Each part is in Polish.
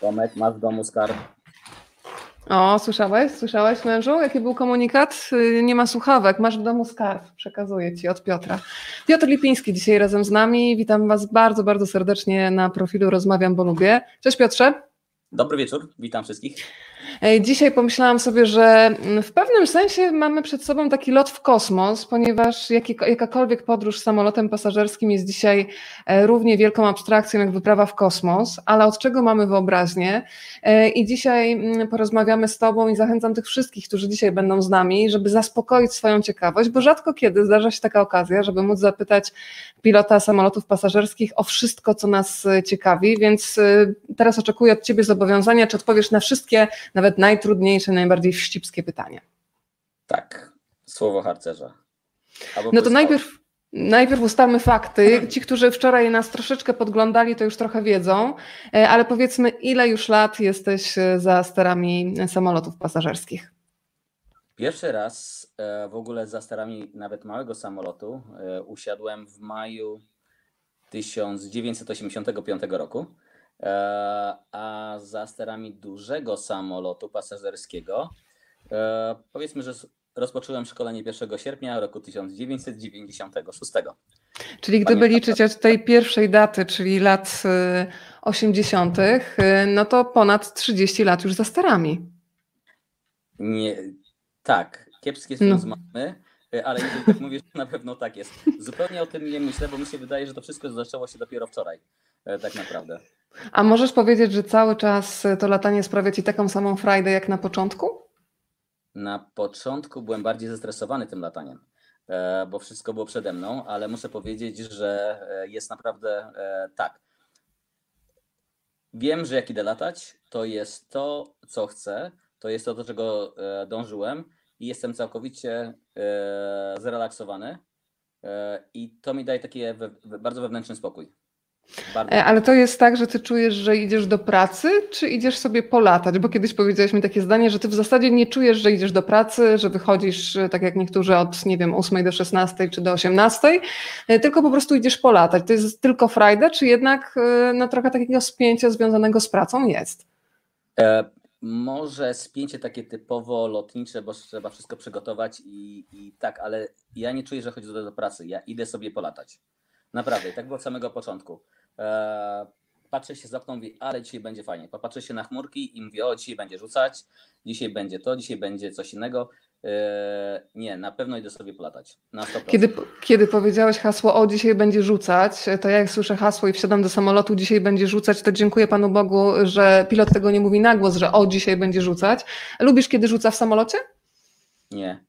Tomek, masz w domu skarb. O, słyszałeś? Słyszałeś, mężu? Jaki był komunikat? Y, nie ma słuchawek, masz w domu skarb. Przekazuję ci od Piotra. Piotr Lipiński dzisiaj razem z nami. Witam Was bardzo, bardzo serdecznie na profilu Rozmawiam, bo lubię. Cześć Piotrze. Dobry wieczór, witam wszystkich. Dzisiaj pomyślałam sobie, że mm, w pewnym sensie mamy przed sobą taki lot w kosmos, ponieważ jakakolwiek podróż samolotem pasażerskim jest dzisiaj e, równie wielką abstrakcją jak wyprawa w kosmos, ale od czego mamy wyobraźnię? E, I dzisiaj mm, porozmawiamy z Tobą i zachęcam tych wszystkich, którzy dzisiaj będą z nami, żeby zaspokoić swoją ciekawość, bo rzadko kiedy zdarza się taka okazja, żeby móc zapytać pilota samolotów pasażerskich o wszystko, co nas e, ciekawi, więc teraz oczekuję od Ciebie zobowiązania, czy odpowiesz na wszystkie nawet najtrudniejsze, najbardziej wścibskie pytanie. Tak, słowo harcerza. Albo no to najpierw, najpierw ustalmy fakty. Ci, którzy wczoraj nas troszeczkę podglądali, to już trochę wiedzą, e, ale powiedzmy, ile już lat jesteś e, za sterami samolotów pasażerskich? Pierwszy raz e, w ogóle za sterami nawet małego samolotu usiadłem w maju 1985 roku. E, a za sterami dużego samolotu pasażerskiego e, powiedzmy, że rozpocząłem szkolenie 1 sierpnia roku 1996. Czyli gdyby liczyć od tej pierwszej daty, czyli lat 80., y, y, no to ponad 30 lat już za sterami. Nie, tak, kiepskie są no. z mamy, ale jeżeli tak mówisz, na pewno tak jest. Zupełnie o tym nie myślę, bo mi się wydaje, że to wszystko zaczęło się dopiero wczoraj, tak naprawdę. A możesz powiedzieć, że cały czas to latanie sprawia Ci taką samą frajdę jak na początku? Na początku byłem bardziej zestresowany tym lataniem, e, bo wszystko było przede mną, ale muszę powiedzieć, że e, jest naprawdę e, tak. Wiem, że jak idę latać, to jest to, co chcę, to jest to, do czego dążyłem i jestem całkowicie zrelaksowany i to mi daje taki bardzo wewnętrzny spokój. Bardzo. E, ale to jest tak, że ty czujesz, że idziesz do pracy, czy idziesz sobie polatać? Bo kiedyś powiedziałeś mi takie zdanie, że ty w zasadzie nie czujesz, że idziesz do pracy, że wychodzisz, e, tak jak niektórzy, od nie wiem, 8 do 16 czy do 18, e, tylko po prostu idziesz polatać. To jest tylko frajda, czy jednak no, trochę takiego spięcia związanego z pracą jest? Może spięcie takie typowo lotnicze, bo trzeba wszystko przygotować i, i tak, ale ja nie czuję, że chodzi do, do pracy. Ja idę sobie polatać. Naprawdę, tak było od samego początku. Eee, patrzę się z okna, mówię, ale dzisiaj będzie fajnie. Popatrzę się na chmurki i mówię, o dzisiaj będzie rzucać, dzisiaj będzie to, dzisiaj będzie coś innego. Nie, na pewno idę sobie 100%. Kiedy, kiedy powiedziałeś hasło, o dzisiaj będzie rzucać, to ja jak słyszę hasło i wsiadam do samolotu, dzisiaj będzie rzucać, to dziękuję Panu Bogu, że pilot tego nie mówi na głos, że o dzisiaj będzie rzucać. Lubisz, kiedy rzuca w samolocie? Nie.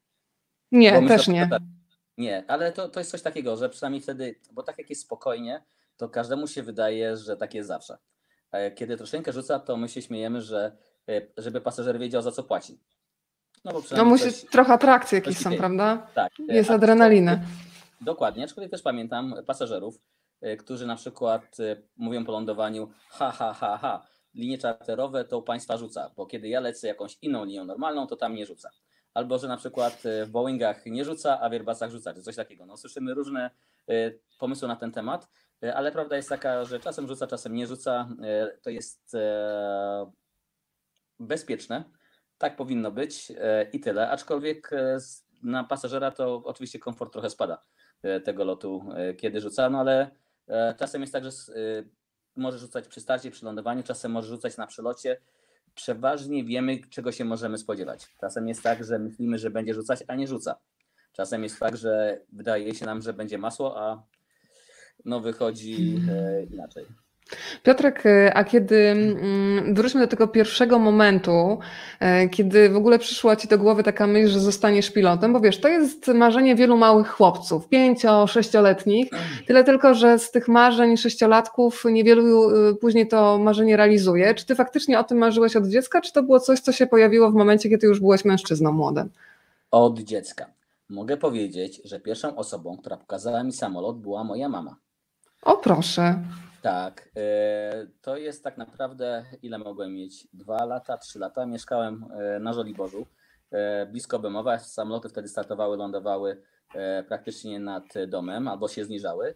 Nie, też nie. Nie, ale to, to jest coś takiego, że przynajmniej wtedy, bo tak jak jest spokojnie, to każdemu się wydaje, że tak jest zawsze. Kiedy troszeczkę rzuca, to my się śmiejemy, że e, żeby pasażer wiedział, za co płaci. No, bo no musi coś, trochę atrakcji jakieś są, prawda? Tak. E, jest adrenalina. Dokładnie, aczkolwiek też pamiętam pasażerów, e, którzy na przykład mówią po lądowaniu ha, ha, ha, ha, linie czarterowe to państwa rzuca, bo kiedy ja lecę jakąś inną linią normalną, to tam nie rzuca albo że na przykład w Boeingach nie rzuca, a w Airbusach rzuca, czy coś takiego. No, słyszymy różne pomysły na ten temat. E, ale prawda jest taka, że czasem rzuca, czasem nie rzuca. E, to jest e, bezpieczne. Tak powinno być i tyle. Aczkolwiek na pasażera to oczywiście komfort trochę spada tego lotu, kiedy rzuca, no ale czasem jest tak, że może rzucać przy starcie, przy lądowaniu, czasem może rzucać na przelocie. Przeważnie wiemy, czego się możemy spodziewać. Czasem jest tak, że myślimy, że będzie rzucać, a nie rzuca. Czasem jest tak, że wydaje się nam, że będzie masło, a no wychodzi e, inaczej. Piotrek, e, a kiedy mm, wróćmy do tego pierwszego momentu, e, kiedy w ogóle przyszła ci do głowy taka myśl, że zostaniesz pilotem, bo wiesz, to jest marzenie wielu małych chłopców, pięcio, sześcioletnich, tyle tylko, że z tych marzeń sześciolatków niewielu później to marzenie realizuje. Czy ty faktycznie o tym marzyłeś od dziecka, czy to było coś, co się pojawiło w momencie, kiedy już byłeś mężczyzną młodym? Od dziecka. Mogę powiedzieć, że pierwszą osobą, która pokazała mi samolot, była moja mama. O proszę. Tak, e, to jest tak naprawdę, ile mogłem mieć? Dwa lata, trzy lata. Mieszkałem e, na Żoliborzu, e, blisko Bemowa. Samoloty wtedy startowały, lądowały praktycznie nad domem albo się zniżały.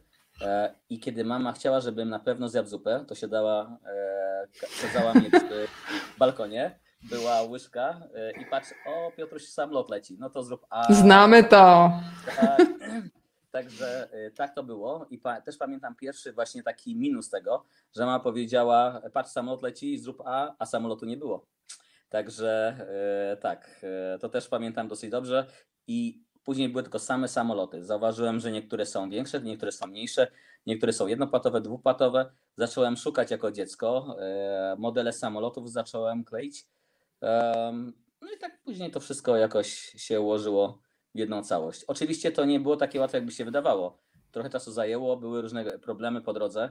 I kiedy mama chciała, żebym na pewno zjadł zupę, to się dała, e, sadzała mnie przy balkonie, była łyżka i patrz, o Piotruś samolot leci, no to zrób a. Znamy to. Tak, Także y, tak to było i pa, też pamiętam pierwszy właśnie taki minus tego, że mama powiedziała, patrz samolot leci, zrób A, a samolotu nie było. Także y, tak, y, to też pamiętam dosyć dobrze i później były tylko same samoloty. Zauważyłem, że niektóre są większe, niektóre są mniejsze, niektóre są jednopłatowe, dwupłatowe. Zacząłem szukać jako dziecko, modele samolotów zacząłem kleić. No i tak później to wszystko jakoś się ułożyło jedną całość. Oczywiście to nie było takie łatwe, jakby się wydawało. Trochę czasu zajęło, były różne problemy po drodze.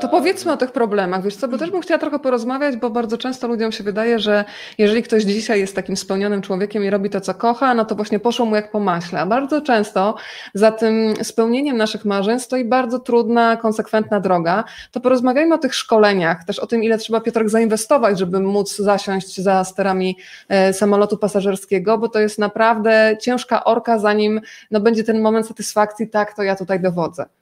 To powiedzmy o tych problemach, wiesz co, bo też bym chciała trochę porozmawiać, bo bardzo często ludziom się wydaje, że jeżeli ktoś dzisiaj jest takim spełnionym człowiekiem i robi to, co kocha, no to właśnie poszło mu jak po maśle. A bardzo często za tym spełnieniem naszych marzeń stoi bardzo trudna, konsekwentna droga. To porozmawiajmy o tych szkoleniach, też o tym, ile trzeba Piotrek zainwestować, żeby móc zasiąść za sterami e, samolotu pasażerskiego, bo to jest naprawdę ciężka orka, zanim no, będzie ten moment satysfakcji, tak, to ja tutaj dowodzę.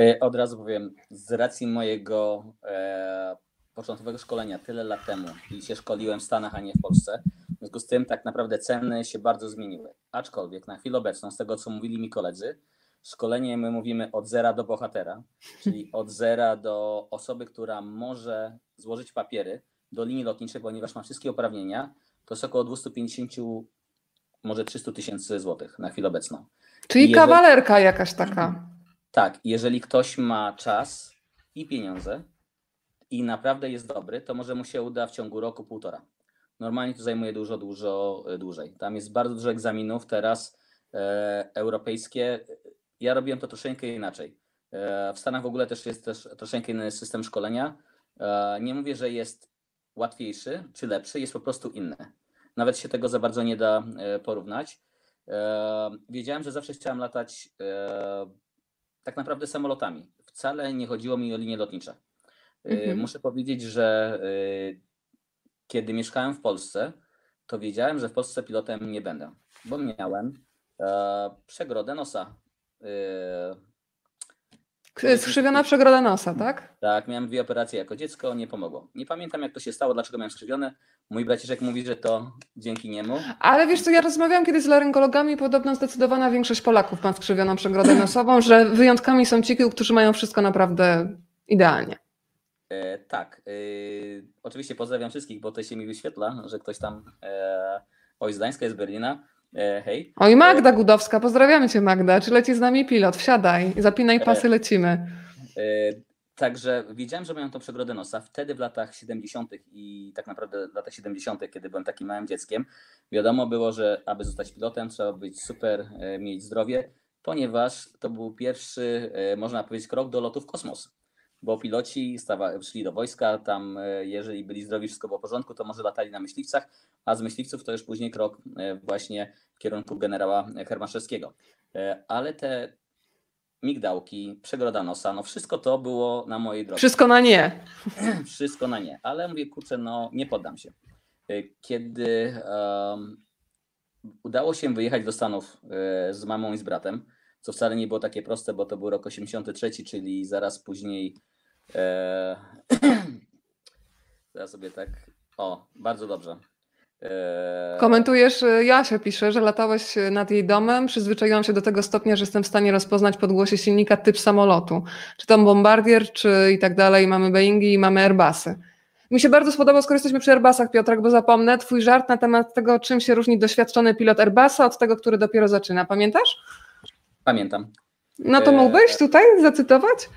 E, od razu powiem, z racji mojego e, początkowego szkolenia tyle lat temu i się szkoliłem w Stanach, a nie w Polsce, w związku z tym tak naprawdę ceny się bardzo zmieniły. Aczkolwiek na chwilę obecną, z tego co mówili mi koledzy, szkolenie my mówimy od zera do bohatera, czyli od zera do osoby, która może złożyć papiery do linii lotniczej, ponieważ ma wszystkie uprawnienia, to jest około 250, może 300 tysięcy złotych na chwilę obecną. Czyli jeżeli... kawalerka jakaś taka. Tak, jeżeli ktoś ma czas i pieniądze i naprawdę jest dobry, to może mu się uda w ciągu roku, półtora. Normalnie to zajmuje dużo, dużo e, dłużej. Tam jest bardzo dużo egzaminów teraz e, europejskie. Ja robiłem to troszeczkę inaczej. E, w Stanach w ogóle też jest też troszeczkę inny system szkolenia. E, nie mówię, że jest łatwiejszy czy lepszy, jest po prostu inny. Nawet się tego za bardzo nie da e, porównać. E, wiedziałem, że zawsze chciałem latać tak naprawdę samolotami. Wcale nie chodziło mi o linie lotnicze. Y, mhm. Muszę powiedzieć, że y, kiedy mieszkałem w Polsce, to wiedziałem, że w Polsce pilotem nie będę, bo miałem e, przegrodę nosa. E, skrzywiona przegroda nosa, tak? Tak, miałem dwie operacje jako dziecko, nie pomogło. Nie pamiętam jak to się stało, dlaczego miałem skrzywione. Mój braciszek mówi, że to dzięki niemu. Ale wiesz co, ja rozmawiałam kiedyś z laryngologami, podobno zdecydowana większość Polaków ma skrzywioną przegrodę nosową, że wyjątkami są ci, którzy mają wszystko naprawdę idealnie. E, tak. E, oczywiście pozdrawiam wszystkich, bo to się mi wyświetla, że ktoś tam e, oj z Gdańska, z Berlina. E, hej. Oj Magda Gudowska, pozdrawiamy cię Magda. Czy leci z nami pilot? Wsiadaj, zapinaj pasy, e, lecimy. Także wiedziałem, że mają tą przegrodę nosa. Wtedy w latach 70. i tak naprawdę w latach 70., kiedy byłem takim małym dzieckiem, wiadomo było, że aby zostać pilotem, trzeba być super, e, mieć zdrowie, ponieważ to był pierwszy, e, można powiedzieć, krok do lotu w kosmos. Bo piloci stawa, szli do wojska, tam e, jeżeli byli zdrowi, wszystko było w porządku, to może latali na myśliwcach, a z myśliwców to już później krok właśnie w kierunku generała Hermaszewskiego. Ale te migdałki, przegroda nosa, no wszystko to było na mojej drodze. Wszystko na nie. wszystko na nie, ale mówię, kurczę, no nie poddam się. Y, kiedy um, udało się wyjechać do Stanów y, z mamą i z bratem, co wcale nie było takie proste, bo to był rok 83, czyli zaraz później e, zaraz sobie tak, o, bardzo dobrze. Eee, Komentujesz, y, Jasia pisze, że latałeś y, nad jej domem, przyzwyczaiłam się do tego stopnia, że jestem w stanie rozpoznać podgłosie silnika typ samolotu. Czy to Bombardier, czy i tak dalej, mamy Boeingi i mamy Airbusy. Mi się bardzo spodobał, skoro jesteśmy przy Airbusach, Piotrek, bo zapomnę, twój żart na temat tego, czym się różni doświadczony pilot Airbusa od tego, który dopiero zaczyna. Pamiętasz? Pamiętam. No to mógłbyś tutaj zacytować?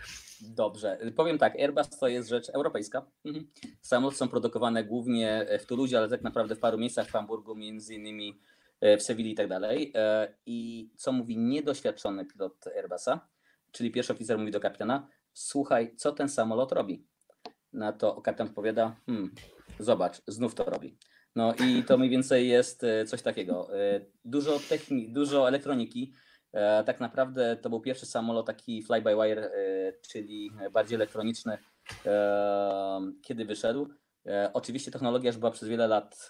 Dobrze, powiem tak, Airbus to jest rzecz europejska. Mhm. Samoloty są produkowane głównie w Toulouse, ale tak naprawdę w paru miejscach w Hamburgu, między innymi e, w Sewilli i tak dalej. E, I co mówi niedoświadczony pilot Airbusa, czyli pierwszy oficer mówi do kapitana, słuchaj, co ten samolot robi? Na to kapitan odpowiada, hmm, zobacz, znów to robi. No i to mniej więcej jest e, coś takiego. Dużo techniki, dużo elektroniki, tak naprawdę to był pierwszy samolot taki fly-by-wire, e, czyli bardziej elektroniczny, e, kiedy wyszedł. Oczywiście technologia już była przez wiele lat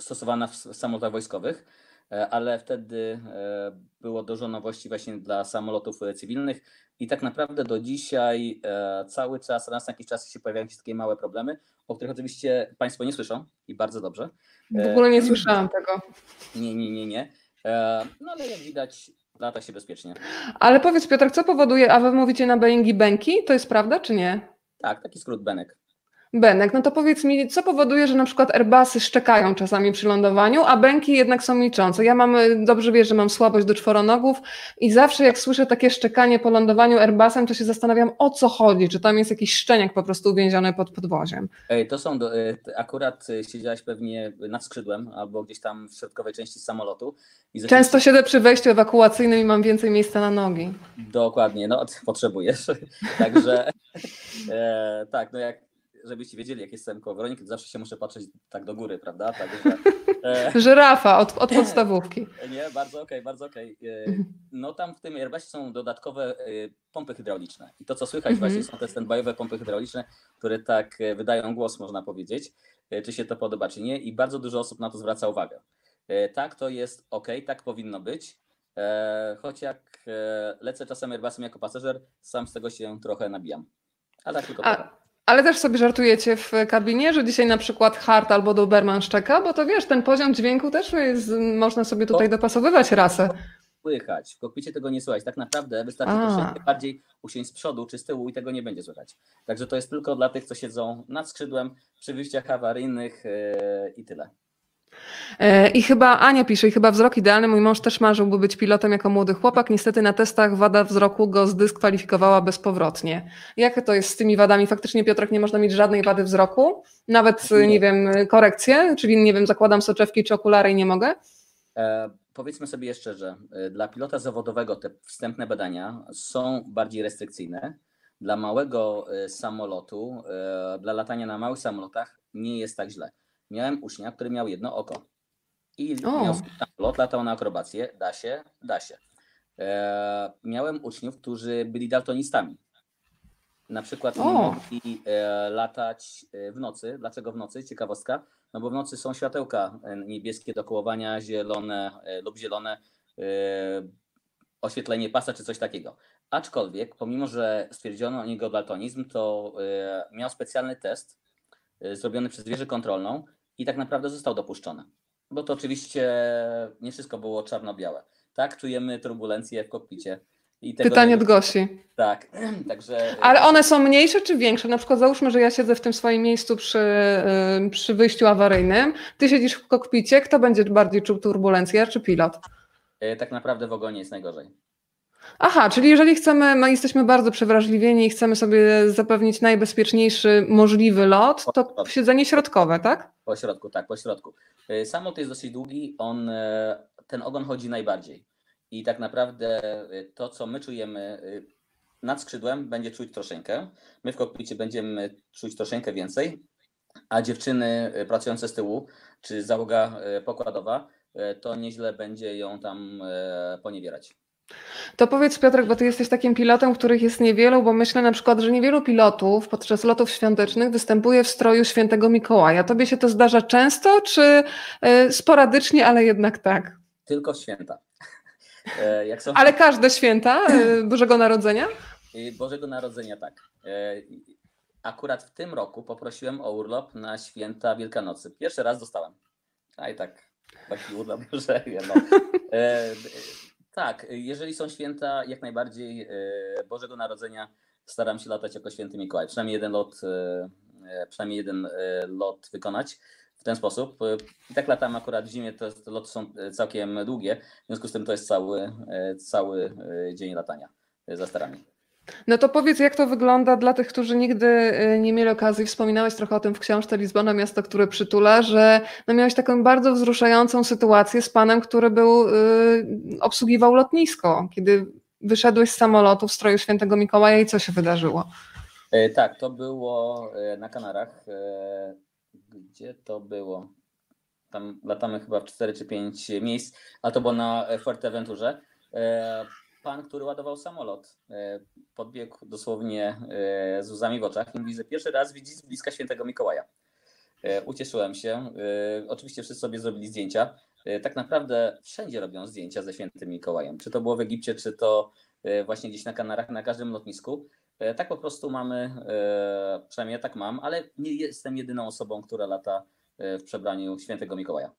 stosowana w samolotach wojskowych. ale wtedy było dużo nowości właśnie dla samolotów cywilnych i tak naprawdę do dzisiaj cały czas, raz na jakiś czas się pojawiają się takie małe problemy, o których oczywiście Państwo nie słyszą i bardzo dobrze. W ogóle nie słyszałam tego. Nie, nie, nie, nie. No ale jak widać, lata się bezpiecznie. Ale powiedz Piotr, co powoduje, a wy mówicie na Boeingi Benki, to jest prawda czy nie? Tak, taki skrót Benek. Benek, no to powiedz mi, co powoduje, że na przykład Airbusy szczekają czasami przy lądowaniu, a Benki jednak są milczące. Ja mam, dobrze wiesz, że mam słabość do czworonogów i zawsze jak słyszę takie szczekanie po lądowaniu Airbusem, to się zastanawiam o co chodzi, czy tam jest jakiś szczeniak po prostu uwięziony pod podwoziem. Ej, to są, do, e, akurat e, siedziałaś pewnie nad skrzydłem albo gdzieś tam w środkowej części samolotu. I Często siedzę przy wejściu ewakuacyjnym i mam więcej miejsca na nogi. Dokładnie, no potrzebujesz. Także e, tak, no jak żebyście wiedzieli, jak jestem koło Weroniki, to zawsze się muszę patrzeć tak do góry, prawda? Także, e, Żyrafa od, od podstawówki. Nie, bardzo okej, okay, bardzo okej. Okay. E, no tam w tym Airbusie są dodatkowe e, pompy hydrauliczne i to, co słychać mhm. właśnie są te standbyowe pompy hydrauliczne, które tak e, wydają głos, można powiedzieć, czy się to podoba, czy nie i bardzo dużo osób na to zwraca uwagę. Tak, to jest ok, tak powinno być, choć jak lecę czasem Airbusem jako pasażer, sam z tego się trochę nabijam. Ale tak tylko A, ale też sobie żartujecie w kabinie, że dzisiaj na przykład Hart albo Doberman szczeka, bo to wiesz, ten poziom dźwięku też jest, można sobie tutaj to, dopasowywać rasę. Słychać, w kokpicie tego nie słychać. Tak naprawdę wystarczy A. troszeczkę bardziej usiąść z przodu czy z tyłu i tego nie będzie słychać. Także to jest tylko dla tych, co siedzą nad skrzydłem, przy wyjściach awaryjnych yy, i tyle. E, I chyba Ania pisze, i chyba wzrok idealny. Mój mąż też marzyłby być pilotem jako młody chłopak. Niestety na testach wada wzroku go zdyskwalifikowała bezpowrotnie. Jak to jest z tymi wadami? Faktycznie, Piotrek, nie można mieć żadnej wady wzroku? Nawet, nie, nie wiem, korekcję? Czyli, nie wiem, zakładam soczewki czy okulary i nie mogę? E, powiedzmy sobie jeszcze, że e, dla pilota zawodowego te wstępne badania są bardziej restrykcyjne. Dla małego e, samolotu, dla latania na małych samolotach nie jest tak źle miałem ucznia, który miał jedno oko. I o. miał lot, latał na akrobację, da się, da się. E, miałem uczniów, którzy byli daltonistami. Na przykład nie mogli e, latać e, w nocy. Dlaczego w nocy? Ciekawostka. No bo w nocy są światełka e, niebieskie do kołowania, zielone e, lub zielone, e, oświetlenie pasa czy coś takiego. Aczkolwiek, pomimo że stwierdzono o niego daltonizm, to miał specjalny test zrobiony przez wieżę kontrolną, i tak naprawdę został dopuszczony. Bo to oczywiście nie wszystko było czarno-białe. Tak, czujemy turbulencje w kokpicie. Pytanie od Gosi. Tak, także. Ale one są mniejsze czy większe? Na przykład załóżmy, że ja siedzę w tym swoim miejscu przy, przy wyjściu awaryjnym. Ty siedzisz w kokpicie. Kto będzie bardziej czuł turbulencję, czy pilot? E, tak naprawdę w ogonie jest najgorzej. Aha, czyli jeżeli chcemy, my jesteśmy bardzo przewrażliwieni i chcemy sobie zapewnić najbezpieczniejszy możliwy lot, to siedzenie środkowe, tak? Po środku, tak, po środku. Y, Samolot jest dosyć długi, on, y, ten ogon chodzi najbardziej. I tak naprawdę y, to, co my czujemy nad skrzydłem, będzie czuć troszeczkę. My w kokpicie będziemy czuć troszeczkę więcej, a dziewczyny pracujące z tyłu, czy załoga pokładowa, to nieźle będzie ją tam poniewierać. To powiedz Piotrek, bo ty jesteś takim pilotem, których jest niewielu, bo myślę na przykład, że niewielu pilotów podczas lotów świątecznych występuje w stroju świętego Mikołaja. Tobie się to zdarza często, czy y, sporadycznie, ale jednak tak? Tylko święta. E, są... Ale każde święta y, Bożego Narodzenia? Bożego Narodzenia, tak. E, akurat w tym roku poprosiłem o urlop na święta Wielkanocy. Pierwszy raz dostałem. A i tak, taki urlop, że no. Tak, jeżeli są święta, jak najbardziej e, Bożego Narodzenia staram się latać jako święty Mikołaj. Przynajmniej jeden lot, e, przynajmniej jeden lot wykonać w ten sposób. I tak latam akurat w zimie, te loty są całkiem długie, w związku z tym to jest cały, cały dzień latania za starami. No to powiedz, jak to wygląda dla tych, którzy nigdy y, nie mieli okazji, wspominałeś trochę o tym w książce Lizbona, miasto, które przytula, że no miałeś taką bardzo wzruszającą sytuację z panem, który był, y, obsługiwał lotnisko, kiedy wyszedłeś z samolotu w stroju świętego Mikołaja i co się wydarzyło? E, tak, to było e, na Kanarach. E, gdzie to było? Tam latamy chyba w 4 czy 5 miejsc, a to było na Fuerteventurze pan, który ładował samolot, e, podbiegł dosłownie e, z łzami w oczach i mówi, że pierwszy raz widzi z bliska świętego Mikołaja. Ucieszyłem się. Oczywiście wszyscy sobie zrobili zdjęcia. Tak naprawdę wszędzie robią zdjęcia ze świętym Mikołajem. Czy to było w Egipcie, czy to właśnie gdzieś na Kanarach, na każdym lotnisku. Tak po prostu mamy, przynajmniej ja tak mam, ale nie jestem jedyną osobą, która lata w przebraniu świętego Mikołaja.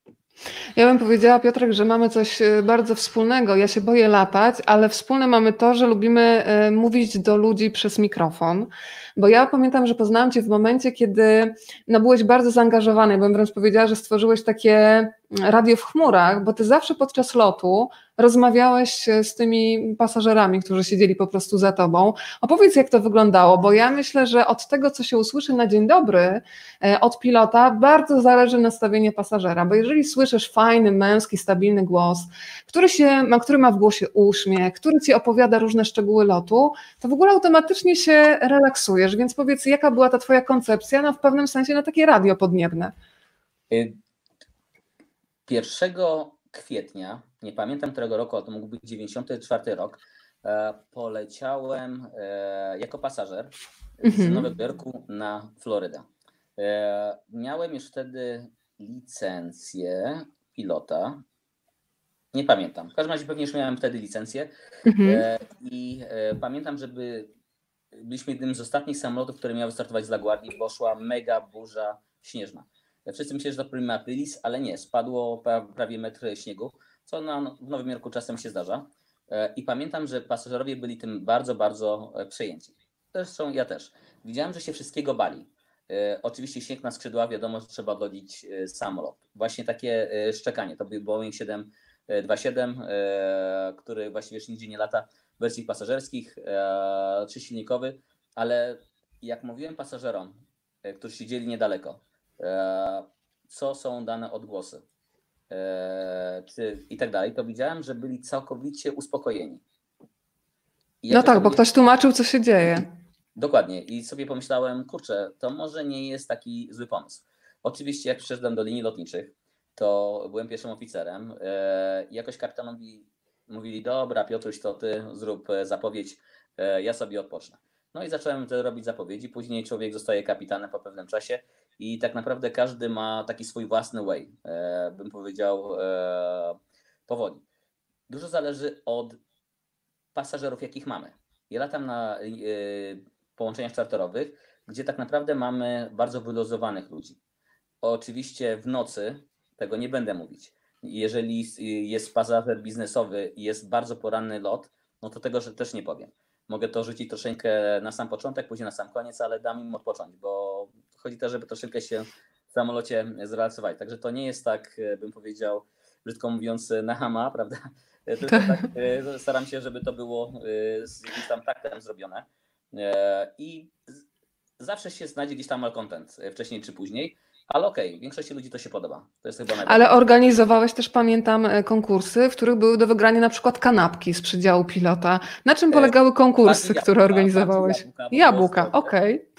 Ja bym powiedziała, Piotrek, że mamy coś e, bardzo wspólnego. Ja się boję latać, ale wspólne mamy to, że lubimy e, mówić do ludzi przez mikrofon. Bo ja pamiętam, że poznałam Cię w momencie, kiedy no, byłeś bardzo zaangażowany. Bym wręcz powiedziała, że stworzyłeś takie radio w chmurach, bo Ty zawsze podczas lotu rozmawiałeś z tymi pasażerami, którzy siedzieli po prostu za Tobą. Opowiedz, jak to wyglądało, bo ja myślę, że od tego, co się usłyszy na dzień dobry e, od pilota, bardzo zależy nastawienie pasażera, bo jeżeli słyszysz fajny, męski, stabilny głos, który, się, który ma w głosie uśmiech, który Ci opowiada różne szczegóły lotu, to w ogóle automatycznie się relaksuje pracujesz, więc powiedz, jaka była ta twoja koncepcja, no w pewnym sensie na takie radio podniebne? 1 y, kwietnia, nie pamiętam którego roku, ale to mógł być 94 rok, e, poleciałem e, jako pasażer z mhm. Nowego Jorku na Florydę. E, miałem już wtedy licencję pilota. Nie pamiętam. W każdym razie pewnie już miałem wtedy licencję. Mhm. I pamiętam, żeby byliśmy jednym z ostatnich samolotów, które miały startować z LaGuardia, bo szła mega burza śnieżna. Wszyscy myśleli, że to prima aprilis, ale nie, spadło prawie metr śniegu, co na, w Nowym Jorku czasem się zdarza. E, I pamiętam, że pasażerowie byli tym bardzo, bardzo e, przejęci. Zresztą ja też. Widziałem, że się wszystkiego bali. E, oczywiście śnieg na skrzydła, wiadomo, że trzeba odlodzić samolot. Właśnie takie szczekanie. To był Boeing 727, który właściwie już nigdzie nie lata wersji pasażerskich, e, silnikowy, ale jak mówiłem pasażerom, którzy siedzieli niedaleko, co są dane odgłosy e, czy, i tak dalej, to widziałem, że byli całkowicie uspokojeni. No tak, bo ktoś tłumaczył, co się dzieje. Dokładnie. I sobie pomyślałem, kurczę, to może nie jest taki zły pomysł. Oczywiście, jak przyszedłem do linii lotniczych, to byłem pierwszym oficerem. E, jakoś kapitanowi mówili, dobra Piotruś, to ty zrób e, zapowiedź, e, ja sobie odpocznę. No i zacząłem robić zapowiedzi, później człowiek zostaje kapitanem po pewnym czasie i tak naprawdę każdy ma taki swój własny way, e, bym powiedział, powoli. Dużo zależy od pasażerów, jakich mamy. Ja latam na połączeniach czarterowych, gdzie tak naprawdę mamy bardzo wyluzowanych ludzi. Oczywiście w nocy tego nie będę mówić jeżeli jest pasażer biznesowy i jest bardzo poranny lot, no to tego że też nie powiem. Mogę to rzucić troszeczkę na sam początek, później na sam koniec, ale dam im odpocząć, bo chodzi też, żeby troszeczkę się w samolocie zrelaksować. Także to nie jest tak, bym powiedział, brzydko mówiąc, na hama, prawda? Tylko tak, e, staram się, żeby to było e, z jakimś tam taktem zrobione. E, I zawsze się znajdzie gdzieś tam malcontent, wcześniej czy później. Ale okej, okay, większości ludzi to się podoba. To jest chyba Ale organizowałeś też, pamiętam, e, konkursy, w których były do wygrania na przykład kanapki z przedziału pilota. Na czym e, polegały konkursy, jabłka, które organizowałeś? Jabłka, jabłka okej. Okay.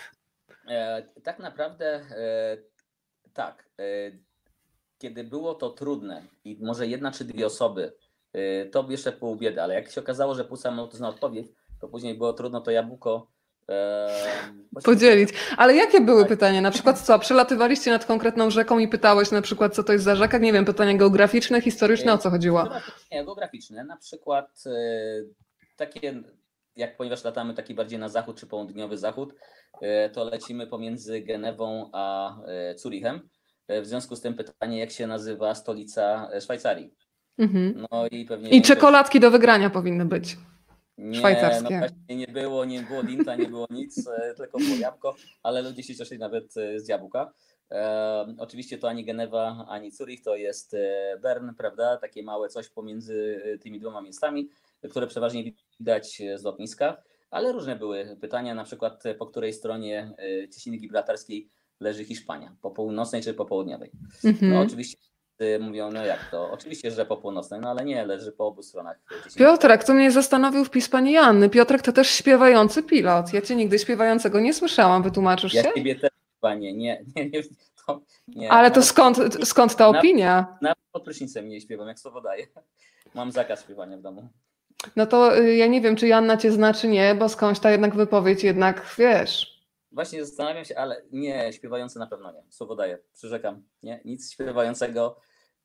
E, tak naprawdę tak. Kiedy było to trudne i może jedna czy dwie osoby, to jeszcze pół biedy, ale jak się okazało, że pół samolotu zna odpowiedź, to później było trudno to jabłko Podzielić. Ale jakie były tak. pytania? Na przykład co? Przelatywaliście nad konkretną rzeką i pytałeś na przykład, co to jest za rzeka? Nie wiem, pytania geograficzne, historyczne, o co chodziło? Nie, geograficzne. Na przykład e, takie, jak ponieważ latamy taki bardziej na zachód czy południowy zachód, e, to lecimy pomiędzy Genewą a e, Zurichem. W związku z tym pytanie, jak się nazywa stolica Szwajcarii? Mhm. No i pewnie. I czekoladki do wygrania powinny być. Nie, Szwajcarskie. No nie było, nie było dinta, nie było nic, e, tylko było jabłko, ale ludzie się cieszyli nawet e, z jabłka. E, oczywiście to ani Genewa, ani Zurich, to jest e, Bern, prawda? Takie małe coś pomiędzy tymi dwoma miastami, które przeważnie widać z lotniska, ale różne były pytania, na przykład po której stronie Cieśniny Gibraltarskiej leży Hiszpania, po północnej czy po południowej. Mm -hmm. No oczywiście mówią, no jak to? Oczywiście, że po północnej, no ale nie, leży po obu stronach. Piotrek, to mnie zastanowił wpis pani Janny. Piotrek to też śpiewający pilot. Ja cię nigdy śpiewającego nie słyszałam, wytłumaczysz ja się? Ja ciebie też, panie, nie, nie, nie, to, nie. Ale to skąd, skąd ta opinia? Na, pod prysznicem nie śpiewam, jak słowo daję. Mam zakaz śpiewania w domu. No to y, ja nie wiem, czy Janna cię zna, czy nie, bo skądś ta jednak wypowiedź jednak, wiesz, Właśnie zastanawiam się, ale nie, śpiewający na pewno nie. Słowo daję, przyrzekam. Nie, nic śpiewającego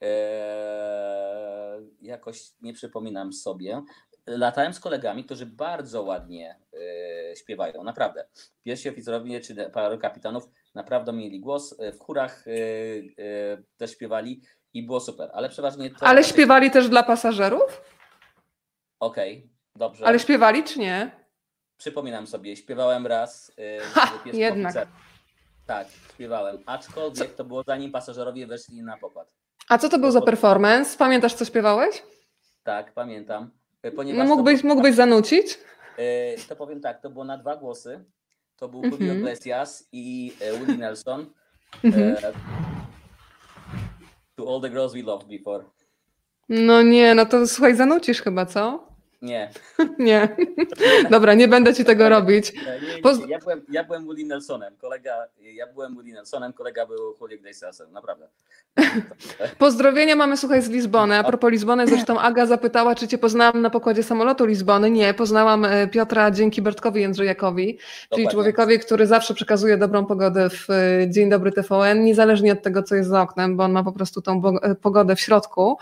e, jakoś nie przypominam sobie. Latałem z kolegami, którzy bardzo ładnie e, śpiewają, naprawdę. Pierwsi oficerowie czy paru kapitanów naprawdę mieli głos. E, w chórach e, e, też śpiewali i było super, ale przeważnie to... Ale śpiewali też dla pasażerów? Okej, dobrze. Ale śpiewali czy nie? Przypominam sobie, śpiewałem raz. Yy, Ha, jednak. Tak, śpiewałem. Aczkolwiek to było zanim pasażerowie weszli na pokład. A co to był za performance? Pamiętasz, co śpiewałeś? Tak, pamiętam. No Ponieważ mógłbyś, to, mógłbyś zanucić? yy, to powiem tak, to było na dwa głosy. To był. Julio Iglesias i Willie Nelson. Mhm. E, to all the girls we loved before. No nie, no to słuchaj, zanucisz chyba, co? Nie. Nie. Dobra, nie będę ci tego robić. Nie, ja, byłem, ja byłem Willie Nelsonem. Kolega, ja byłem Willie Nelsonem, kolega był Julio Iglesiasem. Naprawdę. Pozdrowienia mamy, słuchaj, z Lizbony. A propos Lizbony, zresztą Aga zapytała, czy cię poznałam na pokładzie samolotu Lizbony. Nie, poznałam e, Piotra dzięki Bertkowi Jędrzejakowi, czyli Dokładnie. człowiekowi, który zawsze przekazuje dobrą pogodę w e, Dzień Dobry TVN, niezależnie od tego, co jest za oknem, bo on ma po prostu tą e, pogodę w środku.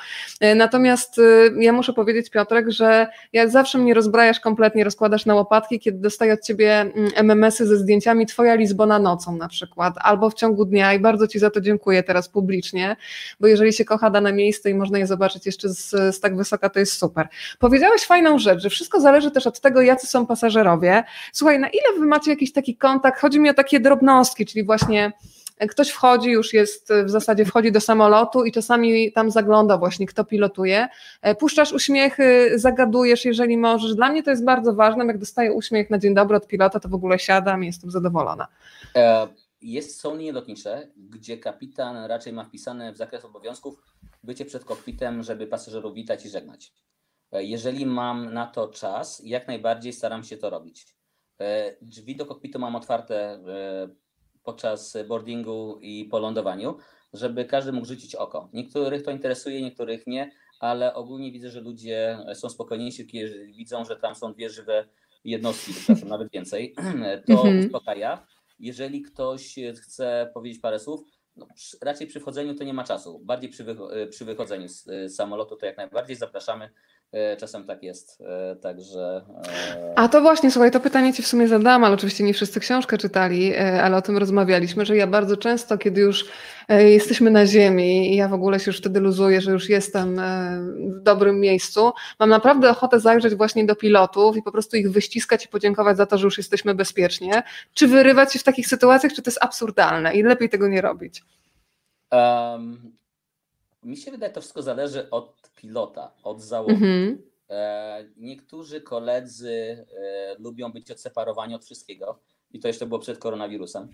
Natomiast ja muszę powiedzieć, Piotrek, że jak zawsze mnie rozbrajasz kompletnie, rozkładasz na łopatki, kiedy dostaję od ciebie mm, MMS-y ze zdjęciami Twoja Lizbona nocą na przykład, albo w ciągu dnia i bardzo Ci za to dziękuję teraz publicznie, bo jeżeli się kocha dane miejsce i można je zobaczyć jeszcze z, z tak wysoka, to jest super. Powiedziałeś fajną rzecz, że wszystko zależy też od tego, jacy są pasażerowie. Słuchaj, na ile wy macie jakiś taki kontakt? Chodzi mi o takie drobnostki, czyli właśnie ktoś wchodzi, już jest w zasadzie wchodzi do samolotu i czasami tam zagląda właśnie, kto pilotuje. E, Puszczasz uśmiechy, zagadujesz, jeżeli możesz. Dla mnie to jest bardzo ważne, jak dostaję uśmiech na dzień dobry od pilota, to w ogóle siadam i jestem zadowolona. E, Jest, są linie lotnicze, gdzie kapitan raczej ma wpisane w zakres obowiązków bycie przed kokpitem, żeby pasażerów witać i żegnać. E, Jeżeli mam na to czas, jak najbardziej staram się to robić. Drzwi do kokpitu mam otwarte podczas boardingu i po lądowaniu, żeby każdy mógł rzucić oko. Niektórych to interesuje, niektórych nie, ale ogólnie widzę, że ludzie są spokojniejsi, kiedy widzą, że tam są dwie żywe jednostki, czasem nawet więcej. To Mhm. uspokaja. Jeżeli ktoś chce powiedzieć parę słów, no, raczej przy wchodzeniu to nie ma czasu. Bardziej przy, przy wychodzeniu z, z samolotu to jak najbardziej zapraszamy. E, Czasem tak jest. E, Także. e, A to właśnie, słuchaj, to pytanie Ci w sumie zadałam, ale oczywiście nie wszyscy książkę czytali, ale o tym rozmawialiśmy, że ja bardzo często, kiedy już jesteśmy na ziemi i ja w ogóle się już wtedy luzuję, że już jestem w dobrym miejscu, mam naprawdę ochotę zajrzeć właśnie do pilotów i po prostu ich wyściskać i podziękować za to, że już jesteśmy bezpiecznie. Czy wyrywać się w takich sytuacjach, czy to jest absurdalne i lepiej tego nie robić? em, mi się wydaje, to wszystko zależy od pilota, od załogi. Mhm. E, Niektórzy koledzy e, lubią być odseparowani od wszystkiego i to jeszcze było przed koronawirusem.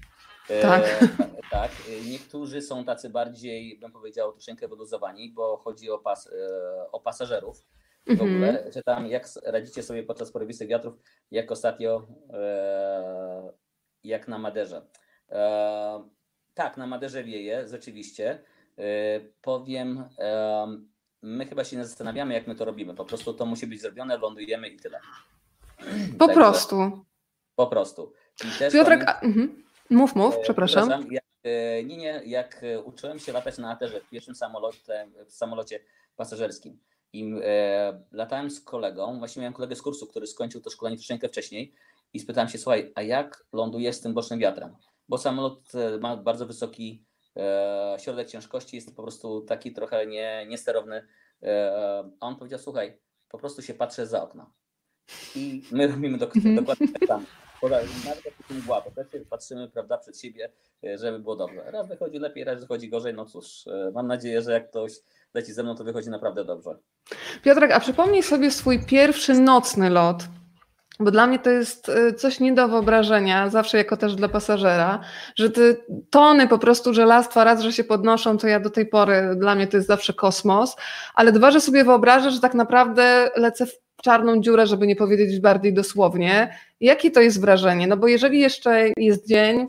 E, Tak. tak. Niektórzy są tacy bardziej, bym powiedział, troszeczkę wyluzowani, bo chodzi o, pas, e, o pasażerów w Mhm. ogóle, że tam jak radzicie sobie podczas porywistych wiatrów, jak ostatnio, e, jak na Maderze. Tak, na Maderze wieje, rzeczywiście. E, powiem, em, my chyba się nie zastanawiamy, jak my to robimy. Po prostu to musi być zrobione, lądujemy i tyle. Po Także prostu. Po prostu. Piotrek, pamię- a, mhm. mów, mów, e, przepraszam. Jak, e, nie, nie, jak uczyłem się latać na aterze w pierwszym samolocie, w samolocie pasażerskim i e, latałem z kolegą, właśnie miałem kolegę z kursu, który skończył to szkolenie troszeczkę wcześniej i spytałem się, słuchaj, a jak lądujesz z tym bocznym wiatrem? Bo samolot ma bardzo wysoki środek ciężkości, jest po prostu taki trochę nie, niesterowny. E, a on powiedział, słuchaj, po prostu się patrzę za okno. I my robimy dok- Mhm. dokładnie tak samo. Nawet jak mgła, to też patrzymy prawda, przed siebie, e, żeby było dobrze. Raz wychodzi lepiej, raz wychodzi gorzej. No cóż, e, mam nadzieję, że jak ktoś leci ze mną, to wychodzi naprawdę dobrze. Piotrek, a przypomnij sobie swój pierwszy nocny lot, bo dla mnie to jest y, coś nie do wyobrażenia, zawsze jako też dla pasażera, że te tony po prostu żelastwa, raz, że się podnoszą, to ja do tej pory, dla mnie to jest zawsze kosmos, ale dwa, że sobie wyobrażę, że tak naprawdę lecę w czarną dziurę, żeby nie powiedzieć bardziej dosłownie. Jakie to jest wrażenie? No bo jeżeli jeszcze jest dzień,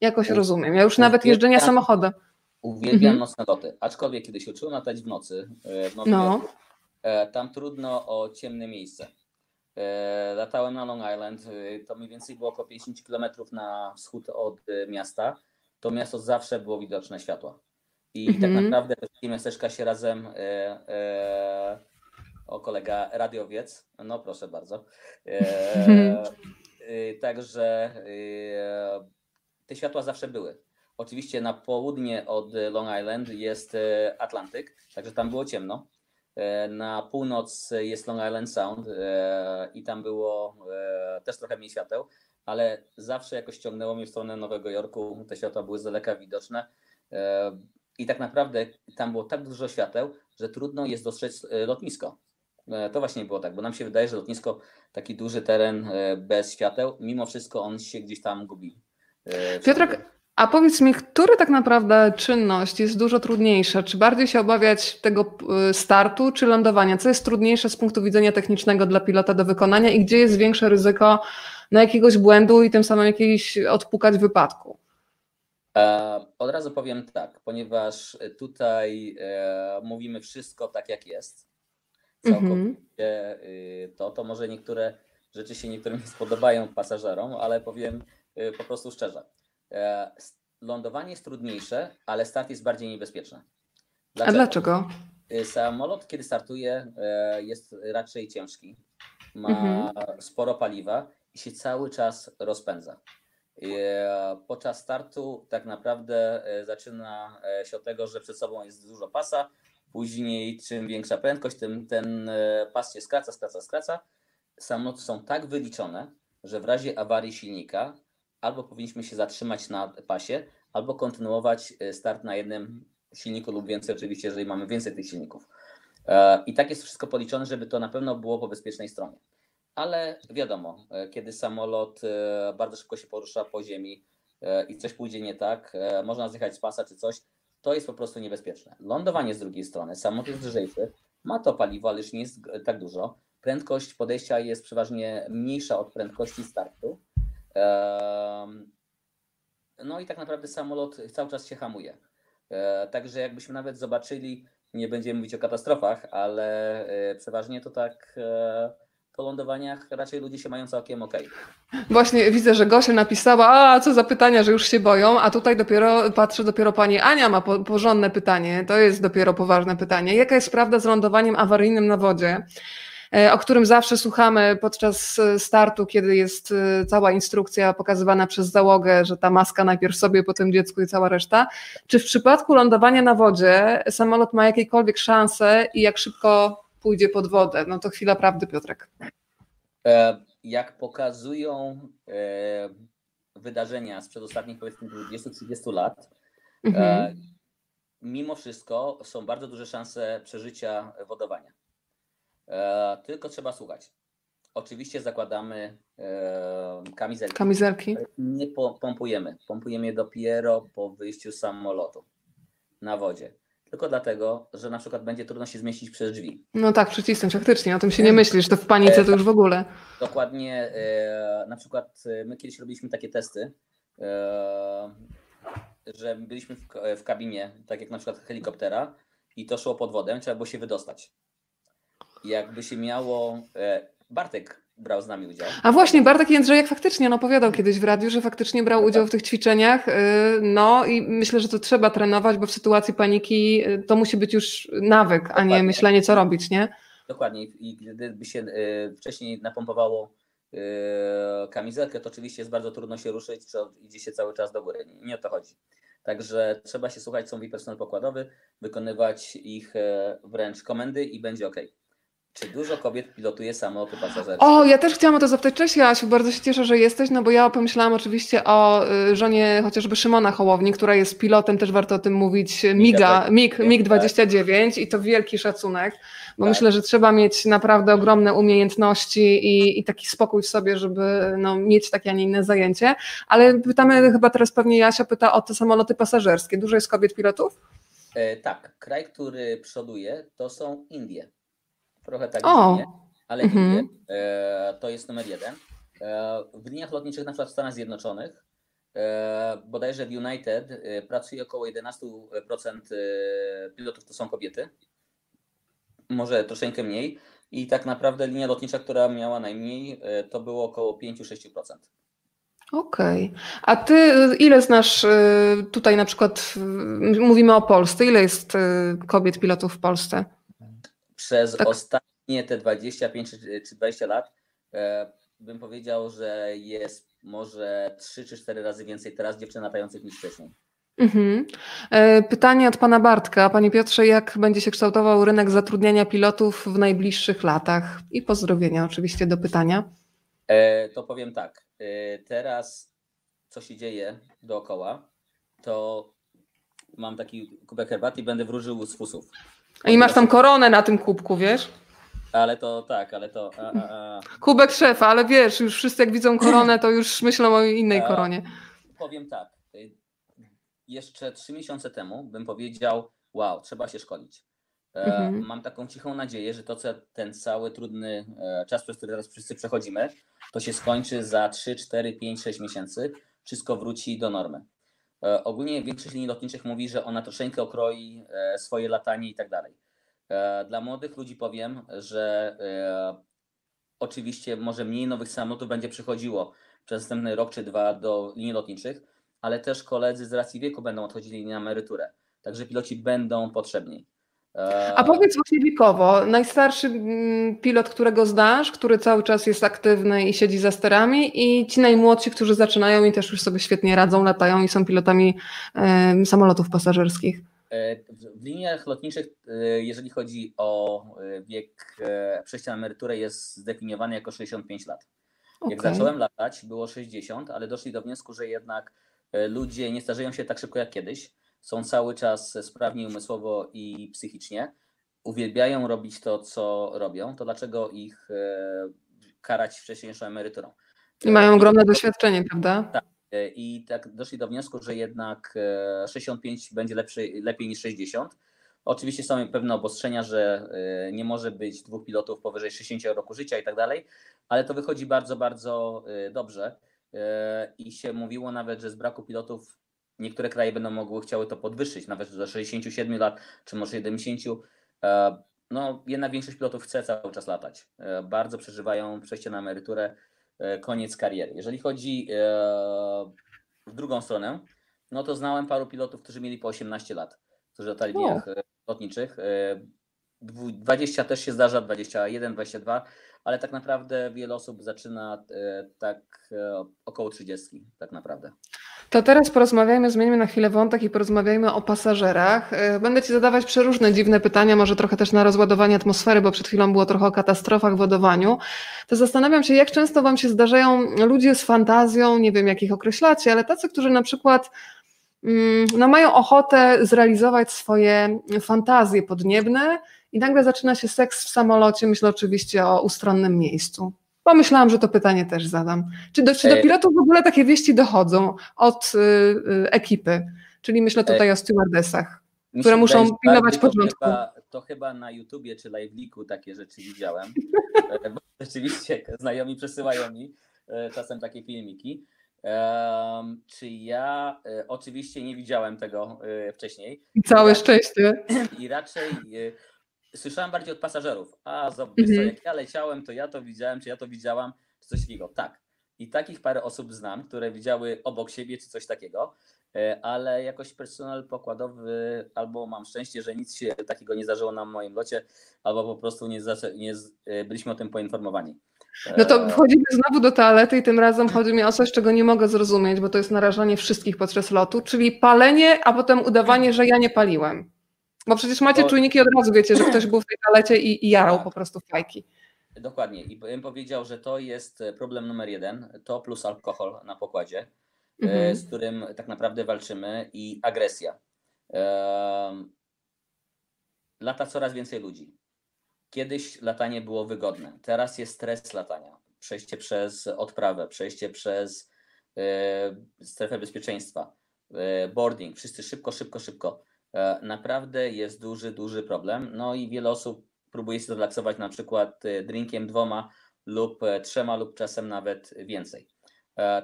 jakoś rozumiem. Ja już nawet jeżdżenia samochodem. Uwielbiam Mhm. nocne loty, aczkolwiek kiedy się uczyłem latać w nocy, e, w nocy No. e, tam trudno o ciemne miejsce. E, latałem na Long Island, e, to mniej więcej było około 50 km na wschód od e, miasta. To miasto zawsze było widoczne światła. I tak Mhm. naprawdę wszystkie miasteczka się razem. E, e, o, kolega radiowiec. No proszę bardzo. E, także te światła zawsze były. Oczywiście na południe od Long Island jest Atlantyk, także tam było ciemno. E, Na północ jest Long Island Sound e, i tam było e, też trochę mniej świateł, ale zawsze jakoś ciągnęło mnie w stronę Nowego Jorku. Te światła były z daleka widoczne. I tak naprawdę tam było tak dużo świateł, że trudno jest dostrzec lotnisko. To właśnie było tak, bo nam się wydaje, że lotnisko, taki duży teren bez świateł, mimo wszystko on się gdzieś tam gubi. Piotrek. A powiedz mi, który tak naprawdę czynność jest dużo trudniejsza? Czy bardziej się obawiać tego y, startu, czy lądowania? Co jest trudniejsze z punktu widzenia technicznego dla pilota do wykonania i gdzie jest większe ryzyko na jakiegoś błędu i tym samym jakiś odpukać wypadku? E, Od razu powiem tak, ponieważ tutaj e, mówimy wszystko tak, jak jest. Mhm. Całkowicie y, to, to może niektóre rzeczy się niektórym nie spodobają pasażerom, ale powiem y, po prostu szczerze. E, Lądowanie jest trudniejsze, ale start jest bardziej niebezpieczny. A dlaczego? Y, Samolot, kiedy startuje, e, jest raczej ciężki. Ma Mhm. sporo paliwa i się cały czas rozpędza. E, Podczas startu tak naprawdę e, zaczyna e, się od tego, że przed sobą jest dużo pasa. Później czym większa prędkość, tym ten e, pas się skraca, skraca, skraca. Samoloty są tak wyliczone, że w razie awarii silnika albo powinniśmy się zatrzymać na pasie, albo kontynuować e, start na jednym silniku lub więcej, oczywiście, jeżeli mamy więcej tych silników. E, I tak jest wszystko policzone, żeby to na pewno było po bezpiecznej stronie. Ale wiadomo, e, kiedy samolot bardzo szybko się porusza po ziemi i coś pójdzie nie tak, można zjechać z pasa czy coś, to jest po prostu niebezpieczne. Lądowanie z drugiej strony, samolot jest lżejszy, ma to paliwo, ale już nie jest tak dużo. Prędkość podejścia jest przeważnie mniejsza od prędkości startu. No i tak naprawdę samolot cały czas się hamuje. E, Także jakbyśmy nawet zobaczyli, nie będziemy mówić o katastrofach, ale e, przeważnie to tak e, po lądowaniach raczej ludzie się mają całkiem ok. Właśnie widzę, że Gosia napisała, a co za pytania, że już się boją, a tutaj dopiero patrzę, dopiero pani Ania ma po, porządne pytanie, to jest dopiero poważne pytanie. Jaka jest prawda z lądowaniem awaryjnym na wodzie, o którym zawsze słuchamy podczas e, startu, kiedy jest e, cała instrukcja pokazywana przez załogę, że ta maska najpierw sobie, potem dziecku i cała reszta. Czy w przypadku lądowania na wodzie samolot ma jakiekolwiek szanse i jak szybko pójdzie pod wodę? No to chwila prawdy, Piotrek. E, Jak pokazują e, wydarzenia sprzed ostatnich powiedzmy 20-30 lat, Mhm. E, mimo wszystko są bardzo duże szanse przeżycia wodowania. E, Tylko trzeba słuchać. Oczywiście zakładamy e, kamizelki. Kamizelki. Nie po- pompujemy. Pompujemy je dopiero po wyjściu z samolotu na wodzie. Tylko dlatego, że na przykład będzie trudno się zmieścić przez drzwi. No tak, przycisnąć faktycznie, o tym się nie myślisz, to w panice to już w ogóle. Dokładnie, e, na przykład my kiedyś robiliśmy takie testy, e, że byliśmy w kabinie, tak jak na przykład helikoptera i to szło pod wodę, trzeba było się wydostać. Jakby się miało, e, Bartek brał z nami udział. A właśnie, Bartek Jędrzejek faktycznie on opowiadał kiedyś w radiu, że faktycznie brał udział w tych ćwiczeniach. yy, No i myślę, że to trzeba trenować, bo w sytuacji paniki yy, to musi być już nawyk, a nie myślenie, co robić, nie? Dokładnie. I gdyby się e, wcześniej napompowało e, kamizelkę, to oczywiście jest bardzo trudno się ruszyć, czy idzie się cały czas do góry. Nie, o to chodzi. Także trzeba się słuchać, co mówi personel pokładowy, wykonywać ich e, wręcz komendy i będzie ok. Czy dużo kobiet pilotuje samoloty pasażerskie? O, ja też chciałam o to zapytać. Cześć Jasiu, bardzo się cieszę, że jesteś, no bo ja pomyślałam oczywiście o y, żonie chociażby Szymona Hołowni, która jest pilotem, też warto o tym mówić, MIGA, MIG, MIG-29 i to wielki szacunek, bo Tak. myślę, że trzeba mieć naprawdę ogromne umiejętności i, i taki spokój w sobie, żeby no, mieć takie, a nie inne zajęcie. Ale pytamy, chyba teraz pewnie Jasia pyta o te samoloty pasażerskie. Dużo jest kobiet pilotów? E, tak, kraj, który przoduje, to są Indie. Trochę tak O, dziwnie, ale mhm. Indie e, to jest numer jeden. E, w liniach lotniczych, na przykład w Stanach Zjednoczonych, e, bodajże w United e, pracuje około 11% e, pilotów to są kobiety. Może troszeczkę mniej. I tak naprawdę linia lotnicza, która miała najmniej, to było około 5-6%. Okej. Okay. A ty ile znasz tutaj na przykład, mówimy o Polsce, ile jest kobiet pilotów w Polsce? Przez tak. ostatnie te 25 czy 20 lat bym powiedział, że jest może 3 czy 4 razy więcej teraz dziewczyn latających niż wcześniej. Mhm. E, pytanie od pana Bartka. Panie Piotrze, jak będzie się kształtował rynek zatrudniania pilotów w najbliższych latach? I pozdrowienia oczywiście do pytania. E, to powiem tak. E, teraz, co się dzieje dookoła, to mam taki kubek herbaty i będę wróżył z fusów. I masz tam koronę na tym kubku, wiesz? Ale to tak, ale to. A, a, a. Kubek szefa, ale wiesz, już wszyscy jak widzą koronę, to już myślą o innej koronie. Powiem tak. Jeszcze trzy miesiące temu bym powiedział, wow, trzeba się szkolić. E, mhm. Mam taką cichą nadzieję, że to, co ten cały trudny e, czas, przez który teraz wszyscy przechodzimy, to się skończy za 3, 4, 5, 6 miesięcy. Wszystko wróci do normy. E, ogólnie większość linii lotniczych mówi, że ona troszeczkę okroi swoje latanie i tak dalej. E, dla młodych ludzi powiem, że e, oczywiście może mniej nowych samolotów będzie przychodziło przez następny rok czy dwa do linii lotniczych, ale też koledzy z racji wieku będą odchodzili na emeryturę. Także piloci będą potrzebni. E, A powiedz właśnie wiekowo, najstarszy mm, pilot, którego znasz, który cały czas jest aktywny i siedzi za sterami i ci najmłodsi, którzy zaczynają i też już sobie świetnie radzą, latają i są pilotami samolotów pasażerskich. E, w liniach lotniczych, e, jeżeli chodzi o e, wiek przejścia na emeryturę, jest zdefiniowany jako 65 lat. Okay. Jak zacząłem latać, było 60, ale doszli do wniosku, że jednak ludzie nie starzeją się tak szybko jak kiedyś. Są cały czas sprawni umysłowo i psychicznie. Uwielbiają robić to, co robią. To dlaczego ich karać wcześniejszą emeryturą? I mają ogromne doświadczenie, prawda? Tak. E, i tak doszli do wniosku, że jednak 65 e, będzie lepszy, lepiej niż 60. Oczywiście są pewne obostrzenia, że e, nie może być dwóch pilotów powyżej 60 roku życia i tak dalej, ale to wychodzi bardzo, bardzo dobrze. I się mówiło nawet, że z braku pilotów niektóre kraje będą mogły chciały to podwyższyć, nawet do 67 lat, czy może 70. No, jednak większość pilotów chce cały czas latać. Bardzo przeżywają przejście na emeryturę E, koniec kariery. Jeżeli chodzi e, w drugą stronę, no to znałem paru pilotów, którzy mieli po 18 lat, którzy latali w e, lotniczych. 20 też się zdarza, 21, 22, ale tak naprawdę wiele osób zaczyna tak około 30, tak naprawdę. To teraz porozmawiajmy, zmienimy na chwilę wątek i porozmawiajmy o pasażerach. E, będę Ci zadawać przeróżne dziwne pytania, może trochę też na rozładowanie atmosfery, bo przed chwilą było trochę o katastrofach, wodowaniu. To zastanawiam się, jak często Wam się zdarzają ludzie z fantazją, nie wiem jak ich określacie, ale tacy, którzy na przykład mm, no, mają ochotę zrealizować swoje fantazje podniebne i nagle zaczyna się seks w samolocie, myślę oczywiście o ustronnym miejscu. Pomyślałam, że to pytanie też zadam. Czy do, czy do pilotów w ogóle takie wieści dochodzą od y, y, ekipy? Czyli myślę tutaj o stewardessach, które muszą pilnować porządku. To chyba, to chyba na YouTubie czy Liveliku takie rzeczy widziałem. E, bo rzeczywiście znajomi przesyłają mi e, czasem takie filmiki. Um, czy ja e, oczywiście nie widziałem tego wcześniej. Całe szczęście. I raczej słyszałem bardziej od pasażerów. A zobacz, mhm. jak ja leciałem, to ja to widziałem, czy ja to widziałam, czy coś takiego. Tak. I takich parę osób znam, które widziały obok siebie, czy coś takiego, e, ale jakoś personel pokładowy, albo mam szczęście, że nic się takiego nie zdarzyło na moim locie, albo po prostu nie, nie e, byliśmy o tym poinformowani. No to e, wchodzimy znowu do toalety i tym razem chodzi mi o coś, czego nie mogę zrozumieć, bo to jest narażanie wszystkich podczas lotu, czyli palenie, a potem udawanie, że ja nie paliłem. Bo przecież macie to... czujniki od razu, wiecie, że ktoś był w tej toalecie i, i jarał tak. po prostu fajki. Dokładnie. I bym powiedział, że to jest problem numer jeden. To plus alkohol na pokładzie, e, mhm. z którym tak naprawdę walczymy i agresja. Lata coraz więcej ludzi. Kiedyś latanie było wygodne. Teraz jest stres latania. Przejście przez odprawę, przejście przez e, strefę bezpieczeństwa, e, boarding. Wszyscy szybko, szybko, szybko. E, naprawdę jest duży, duży problem. No i wiele osób próbuje się zrelaksować na przykład e, drinkiem dwoma lub e, trzema lub czasem nawet więcej.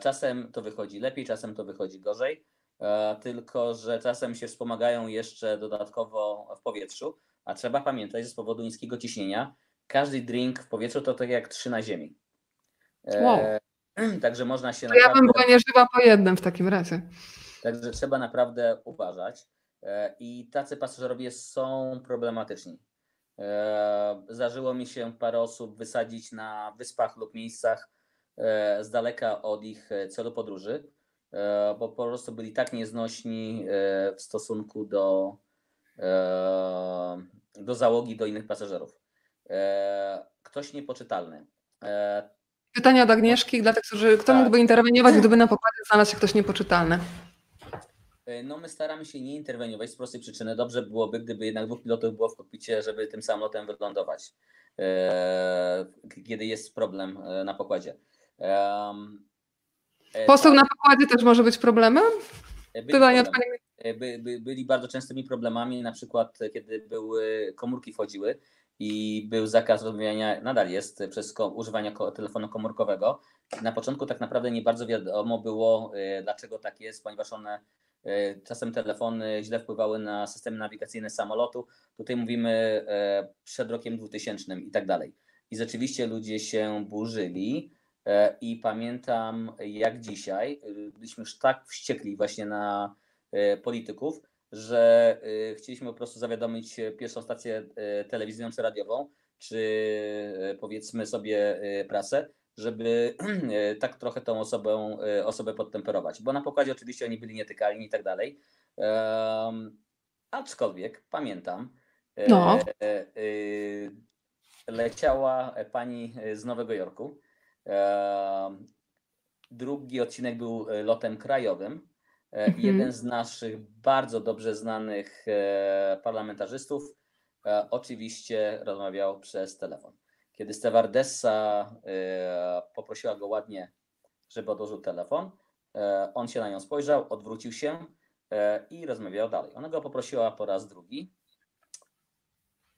Czasem to wychodzi lepiej, czasem to wychodzi gorzej, tylko że czasem się wspomagają jeszcze dodatkowo w powietrzu, a trzeba pamiętać, że z powodu niskiego ciśnienia każdy drink w powietrzu to tak jak trzy na ziemi. Wow. Także można się To ja bym naprawdę, była nieżywa po jednym w takim razie. także trzeba naprawdę uważać. E, I tacy pasażerowie są problematyczni. E, Zdarzyło mi się parę osób wysadzić na wyspach lub miejscach e, z daleka od ich celu podróży, bo po prostu byli tak nieznośni w stosunku do, do załogi, do innych pasażerów. Ktoś niepoczytalny. Pytanie od Agnieszki dla tych, którzy, kto Tak. mógłby interweniować, gdyby na pokładzie znalazł się ktoś niepoczytalny? E, No my staramy się nie interweniować z prostej przyczyny. Dobrze byłoby, gdyby jednak dwóch pilotów było w kokpicie, żeby tym samolotem wylądować, e, kiedy jest problem e, na pokładzie. Poseł tak, na pokładzie też może być problemem? byli Pytanie od pani. By, by, byli bardzo częstymi problemami, na przykład kiedy były komórki wchodziły i był zakaz rozmawiania, nadal jest, przez ko- używania ko- telefonu komórkowego. Na początku tak naprawdę nie bardzo wiadomo było, dlaczego tak jest, ponieważ one czasem telefony źle wpływały na systemy nawigacyjne samolotu. Tutaj mówimy e, przed rokiem 2000 i tak dalej. I rzeczywiście ludzie się burzyli. e, I pamiętam, jak dzisiaj e, byliśmy już tak wściekli właśnie na e, polityków, że e, chcieliśmy po prostu zawiadomić e, pierwszą stację e, telewizyjną czy radiową, czy e, powiedzmy sobie e, prasę, żeby e, tak trochę tą osobę, e, osobę podtemperować. Bo na pokładzie oczywiście oni byli nietykalni i tak dalej. Aczkolwiek pamiętam, e, No. e, e, leciała pani z Nowego Jorku. Drugi odcinek był lotem krajowym. Mhm. Jeden z naszych bardzo dobrze znanych parlamentarzystów oczywiście rozmawiał przez telefon. Kiedy stewardessa e, poprosiła go ładnie, żeby odłożył telefon, e, on się na nią spojrzał, odwrócił się e, i rozmawiał dalej. Ona go poprosiła po raz drugi.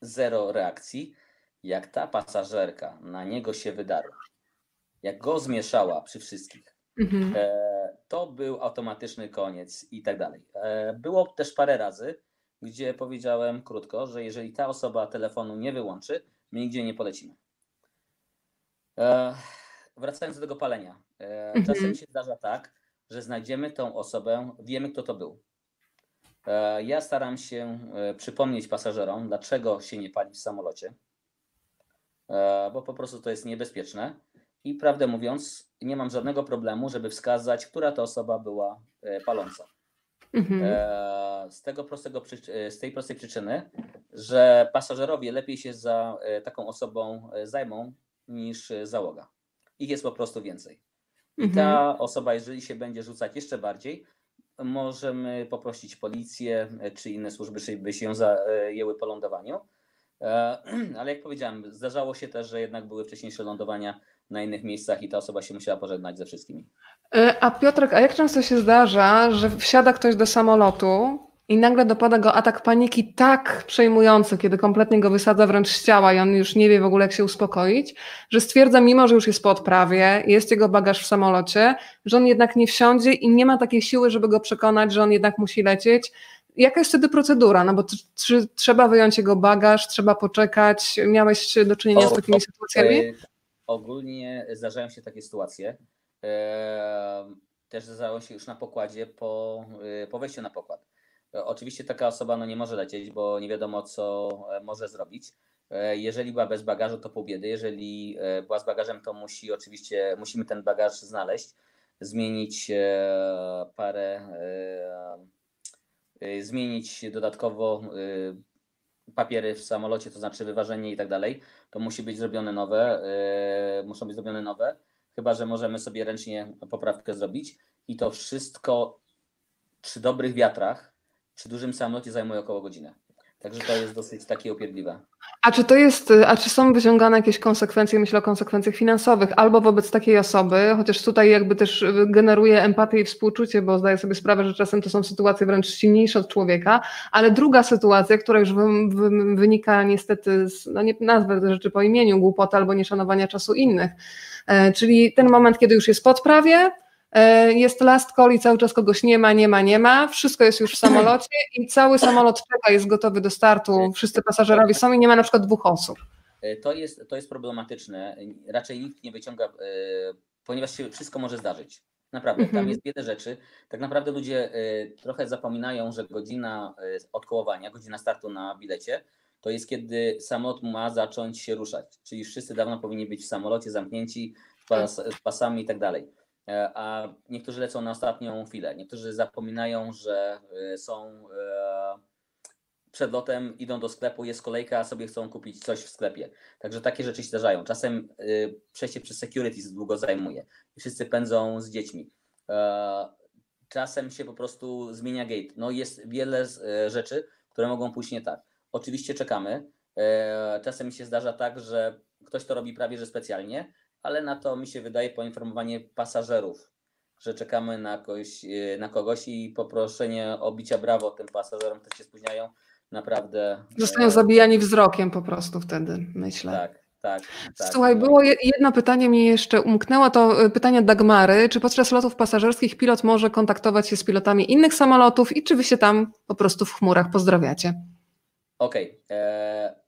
Zero reakcji. Jak ta pasażerka na niego się wydarła, jak go zmieszała przy wszystkich, Mhm. to był automatyczny koniec i tak dalej. Było też parę razy, gdzie powiedziałem krótko, że jeżeli ta osoba telefonu nie wyłączy, my nigdzie nie polecimy. E, Wracając do tego palenia. E, Mhm. Czasem się zdarza tak, że znajdziemy tą osobę, wiemy kto to był. E, Ja staram się e, przypomnieć pasażerom, dlaczego się nie pali w samolocie, E, bo po prostu to jest niebezpieczne. I prawdę mówiąc, nie mam żadnego problemu, żeby wskazać, która to osoba była e, paląca. Mhm. E, Z tego prostego, z tej prostej przyczyny, że pasażerowie lepiej się za e, taką osobą e, zajmą niż e, załoga. Ich jest po prostu więcej. I Mhm. ta osoba, jeżeli się będzie rzucać jeszcze bardziej, możemy poprosić policję e, czy inne służby, żeby się zajęły po lądowaniu. E, Ale jak powiedziałem, zdarzało się też, że jednak były wcześniejsze lądowania na innych miejscach i ta osoba się musiała pożegnać ze wszystkimi. E, A Piotrek, a jak często się zdarza, że wsiada ktoś do samolotu i nagle dopada go atak paniki tak przejmujący, kiedy kompletnie go wysadza wręcz z ciała i on już nie wie w ogóle, jak się uspokoić, że stwierdza, mimo że już jest po odprawie, jest jego bagaż w samolocie, że on jednak nie wsiądzie i nie ma takiej siły, żeby go przekonać, że on jednak musi lecieć. Jaka jest wtedy procedura? No bo t- trzeba wyjąć jego bagaż, trzeba poczekać? Miałeś do czynienia z takimi sytuacjami? E, Ogólnie zdarzają się takie sytuacje. E, Też zdarzało się już na pokładzie po, e, po wejściu na pokład. E, Oczywiście taka osoba no, nie może lecieć, bo nie wiadomo, co e, może zrobić. E, Jeżeli była bez bagażu, to pół biedy. Jeżeli była z bagażem, to musi oczywiście musimy ten bagaż znaleźć, zmienić parę, zmienić dodatkowo papiery w samolocie, to znaczy wyważenie i tak dalej to musi być zrobione nowe, muszą być zrobione nowe, chyba że możemy sobie ręcznie poprawkę zrobić i to wszystko przy dobrych wiatrach, przy dużym samolocie zajmuje około godziny. Także to jest dosyć takie upierdliwe. A czy to jest, a czy są wyciągane jakieś konsekwencje, myślę o konsekwencjach finansowych, albo wobec takiej osoby, chociaż tutaj jakby też generuje empatię i współczucie, bo zdaję sobie sprawę, że czasem to są sytuacje wręcz silniejsze od człowieka, ale druga sytuacja, która już wy, wy, wynika niestety z, no nie nazwę rzeczy po imieniu, głupota albo nieszanowania czasu innych, e, czyli ten moment, kiedy już jest po odprawie, e, jest last call i cały czas kogoś nie ma, nie ma, nie ma, wszystko jest już w samolocie i cały samolot czeka, jest gotowy do startu, wszyscy pasażerowie są i nie ma na przykład dwóch osób. to jest, to jest problematyczne. Raczej nikt nie wyciąga, ponieważ się wszystko może zdarzyć. Naprawdę, tam Mhm. jest wiele rzeczy. Tak naprawdę ludzie trochę zapominają, że godzina odkołowania, godzina startu na bilecie, to jest kiedy samolot ma zacząć się ruszać. Czyli wszyscy dawno powinni być w samolocie zamknięci z pasami i tak dalej. E, A niektórzy lecą na ostatnią chwilę. Niektórzy zapominają, że y, są e, przed lotem, idą do sklepu, jest kolejka, a sobie chcą kupić coś w sklepie. Także takie rzeczy się zdarzają. Czasem przejście przez security długo zajmuje. Wszyscy pędzą z dziećmi. E, Czasem się po prostu zmienia gate. No jest wiele e, rzeczy, które mogą pójść nie tak. Oczywiście czekamy. E, Czasem się zdarza tak, że ktoś to robi prawie że specjalnie, ale na to mi się wydaje poinformowanie pasażerów, że czekamy na kogoś, e, na kogoś i poproszenie o bicia brawo tym pasażerom, którzy się spóźniają. Naprawdę. e, Zostają zabijani wzrokiem po prostu wtedy, myślę. Tak, tak. tak. Słuchaj, było je- jedno pytanie mi jeszcze umknęło, to y, pytanie Dagmary. Czy podczas lotów pasażerskich pilot może kontaktować się z pilotami innych samolotów i czy wy się tam po prostu w chmurach pozdrawiacie? Okej. e,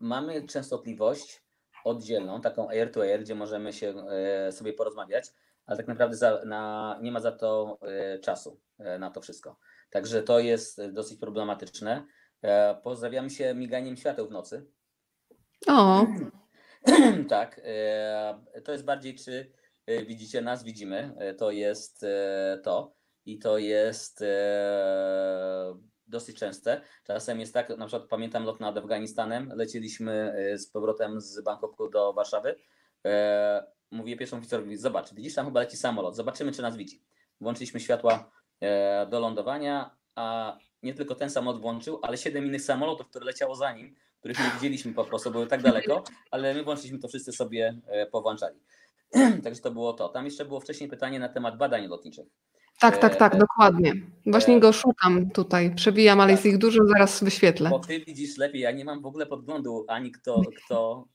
Mamy częstotliwość oddzielną, taką air to air, gdzie możemy się e, sobie porozmawiać, ale tak naprawdę za, na, nie ma za to e, czasu e, na to wszystko. Także to jest dosyć problematyczne. Pozdrawiamy się miganiem świateł w nocy. O, tak, to jest bardziej, czy widzicie nas, widzimy. To jest to i to jest dosyć częste. Czasem jest tak, na przykład pamiętam lot nad Afganistanem, lecieliśmy e, z powrotem z Bangkoku do Warszawy. E, Mówię pierwszą oficerowi, zobacz, widzisz, tam chyba leci samolot, zobaczymy, czy nas widzi. Włączyliśmy światła e, do lądowania, a nie tylko ten samolot włączył, ale siedem innych samolotów, które leciało za nim, których nie widzieliśmy po prostu, były tak daleko, ale my włączyliśmy to wszyscy sobie powłączali. Także to było to. Tam jeszcze było wcześniej pytanie na temat badań lotniczych. Tak, tak, tak, E, dokładnie. Właśnie e, go szukam tutaj, przebijam, ale jest tak. ich dużo, zaraz wyświetlę. Bo ty widzisz lepiej, ja nie mam w ogóle podglądu ani kto, kto,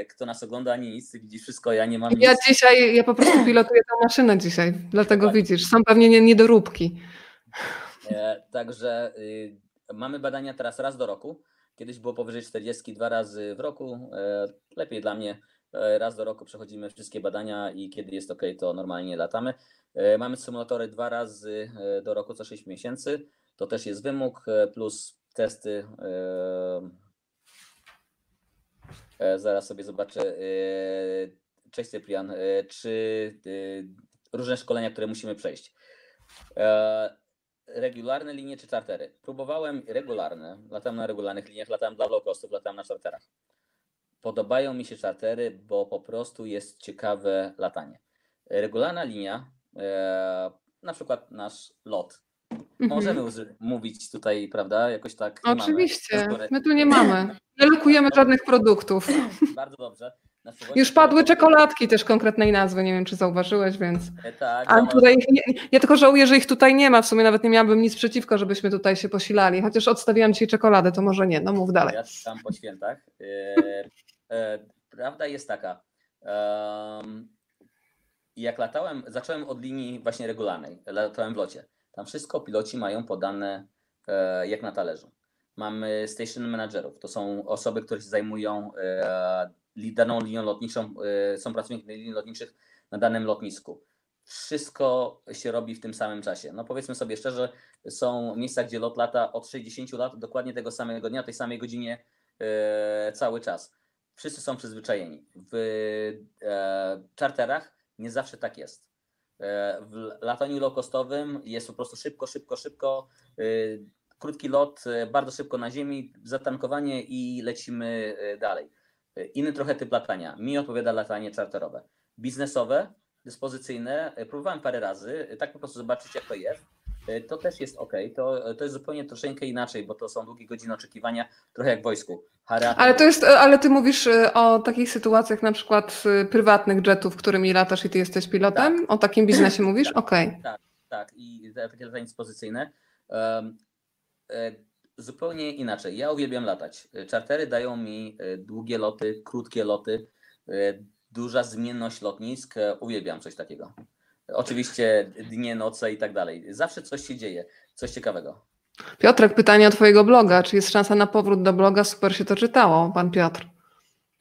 e, kto nas ogląda, ani nic. Ty widzisz wszystko, ja nie mam Ja nic. dzisiaj, ja po prostu pilotuję tę maszynę dzisiaj, dlatego Dokładnie. widzisz, są pewnie nie- niedoróbki. Także y, mamy badania teraz raz do roku. Kiedyś było powyżej 40, dwa razy w roku. Lepiej dla mnie. Raz do roku przechodzimy wszystkie badania i kiedy jest ok, to normalnie latamy. E, Mamy symulatory dwa razy e, do roku co 6 miesięcy. To też jest wymóg, e, plus testy. Zaraz sobie zobaczę. Cześć Cyprian. Czy różne szkolenia, które musimy przejść? Regularne linie czy czartery? Próbowałem regularne, latam na regularnych liniach, latam dla low costów, latam na czarterach. Podobają mi się czartery, bo po prostu jest ciekawe latanie. Regularna linia, na przykład nasz lot. Mhm. Możemy mówić tutaj, prawda, jakoś tak. mamy Oczywiście, cenzury. my tu nie mamy. Nie lokujemy żadnych produktów. Bardzo dobrze. Już padły czekoladki też konkretnej nazwy, nie wiem czy zauważyłeś, więc... E, Tak, A no, tutaj nie, ja tylko żałuję, że ich tutaj nie ma. W sumie nawet nie miałabym nic przeciwko, żebyśmy tutaj się posilali. Chociaż odstawiłam dzisiaj czekoladę, to może nie. No mów dalej. Ja tam po świętach. E, e, prawda jest taka. Em, jak latałem, zacząłem od linii właśnie regularnej. Latałem w locie. Tam wszystko piloci mają podane e, jak na talerzu. Mamy station managerów. To są osoby, które się zajmują e, daną linią lotniczą, e, są pracownikami linii lotniczych na danym lotnisku. Wszystko się robi w tym samym czasie. No powiedzmy sobie szczerze, są miejsca, gdzie lot lata od 60 lat, dokładnie tego samego dnia, tej samej godzinie e, cały czas. Wszyscy są przyzwyczajeni. W e, czarterach nie zawsze tak jest. E, w lataniu low-costowym jest po prostu szybko, szybko, szybko. e, Krótki lot, e, bardzo szybko na ziemi, zatankowanie i lecimy dalej. Inny trochę typ latania. Mi odpowiada latanie czarterowe. Biznesowe, dyspozycyjne, próbowałem parę razy, tak po prostu zobaczyć jak to jest. E, To też jest ok. To, to jest zupełnie troszeczkę inaczej, bo to są długie godziny oczekiwania, trochę jak w wojsku. Ale to jest, ale ty mówisz o takich sytuacjach na przykład prywatnych jetów, którymi latasz i ty jesteś pilotem? O takim biznesie mówisz? Okej. Tak, i te- takie latanie dyspozycyjne. Um, e, zupełnie inaczej. Ja uwielbiam latać. E, Czartery dają mi e, długie loty, krótkie loty, e, duża zmienność lotnisk. E, Uwielbiam coś takiego. Oczywiście dnie, noce i tak dalej. Zawsze coś się dzieje, coś ciekawego. Piotrek, pytanie o twojego bloga. Czy jest szansa na powrót do bloga? Super się to czytało, pan Piotr.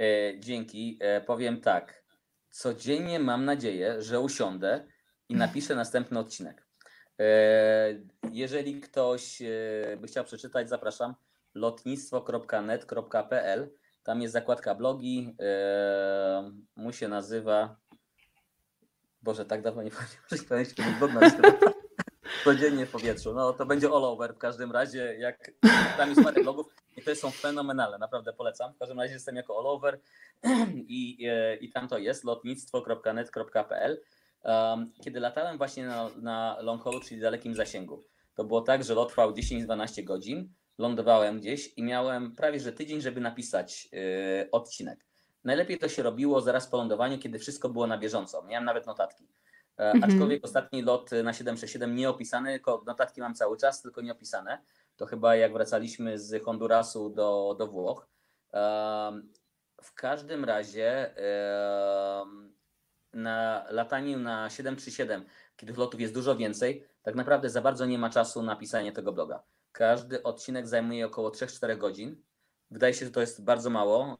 E, dzięki. E, powiem tak. Codziennie mam nadzieję, że usiądę i napiszę następny odcinek. E, jeżeli ktoś e, by chciał przeczytać, zapraszam lotnictwo.net.pl. Tam jest zakładka blogi. E, mu się nazywa. Boże, tak dawno nie pamiętam, że blog nazywa. Codziennie w powietrzu. No to będzie all over w każdym razie. Jak tam jest parę blogów i to są fenomenalne, naprawdę polecam. W każdym razie jestem jako all over i, e, i tam to jest lotnictwo.net.pl. Um, kiedy latałem właśnie na, na long haul, czyli dalekim zasięgu, to było tak, że lot trwał 10-12 godzin, lądowałem gdzieś i miałem prawie że tydzień, żeby napisać yy, odcinek. Najlepiej to się robiło zaraz po lądowaniu, kiedy wszystko było na bieżąco. Miałem nawet notatki. E, Mhm. Aczkolwiek ostatni lot na 767 nie opisany, tylko notatki mam cały czas, tylko nie opisane. To chyba jak wracaliśmy z Hondurasu do, do Włoch. W każdym razie na lataniu na 737, kiedy lotów jest dużo więcej, tak naprawdę za bardzo nie ma czasu na pisanie tego bloga. Każdy odcinek zajmuje około 3-4 godzin. Wydaje się, że to jest bardzo mało.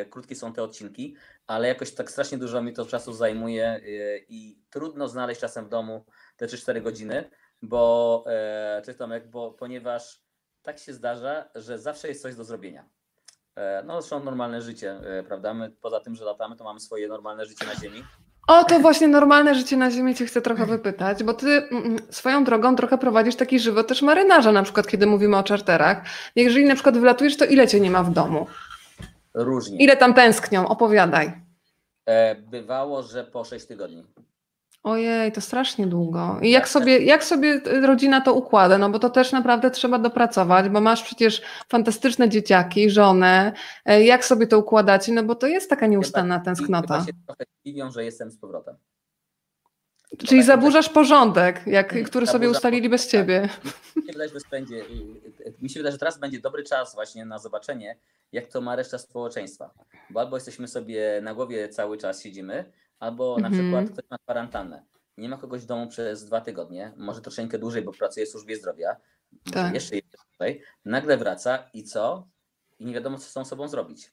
e, Krótkie są te odcinki, ale jakoś tak strasznie dużo mi to czasu zajmuje e, i trudno znaleźć czasem w domu te 3-4 godziny, bo, e, cześć Tomek, bo ponieważ tak się zdarza, że zawsze jest coś do zrobienia. No, zresztą normalne życie, prawda? My poza tym, że latamy, to mamy swoje normalne życie na Ziemi. O, to właśnie normalne życie na Ziemi cię chcę trochę wypytać, bo ty mm, swoją drogą trochę prowadzisz taki żywot też marynarza, na przykład kiedy mówimy o czarterach. Jeżeli na przykład wylatujesz, to ile cię nie ma w domu? Różnie. Ile tam tęsknią? Opowiadaj. E, Bywało, że po 6 tygodni. Ojej, to strasznie długo. I jak sobie, jak sobie rodzina to układa? No bo to też naprawdę trzeba dopracować, bo masz przecież fantastyczne dzieciaki, żonę. E, Jak sobie to układacie? No bo to jest taka nieustanna tęsknota. Chyba się trochę dziwią, że jestem z powrotem. Czyli zaburzasz porządek, jak, który sobie ustalili bez ciebie. Mi się wydaje, że to będzie, mi się wydaje, że teraz będzie dobry czas właśnie na zobaczenie, jak to ma reszta społeczeństwa. Bo albo jesteśmy sobie na głowie cały czas siedzimy, albo na Mhm. przykład ktoś ma kwarantannę. Nie ma kogoś w domu przez dwa tygodnie, może troszeczkę dłużej, bo pracuje w służbie zdrowia, może Tak. jeszcze jest tutaj, nagle wraca i co? I nie wiadomo, co z tą sobą zrobić.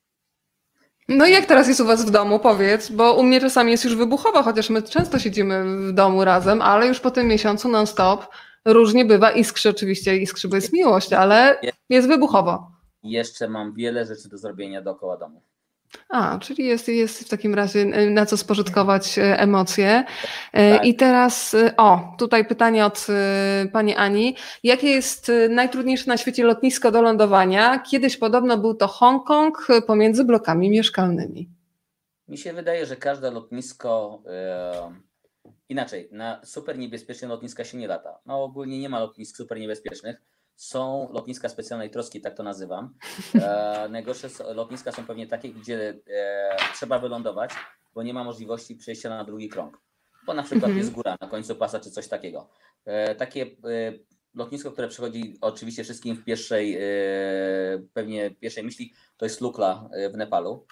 No i jak teraz jest u was w domu, powiedz, bo u mnie czasami jest już wybuchowo, chociaż my często siedzimy w domu razem, ale już po tym miesiącu non-stop różnie bywa. Iskrzy oczywiście, iskrzy, bo jest miłość, ale jest wybuchowo. Jeszcze mam wiele rzeczy do zrobienia dookoła domu. A, czyli jest, jest w takim razie e, na co spożytkować e, emocje. E, Tak. I teraz, o, tutaj pytanie od pani Ani. Jakie jest najtrudniejsze na świecie lotnisko do lądowania? Kiedyś podobno był to Hongkong pomiędzy blokami mieszkalnymi. Mi się wydaje, że każde lotnisko e, inaczej, na super niebezpieczne lotniska się nie lata. No ogólnie nie ma lotnisk super niebezpiecznych. Są lotniska specjalnej troski, tak to nazywam. E, najgorsze lotniska są pewnie takie, gdzie e, trzeba wylądować, bo nie ma możliwości przejścia na drugi krąg. Bo na przykład Mhm. jest góra na końcu pasa czy coś takiego. E, takie e, lotnisko, które przychodzi oczywiście wszystkim w pierwszej, e, pewnie pierwszej myśli, to jest Lukla e, w Nepalu.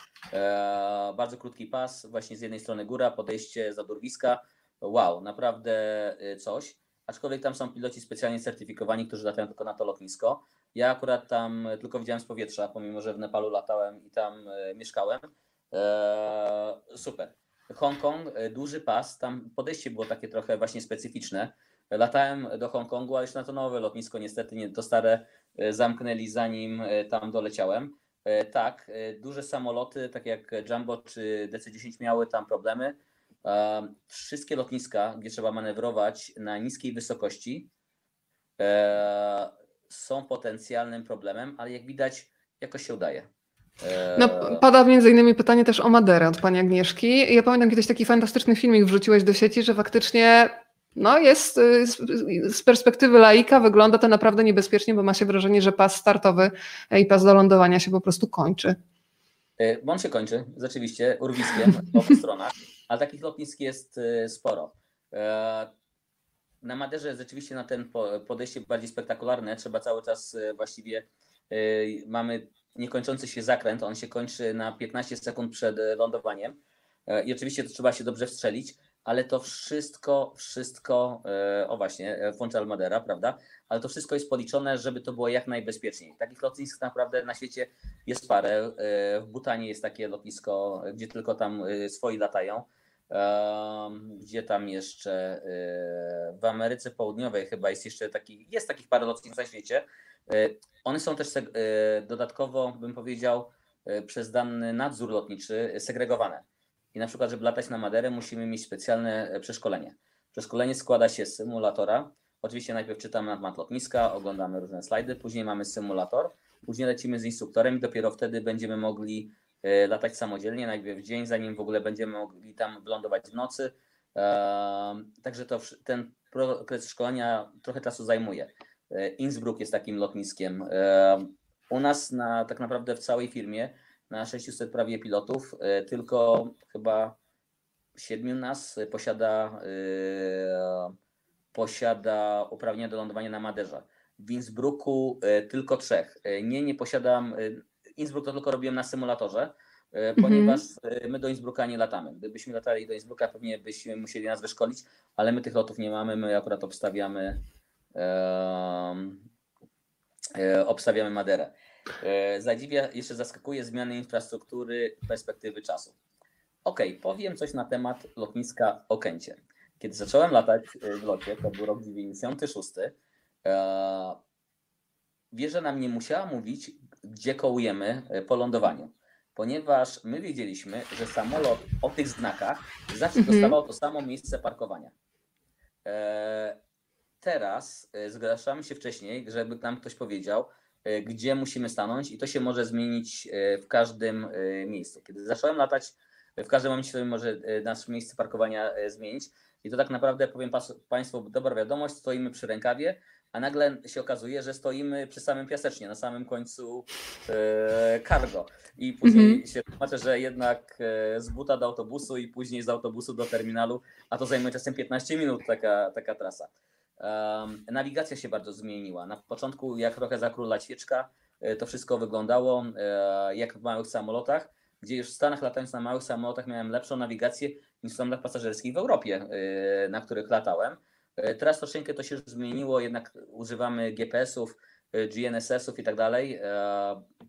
Bardzo krótki pas, właśnie z jednej strony góra, podejście za durwiska. Wow, naprawdę coś. Aczkolwiek tam są piloci specjalnie certyfikowani, którzy latają tylko na to lotnisko. Ja akurat tam tylko widziałem z powietrza, pomimo że w Nepalu latałem i tam e, mieszkałem. E, super. Hongkong, e, duży pas, tam podejście było takie trochę właśnie specyficzne. Latałem do Hongkongu, ale już na to nowe lotnisko, niestety nie, to stare e, zamknęli zanim tam doleciałem. Tak, duże samoloty, tak jak Jumbo czy DC-10 miały tam problemy. E, Wszystkie lotniska, gdzie trzeba manewrować na niskiej wysokości, e, są potencjalnym problemem, ale jak widać, jakoś się udaje. E, No, pada między innymi pytanie też o Maderę od pani Agnieszki. Ja pamiętam kiedyś taki fantastyczny filmik wrzuciłeś do sieci, że faktycznie no jest y, z, perspektywy laika wygląda to naprawdę niebezpiecznie, bo ma się wrażenie, że pas startowy i pas do lądowania się po prostu kończy. E, Bo on się kończy, rzeczywiście, urwiskiem po obu stronach, ale takich lotnisk jest e, sporo. E, Na Maderze rzeczywiście na ten po- podejście bardziej spektakularne trzeba cały czas e, właściwie e, mamy niekończący się zakręt, on się kończy na 15 sekund przed lądowaniem E, i oczywiście to trzeba się dobrze wstrzelić, ale to wszystko, wszystko, e, o właśnie, Fonte Almadera, prawda? Ale to wszystko jest policzone, żeby to było jak najbezpieczniej. Takich lotnisk naprawdę na świecie jest parę. W Butanie jest takie lotnisko, gdzie tylko tam swoi latają. Gdzie tam jeszcze w Ameryce Południowej chyba jest jeszcze taki, jest takich parę lotnisk na świecie. One są też dodatkowo, bym powiedział, przez dany nadzór lotniczy segregowane. I na przykład, żeby latać na Maderę, musimy mieć specjalne e, przeszkolenie. Przeszkolenie składa się z symulatora. Oczywiście najpierw czytamy na temat lotniska, oglądamy różne slajdy, później mamy symulator, później lecimy z instruktorem i dopiero wtedy będziemy mogli latać samodzielnie, najpierw dzień, zanim w ogóle będziemy mogli tam wylądować w nocy. Także to, ten okres szkolenia trochę czasu zajmuje. E, Innsbruck jest takim lotniskiem. U nas na, tak naprawdę w całej firmie na 600 prawie pilotów, e, tylko chyba siedmiu nas posiada, e, posiada uprawnienia do lądowania na Maderze. W Innsbrucku e, tylko trzech. Nie, nie posiadam. Innsbruck to tylko robiłem na symulatorze, mhm. ponieważ my do Innsbrucka nie latamy. Gdybyśmy latali do Innsbrucka, pewnie byśmy musieli nas wyszkolić, ale my tych lotów nie mamy. My akurat obstawiamy, obstawiamy Maderę. E, zadziwia, jeszcze zaskakuje zmiany infrastruktury perspektywy czasu. Ok, powiem coś na temat lotniska Okęcie. Kiedy zacząłem latać e, w locie, to był rok 96, e, wieża nam nie musiała mówić, gdzie kołujemy po lądowaniu, ponieważ my wiedzieliśmy, że samolot o tych znakach zawsze mhm. dostawał to samo miejsce parkowania. Teraz zgłaszamy się wcześniej, żeby nam ktoś powiedział, E, gdzie musimy stanąć i to się może zmienić e, w każdym e, miejscu. Kiedy zacząłem latać, w każdym momencie sobie może nasze miejsce parkowania zmienić i to tak naprawdę, powiem Państwu, dobra wiadomość, stoimy przy rękawie, a nagle się okazuje, że stoimy przy samym piasecznie, na samym końcu cargo. I później mm -hmm. się tłumaczę, że jednak z buta do autobusu i później z autobusu do terminalu, a to zajmuje czasem 15 minut taka, taka trasa. Nawigacja się bardzo zmieniła. Na początku, jak trochę za króla świeczka, e, to wszystko wyglądało e, jak w małych samolotach, gdzie już w Stanach latając na małych samolotach miałem lepszą nawigację niż w samolotach pasażerskich w Europie, e, na których latałem. Teraz troszeczkę to się już zmieniło, jednak używamy GPS-ów, GNSS-ów i tak dalej.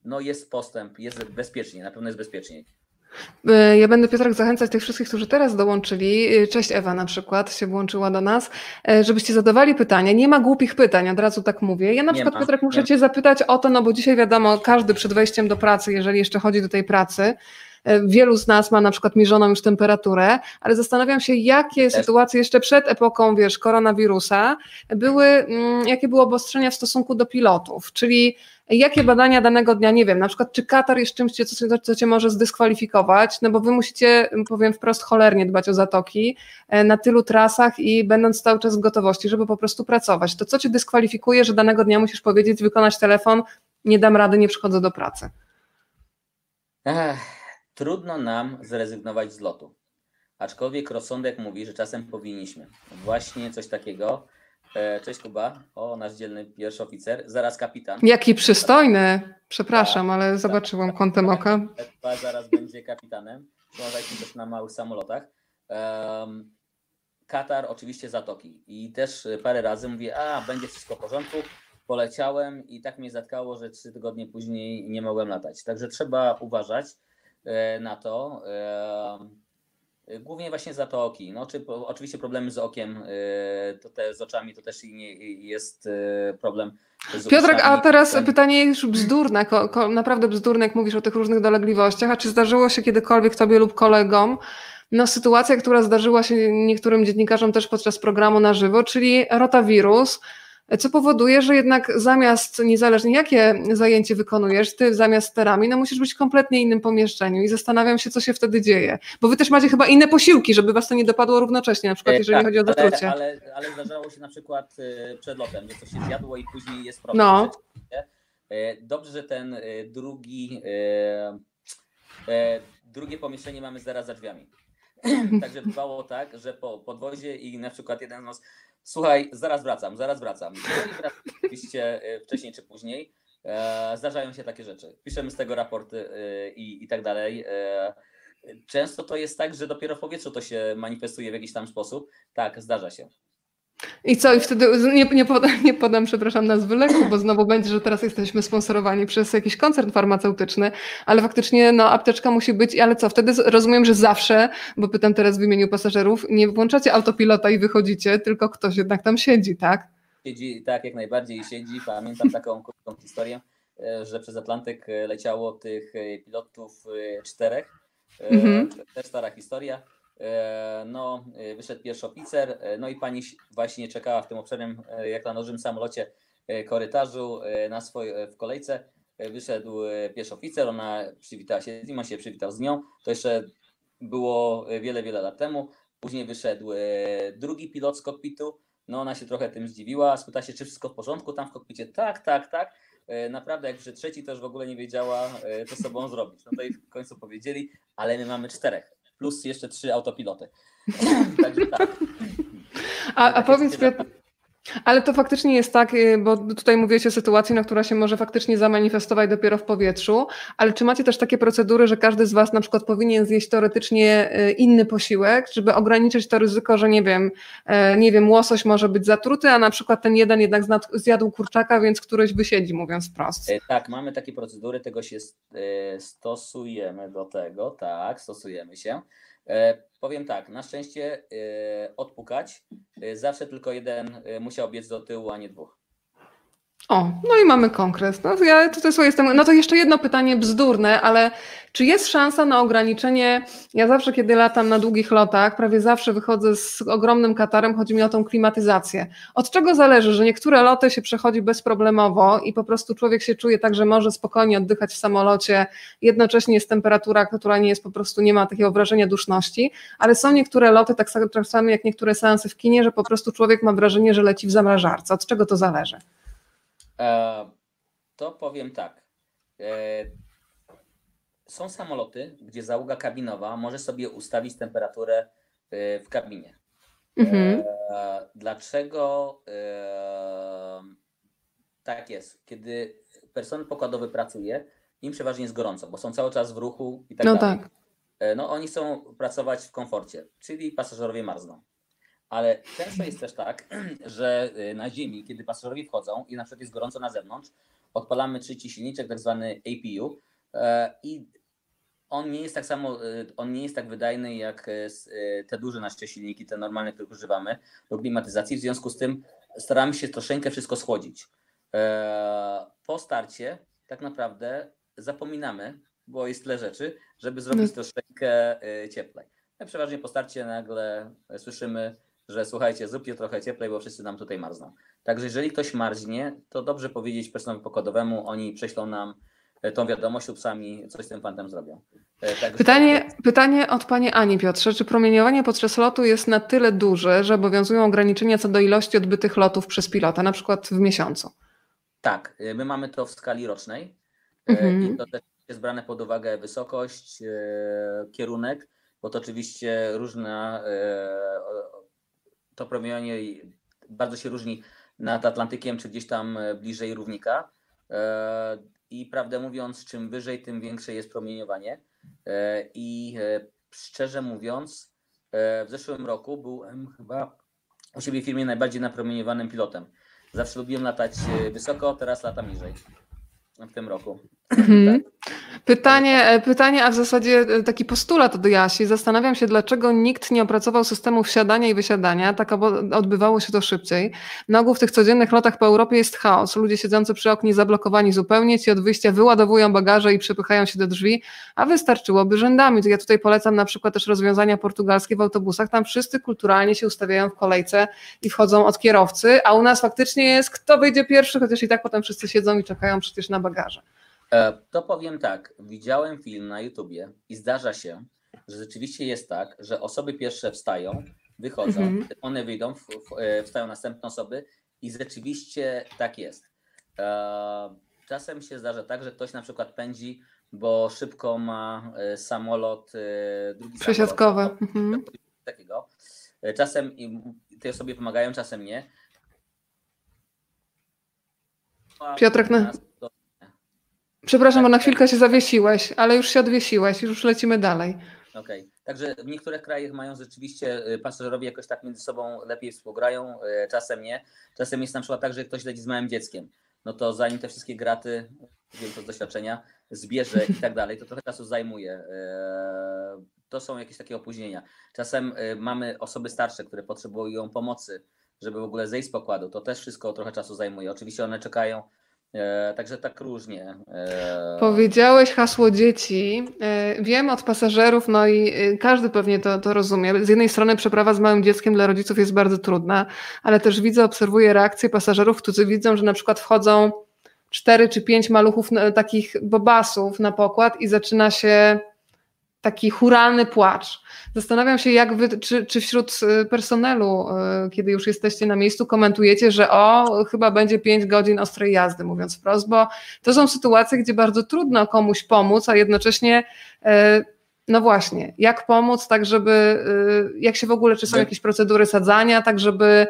No jest postęp, jest bezpiecznie, na pewno jest bezpieczniej. E, ja będę Piotrek zachęcać tych wszystkich, którzy teraz dołączyli, e, cześć Ewa na przykład się włączyła do nas, e, żebyście zadawali pytania. Nie ma głupich pytań, od razu tak mówię. Ja na nie przykład ma, Piotrek muszę Cię zapytać o to, no bo dzisiaj wiadomo, każdy przed wejściem do pracy, jeżeli jeszcze chodzi do tej pracy, Wielu z nas ma na przykład mierzoną już temperaturę, ale zastanawiam się, jakie sytuacje jeszcze przed epoką, wiesz, koronawirusa były, mm, jakie były obostrzenia w stosunku do pilotów, czyli jakie badania danego dnia, nie wiem, na przykład czy Katar jest czymś, co, co cię może zdyskwalifikować, no bo wy musicie, powiem wprost, cholernie dbać o zatoki e, na tylu trasach i będąc cały czas w gotowości, żeby po prostu pracować. To co cię dyskwalifikuje, że danego dnia musisz powiedzieć, wykonać telefon, nie dam rady, nie przychodzę do pracy? Ech, trudno nam zrezygnować z lotu. Aczkolwiek rozsądek mówi, że czasem powinniśmy. Właśnie coś takiego E, cześć Kuba, o nasz dzielny pierwszy oficer, zaraz kapitan. Jaki przystojny, przepraszam, tak, ale tak, zobaczyłam tak, kątem oka. Zaraz będzie kapitanem, uważajcie też na małych samolotach. Um, Katar oczywiście zatoki i też parę razy mówię, a będzie wszystko w porządku, poleciałem i tak mnie zatkało, że trzy tygodnie później nie mogłem latać. Także trzeba uważać na to. Y, głównie właśnie zatoki. No, czy oczywiście problemy z okiem, y, to te z oczami to też nie jest problem. Piotrek, a teraz pytanie już bzdurne, naprawdę bzdurne, jak mówisz o tych różnych dolegliwościach. A czy zdarzyło się kiedykolwiek tobie lub kolegom no, sytuacja, która zdarzyła się niektórym dziennikarzom też podczas programu na żywo, czyli rotawirus, co powoduje, że jednak zamiast, niezależnie jakie zajęcie wykonujesz, ty zamiast sterami, no musisz być w kompletnie innym pomieszczeniu i zastanawiam się, co się wtedy dzieje. Bo wy też macie chyba inne posiłki, żeby was to nie dopadło równocześnie, na przykład e, jeżeli tak, chodzi o zatrucie. Ale, ale, ale zdarzało się na przykład e, przed lotem, że coś się zjadło i później jest problem. No. E, dobrze, że ten drugi, drugie pomieszczenie mamy zaraz za drzwiami. Także bywało tak, że po podwozie i na przykład jeden z nas Słuchaj, zaraz wracam, zaraz wracam. Wracam oczywiście e, wcześniej czy później, e, zdarzają się takie rzeczy. Piszemy z tego raporty e, i, i tak dalej. Często to jest tak, że dopiero w powietrzu to się manifestuje w jakiś tam sposób. Tak, zdarza się. I co, i wtedy nie, nie, podam, nie podam, przepraszam, nazwy leku, bo znowu będzie, że teraz jesteśmy sponsorowani przez jakiś koncern farmaceutyczny, ale faktycznie no, apteczka musi być, ale co, wtedy rozumiem, że zawsze, bo pytam teraz w imieniu pasażerów, nie włączacie autopilota i wychodzicie, tylko ktoś jednak tam siedzi, tak? Siedzi, tak, jak najbardziej siedzi. Pamiętam taką krótką historię, e, że przez Atlantyk e, leciało tych e, pilotów czterech. Mhm. Też stara historia no, e, wyszedł pierwszy oficer, e, no i pani właśnie czekała w tym obszernym, jak na nożym samolocie, korytarzu na swojej, w kolejce. Wyszedł pierwszy oficer, ona przywitała się z nim, on się przywitał z nią. To jeszcze było wiele, wiele lat temu. Później wyszedł drugi pilot z kokpitu. No ona się trochę tym zdziwiła, spytała się, czy wszystko w porządku tam w kokpicie. Tak, tak, tak. Naprawdę, jak wyszedł trzeci, to już w ogóle nie wiedziała, co z sobą zrobić. No to i w końcu powiedzieli, ale my mamy czterech plus jeszcze trzy autopiloty. Także tak. A, a powiedz, Piotr, ale to faktycznie jest tak, y, bo tutaj mówiłeś o sytuacji, na która się może faktycznie zamanifestować dopiero w powietrzu, ale czy macie też takie procedury, że każdy z Was na przykład powinien zjeść teoretycznie y, inny posiłek, żeby ograniczyć to ryzyko, że nie wiem, e, nie wiem, łosoś może być zatruty, a na przykład ten jeden jednak zjadł kurczaka, więc któryś wysiedzi, mówiąc wprost. E, tak, mamy takie procedury, tego się e, stosujemy do tego, tak, stosujemy się. Powiem tak, na szczęście odpukać. Zawsze tylko jeden musiał biec do tyłu, a nie dwóch. O, no i mamy konkret. No, ja tutaj sobie jestem. No to jeszcze jedno pytanie bzdurne, ale czy jest szansa na ograniczenie? Ja zawsze, kiedy latam na długich lotach, prawie zawsze wychodzę z ogromnym katarem, chodzi mi o tą klimatyzację. Od czego zależy, że niektóre loty się przechodzi bezproblemowo i po prostu człowiek się czuje tak, że może spokojnie oddychać w samolocie, jednocześnie jest temperatura, która nie jest po prostu, nie ma takiego wrażenia duszności, ale są niektóre loty, tak samo jak niektóre seansy w kinie, że po prostu człowiek ma wrażenie, że leci w zamrażarce. Od czego to zależy? E, to powiem tak. E, są samoloty, gdzie załoga kabinowa może sobie ustawić temperaturę e, w kabinie. Mhm. Dlaczego tak jest? Kiedy personel pokładowy pracuje, im przeważnie jest gorąco, bo są cały czas w ruchu i tak no dalej. Tak. No oni chcą pracować w komforcie, czyli pasażerowie marzną. Ale często jest też tak, że y, na Ziemi, kiedy pasażerowie wchodzą i na przykład jest gorąco na zewnątrz, odpalamy trzeci silniczek, tak zwany APU e, i on nie jest tak samo, y, on nie jest tak wydajny jak y, te duże nasze silniki, te normalne, które używamy do klimatyzacji. W związku z tym staramy się troszeczkę wszystko schłodzić. E, po starcie tak naprawdę zapominamy, bo jest tyle rzeczy, żeby zrobić no. troszeczkę cieplej. No przeważnie po starcie nagle słyszymy że słuchajcie, zróbcie trochę cieplej, bo wszyscy nam tutaj marzną. Także jeżeli ktoś marznie, to dobrze powiedzieć personelowi pokładowemu, oni prześlą nam e, tą wiadomość lub sami coś z tym fantem zrobią. E, także pytanie, pytanie od Pani Ani Piotrze. Czy promieniowanie podczas lotu jest na tyle duże, że obowiązują ograniczenia co do ilości odbytych lotów przez pilota, na przykład w miesiącu? Tak, e, my mamy to w skali rocznej mhm. i to też jest brane pod uwagę wysokość, kierunek, bo to oczywiście różna to promieniowanie bardzo się różni nad Atlantykiem, czy gdzieś tam e, bliżej równika. E, I prawdę mówiąc, czym wyżej, tym większe jest promieniowanie. E, I szczerze mówiąc, w zeszłym roku byłem chyba u siebie w firmie najbardziej napromieniowanym pilotem. Zawsze lubiłem latać wysoko, teraz latam niżej w tym roku. Mhm. Tak. Pytanie, e, pytanie, a w zasadzie e, taki postulat od Jasi. Zastanawiam się, dlaczego nikt nie opracował systemu wsiadania i wysiadania, tak aby odbywało się to szybciej. Na ogół w tych codziennych lotach po Europie jest chaos. Ludzie siedzący przy oknie zablokowani zupełnie, ci od wyjścia wyładowują bagaże i przepychają się do drzwi, a wystarczyłoby rzędami. To ja tutaj polecam na przykład też rozwiązania portugalskie w autobusach. Tam wszyscy kulturalnie się ustawiają w kolejce i wchodzą od kierowcy, a u nas faktycznie jest kto wyjdzie pierwszy, chociaż i tak potem wszyscy siedzą i czekają przecież na bagaże. E, to powiem tak, widziałem film na YouTubie i zdarza się, że rzeczywiście jest tak, że osoby pierwsze wstają, wychodzą, mhm. one wyjdą, e, wstają następne osoby i rzeczywiście tak jest. E, czasem się zdarza tak, że ktoś na przykład pędzi, bo szybko ma samolot, drugi Przesiadkowy. Mhm. takiego. Czasem te osoby pomagają, czasem nie. Piotrek, na, Przepraszam, bo na chwilkę się zawiesiłeś, ale już się odwiesiłeś, już lecimy dalej. Okej. Także w niektórych krajach mają rzeczywiście y, pasażerowie jakoś tak między sobą lepiej współgrają, y, czasem nie. Czasem jest na przykład tak, że ktoś leci z małym dzieckiem. No to zanim te wszystkie graty, wiem to z doświadczenia, zbierze i tak dalej, to trochę czasu zajmuje. E, To są jakieś takie opóźnienia. Czasem y, mamy osoby starsze, które potrzebują pomocy, żeby w ogóle zejść z pokładu. To też wszystko trochę czasu zajmuje. Oczywiście one czekają, e, także tak różnie. e, Powiedziałeś hasło dzieci. E, Wiem od pasażerów, no i e, każdy pewnie to, to rozumie. Z jednej strony przeprawa z małym dzieckiem dla rodziców jest bardzo trudna, ale też widzę, obserwuję reakcje pasażerów, którzy widzą, że na przykład wchodzą cztery czy pięć maluchów, no, takich bobasów na pokład i zaczyna się taki churalny płacz. Zastanawiam się, jak wy, czy, czy wśród e, personelu, e, kiedy już jesteście na miejscu, komentujecie, że o, chyba będzie pięć godzin ostrej jazdy, mówiąc wprost, bo to są sytuacje, gdzie bardzo trudno komuś pomóc, a jednocześnie, e, no właśnie, jak pomóc, tak żeby, jak się w ogóle, czy są jakieś procedury sadzania, tak żeby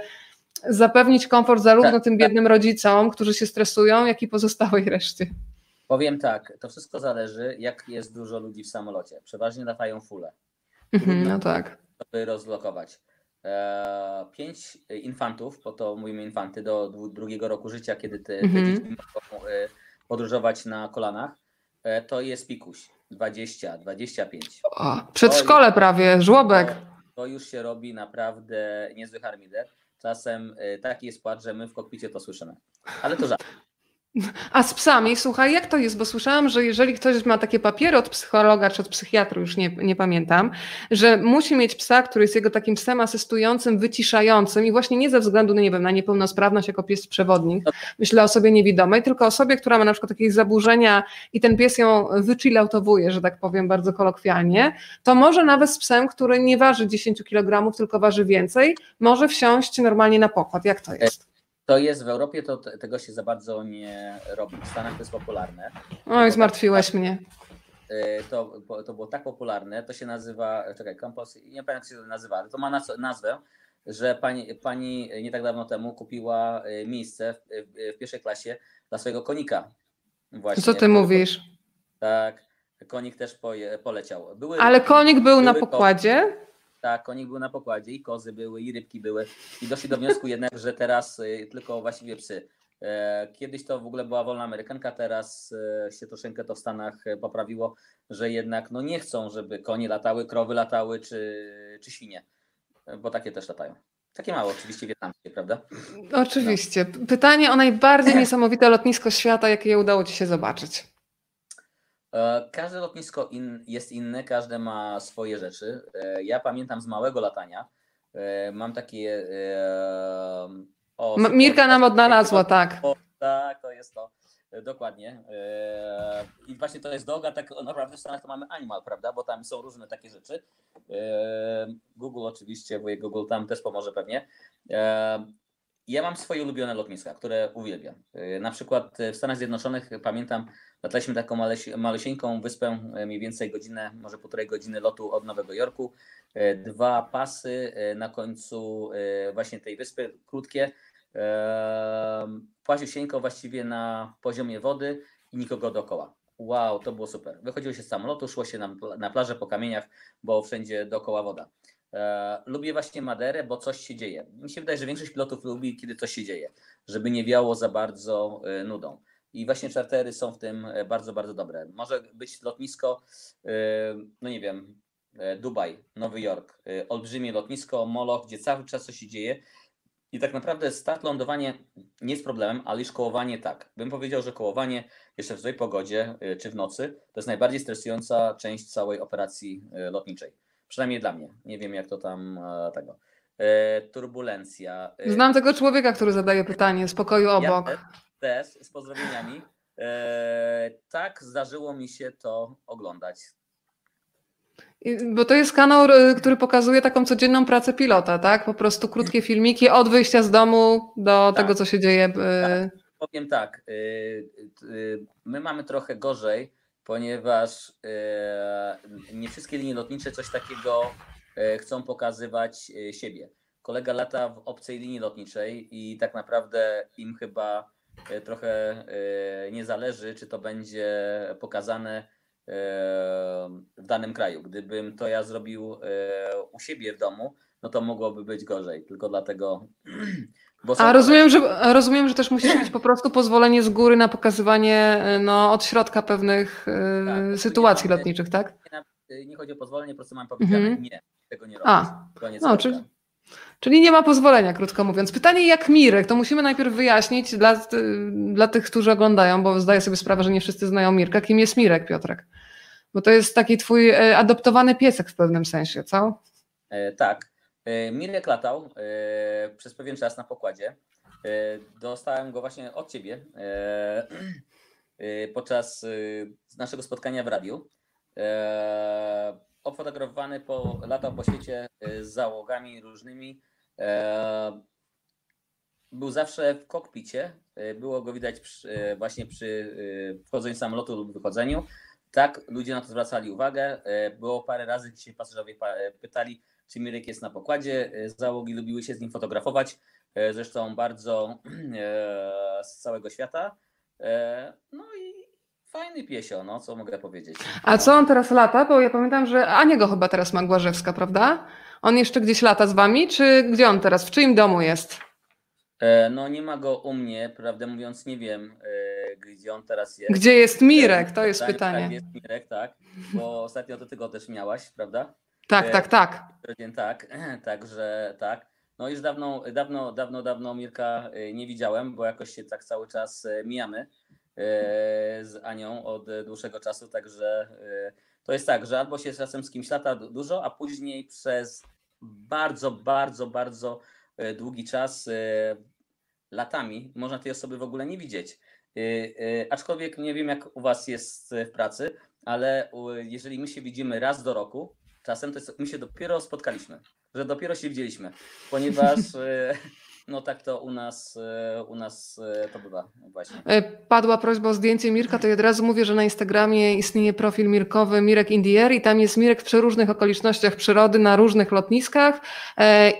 zapewnić komfort zarówno Tak, tym tak. biednym rodzicom, którzy się stresują, jak i pozostałej reszcie. Powiem tak, to wszystko zależy, jak jest dużo ludzi w samolocie. Przeważnie latają fule, Mhm, no tak. żeby rozlokować. Eee, pięć infantów, bo to mówimy infanty, do drugiego roku życia, kiedy te, te Mhm. dzieci mogą e, podróżować na kolanach, e, to jest pikuś. 20, 25. O, przedszkole prawie, żłobek. To, to już się robi naprawdę niezły harmider. Czasem e, taki jest płacz, że my w kokpicie to słyszymy. Ale to żart. A z psami, słuchaj, jak to jest? Bo słyszałam, że jeżeli ktoś ma takie papiery od psychologa czy od psychiatry, już nie, nie pamiętam, że musi mieć psa, który jest jego takim psem asystującym, wyciszającym i właśnie nie ze względu, no nie wiem, na niepełnosprawność jako pies przewodnik, myślę o osobie niewidomej, tylko osobie, która ma na przykład jakieś zaburzenia i ten pies ją wychilloutowuje, że tak powiem bardzo kolokwialnie, to może nawet z psem, który nie waży 10 kg, tylko waży więcej, może wsiąść normalnie na pokład. Jak to jest? To jest w Europie, to te- tego się za bardzo nie robi. W Stanach to jest popularne. Oj, zmartwiłeś mnie. E, to, to było tak popularne, to się nazywa, czekaj, Campos, nie pamiętam jak się to nazywa, ale to ma nazwę, że pani, pani nie tak dawno temu kupiła e, miejsce w, w, w pierwszej klasie dla swojego konika. Właśnie. Co ty mówisz? Tak, konik też poleciał. Były Ale konik był na pokładzie? Tak, konik był na pokładzie i kozy były, i rybki były. I doszli do wniosku jednak, że teraz y, tylko właściwie psy. E, Kiedyś to w ogóle była wolna amerykanka, teraz e, się troszeczkę to w Stanach e, poprawiło, że jednak no nie chcą, żeby konie latały, krowy latały czy, czy świnie, E, bo takie też latają. Takie małe oczywiście wietnamskie, prawda? Oczywiście. Pytanie o najbardziej niesamowite lotnisko świata, jakie udało Ci się zobaczyć. E, Każde lotnisko in, jest inne, każde ma swoje rzeczy. E, Ja pamiętam z małego latania, e, mam takie... O, Mirka nam odnalazła, tak. O, tak, to jest to. Dokładnie. I właśnie to jest droga, tak naprawdę w Stanach to mamy Animal, prawda? Bo tam są różne takie rzeczy. Google oczywiście, wujek Google tam też pomoże pewnie. Ja mam swoje ulubione lotniska, które uwielbiam. Na przykład w Stanach Zjednoczonych pamiętam, lataliśmy taką maleś- malusieńką wyspę, e, mniej więcej godzinę, może półtorej godziny lotu od Nowego Jorku. E, Dwa pasy e, na końcu właśnie tej wyspy, krótkie. Płaziusieńko właściwie na poziomie wody i nikogo dookoła. Wow, to było super. Wychodziło się z samolotu, szło się na, na plażę po kamieniach, bo wszędzie dookoła woda. Lubię właśnie Maderę, bo coś się dzieje. Mi się wydaje, że większość pilotów lubi, kiedy coś się dzieje, żeby nie wiało za bardzo nudą. I właśnie czartery są w tym e, bardzo, bardzo dobre. Może być lotnisko, e, no nie wiem, e, Dubaj, Nowy Jork, olbrzymie lotnisko, Moloch, gdzie cały czas coś się dzieje. I tak naprawdę start, lądowanie nie jest problemem, ale już kołowanie tak. Bym powiedział, że kołowanie jeszcze w złej pogodzie czy w nocy to jest najbardziej stresująca część całej operacji lotniczej. Przynajmniej dla mnie. Nie wiem jak to tam tego. Turbulencja. Znam tego człowieka, który zadaje pytanie z pokoju obok. Ja też, z pozdrowieniami. E, tak, zdarzyło mi się to oglądać. Bo to jest kanał, y, który pokazuje taką codzienną pracę pilota, tak? Po prostu krótkie filmiki od wyjścia z domu do Tak. tego, co się dzieje. Powiem tak, y, y, my mamy trochę gorzej, ponieważ nie wszystkie linie lotnicze coś takiego chcą pokazywać siebie. Kolega lata w obcej linii lotniczej i tak naprawdę im chyba trochę y, nie zależy, czy to będzie pokazane w danym kraju. Gdybym to ja zrobił u siebie w domu, no to mogłoby być gorzej. Tylko dlatego. A rozumiem, że, rozumiem, że też musisz mieć po prostu pozwolenie z góry na pokazywanie no, od środka pewnych tak, sytuacji lotniczych, tak? Nie, nie, chodzi o pozwolenie, po prostu mam powiedziane mhm. nie, tego nie robię. A, no, czyli, czyli nie ma pozwolenia, krótko mówiąc. Pytanie jak Mirek, to musimy najpierw wyjaśnić dla, dla tych, którzy oglądają, bo zdaję sobie sprawę, że nie wszyscy znają Mirka. Kim jest Mirek, Piotrek? Bo to jest taki twój e, adoptowany piesek w pewnym sensie, co? E, tak. E, Mirek latał e, przez pewien czas na pokładzie. E, dostałem go właśnie od ciebie e, podczas naszego spotkania w radiu. Ofotografowany po, latał po świecie z załogami różnymi. Był zawsze w kokpicie. Było go widać przy, właśnie przy wchodzeniu samolotu lub wychodzeniu. Tak, ludzie na to zwracali uwagę. Było parę razy, gdzie pasażerowie pytali, czy Mirek jest na pokładzie. Załogi lubiły się z nim fotografować. Zresztą bardzo z całego świata. No i fajny piesio, no co mogę powiedzieć. A co on teraz lata? Bo ja pamiętam, że Ania go chyba teraz ma Głażewska, prawda? On jeszcze gdzieś lata z wami, czy gdzie on teraz? W czyim domu jest? No nie ma go u mnie, prawdę mówiąc nie wiem, gdzie on teraz jest. Gdzie jest Mirek? To jest tak, pytanie. Tak, jest Mirek, tak, bo ostatnio do tego też miałaś, prawda? Tak, tak, tak. Tak, także tak. No już dawno, dawno, dawno, dawno Mirka nie widziałem, bo jakoś się tak cały czas mijamy z Anią od dłuższego czasu, także to jest tak, że albo się czasem z kimś lata dużo, a później przez bardzo, bardzo, bardzo długi czas latami można tej osoby w ogóle nie widzieć. Aczkolwiek nie wiem, jak u Was jest w pracy, ale jeżeli my się widzimy raz do roku, czasem to jest, my się dopiero spotkaliśmy, że dopiero się widzieliśmy, ponieważ e, no tak to u nas, e, u nas e, to bywa właśnie. Padła prośba o zdjęcie Mirka, to ja od razu mówię, że na Instagramie istnieje profil Mirkowy Mirek Indier i tam jest Mirek w przeróżnych okolicznościach przyrody, na różnych lotniskach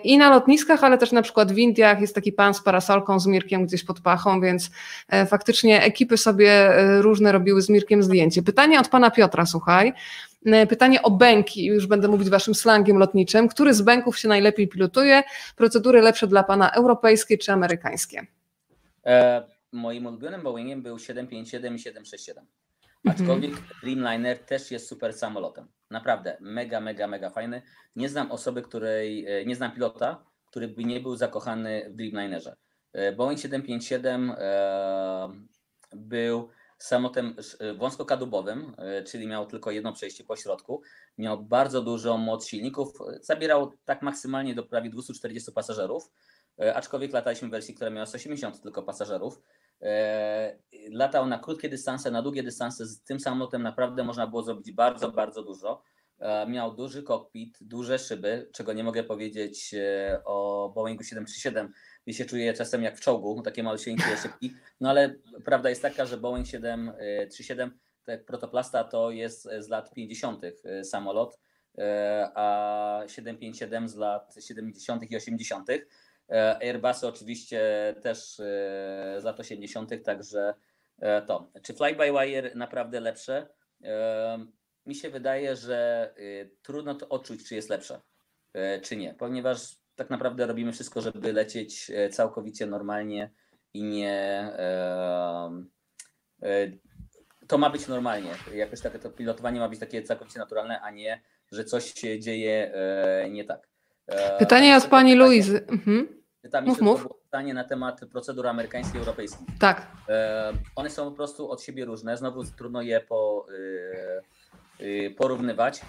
i na lotniskach, ale też na przykład w Indiach jest taki pan z parasolką z Mirkiem gdzieś pod pachą, więc faktycznie ekipy sobie różne robiły z Mirkiem zdjęcie. Pytanie od pana Piotra, słuchaj. E, pytanie o bęki, już będę mówić waszym slangiem lotniczym. Który z bęków się najlepiej pilotuje? Procedury lepsze dla pana europejskie czy amerykańskie? E, moim ulubionym Boeingiem był 757 i 767. Mhm. Aczkolwiek Dreamliner też jest super samolotem. Naprawdę, mega, mega, mega fajny. Nie znam osoby, której, e, nie znam pilota, który by nie był zakochany w Dreamlinerze. Boeing 757 był samolotem y, wąskokadłubowym, y, czyli miał tylko jedno przejście po środku. Miał bardzo dużo moc silników. Zabierał tak maksymalnie do prawie 240 pasażerów, aczkolwiek lataliśmy w wersji, która miała 180 tylko pasażerów. Latał na krótkie dystanse, na długie dystanse. Z tym samolotem naprawdę można było zrobić bardzo, bardzo dużo. Miał duży kokpit, duże szyby, czego nie mogę powiedzieć o Boeingu 737, i się czuję czasem jak w czołgu, takie malsieńkie szybki. No ale prawda jest taka, że Boeing 737, tak protoplasta to jest z lat 50. Y, samolot, a 757 z lat 70. i 80. Y, Airbusy oczywiście też z lat 80., także to. Czy fly-by-wire naprawdę lepsze? Mi się wydaje, że trudno to odczuć, czy jest lepsze, czy nie, ponieważ tak naprawdę robimy wszystko, żeby lecieć e, całkowicie normalnie i nie. E, e, to ma być normalnie. Jakoś takie to pilotowanie ma być takie całkowicie naturalne, a nie, że coś się dzieje nie tak. Pytanie od pani Luizy. Mhm. Tam mów, mów. pytanie na temat procedur amerykańskich i europejskich. Tak. One są po prostu od siebie różne. Znowu trudno je po, porównywać.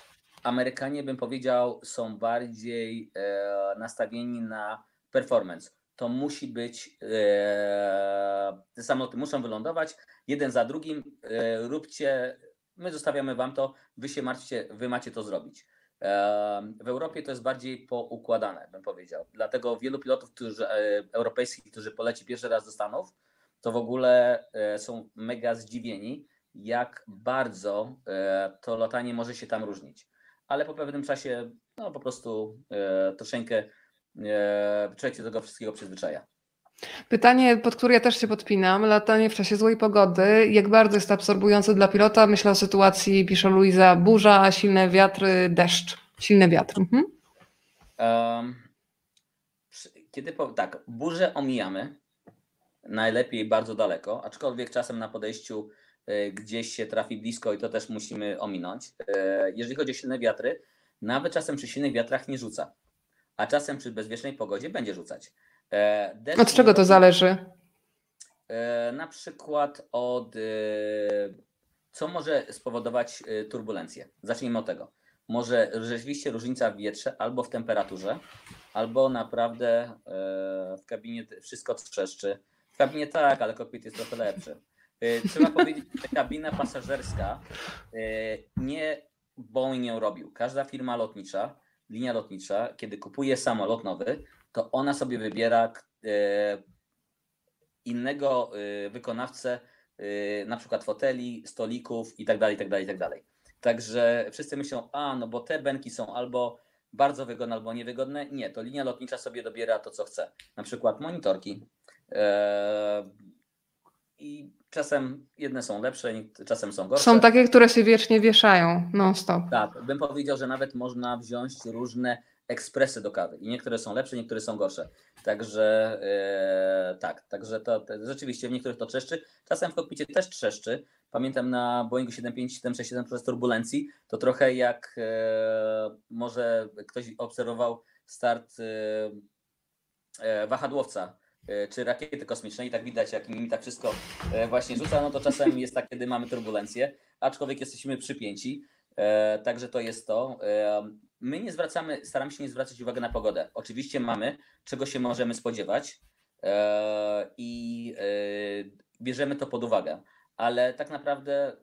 Amerykanie, bym powiedział, są bardziej e, nastawieni na performance. To musi być, e, te samoloty muszą wylądować, jeden za drugim, e, róbcie, my zostawiamy wam to, wy się martwcie, wy macie to zrobić. E, w Europie to jest bardziej poukładane, bym powiedział. Dlatego wielu pilotów którzy, e, europejskich, którzy poleci pierwszy raz do Stanów, to w ogóle e, są mega zdziwieni, jak bardzo to latanie może się tam różnić ale po pewnym czasie no po prostu e, troszeczkę e, człowiek się do tego wszystkiego przyzwyczaja. Pytanie, pod które ja też się podpinam. Latanie w czasie złej pogody. Jak bardzo jest to absorbujące dla pilota? Myślę o sytuacji, pisze Luiza, burza, silne wiatry, deszcz. Silny wiatr. Mhm. Um, kiedy po, tak, burzę omijamy, najlepiej bardzo daleko, aczkolwiek czasem na podejściu gdzieś się trafi blisko i to też musimy ominąć. Y, jeżeli chodzi o silne wiatry, nawet czasem przy silnych wiatrach nie rzuca, a czasem przy bezwiecznej pogodzie będzie rzucać. E, deszcz od czego to zależy? E, na przykład od co może spowodować turbulencję. Zacznijmy od tego. Może rzeczywiście różnica w wietrze albo w temperaturze, albo naprawdę e, w kabinie wszystko trzeszczy. W kabinie tak, ale kokpit jest trochę lepszy. E, trzeba powiedzieć, że kabina pasażerska e, nie Boeing ją robił. Każda firma lotnicza, linia lotnicza, kiedy kupuje samolot nowy, to ona sobie wybiera innego wykonawcę, na przykład foteli, stolików itd., itd., itd. Także wszyscy myślą, a no bo te benki są albo bardzo wygodne albo niewygodne. Nie, to linia lotnicza sobie dobiera to, co chce. Na przykład monitorki. I czasem jedne są lepsze, czasem są gorsze. Są takie, które się wiecznie wieszają non-stop. Tak, bym powiedział, że nawet można wziąć różne ekspresy do kawy i niektóre są lepsze, niektóre są gorsze. Także e, tak, także to, to, rzeczywiście w niektórych to trzeszczy. Czasem w kokpicie też trzeszczy. Pamiętam na Boeingu 75767 przez turbulencji, to trochę jak e, może ktoś obserwował start e wahadłowca czy rakiety kosmicznej, tak widać, jak mi tak wszystko e, właśnie rzuca, no to czasem jest tak, kiedy mamy turbulencję, aczkolwiek jesteśmy przypięci. E, także to jest to. E, my nie zwracamy, staramy się nie zwracać uwagi na pogodę. Oczywiście mamy, czego się możemy spodziewać e, i bierzemy to pod uwagę, ale tak naprawdę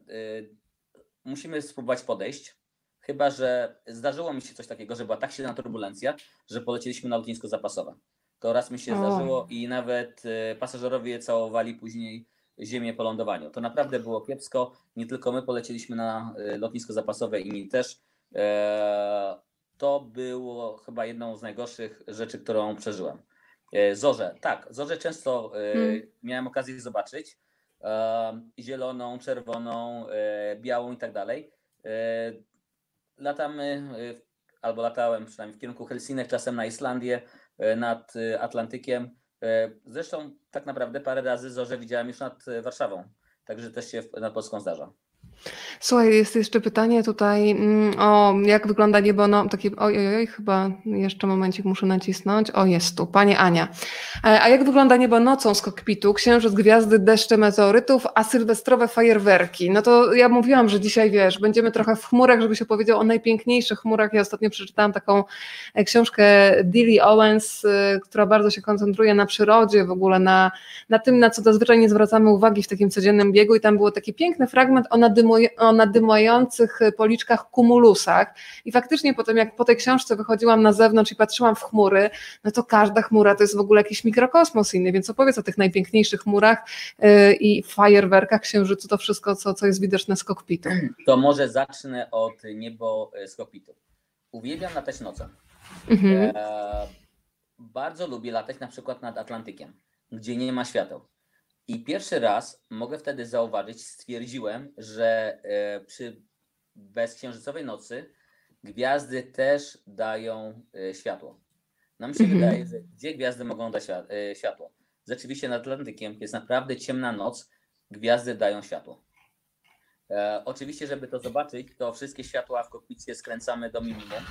musimy spróbować podejść. Chyba, że zdarzyło mi się coś takiego, że była tak silna turbulencja, że polecieliśmy na lotnisko zapasowe. To raz mi się o. zdarzyło i nawet pasażerowie całowali później ziemię po lądowaniu. To naprawdę było kiepsko. Nie tylko my polecieliśmy na y, lotnisko zapasowe, inni też. E, to było chyba jedną z najgorszych rzeczy, którą przeżyłem. E, zorze, tak, zorze często e, hmm. miałem okazję zobaczyć. Zieloną, czerwoną, białą i tak dalej. Latamy, albo latałem przynajmniej w kierunku Helsinek, czasem na Islandię, nad Atlantykiem E, zresztą tak naprawdę parę razy zorze widziałem już nad e, Warszawą, także też się nad Polską zdarza. Słuchaj, jest jeszcze pytanie tutaj mm, o jak wygląda niebo, no takie, oj, oj, oj, chyba jeszcze momencik muszę nacisnąć, o jest tu, Pani Ania. E, a jak wygląda niebo nocą z kokpitu? Księżyc, gwiazdy, deszcze meteorytów, a sylwestrowe fajerwerki. No to ja mówiłam, że dzisiaj, wiesz, będziemy trochę w chmurach, żeby się powiedział o najpiękniejszych chmurach. Ja ostatnio przeczytałam taką e, książkę Dilly Owens, e, która bardzo się koncentruje na przyrodzie, w ogóle na, na tym, na co zazwyczaj nie zwracamy uwagi w takim codziennym biegu i tam było taki piękny fragment o nadymu o nadymających policzkach kumulusach. I faktycznie potem, jak po tej książce wychodziłam na zewnątrz i patrzyłam w chmury, no to każda chmura to jest w ogóle jakiś mikrokosmos inny, więc opowiedz o tych najpiękniejszych chmurach yy, i fajerwerkach księżycu, to wszystko, co, co jest widoczne z kokpitu. To może zacznę od niebo z kokpitu. Uwielbiam latać nocą. Mhm. E, bardzo lubię latać na przykład nad Atlantykiem, gdzie nie ma świateł. I pierwszy raz mogę wtedy zauważyć, stwierdziłem, że e, przy bezksiężycowej nocy gwiazdy też dają e, światło. Nam się mhm. wydaje, że gdzie gwiazdy mogą dać e, światło? Rzeczywiście nad Atlantykiem jest naprawdę ciemna noc, gwiazdy dają światło. E, oczywiście, żeby to zobaczyć, to wszystkie światła w kokpicie skręcamy do minimum,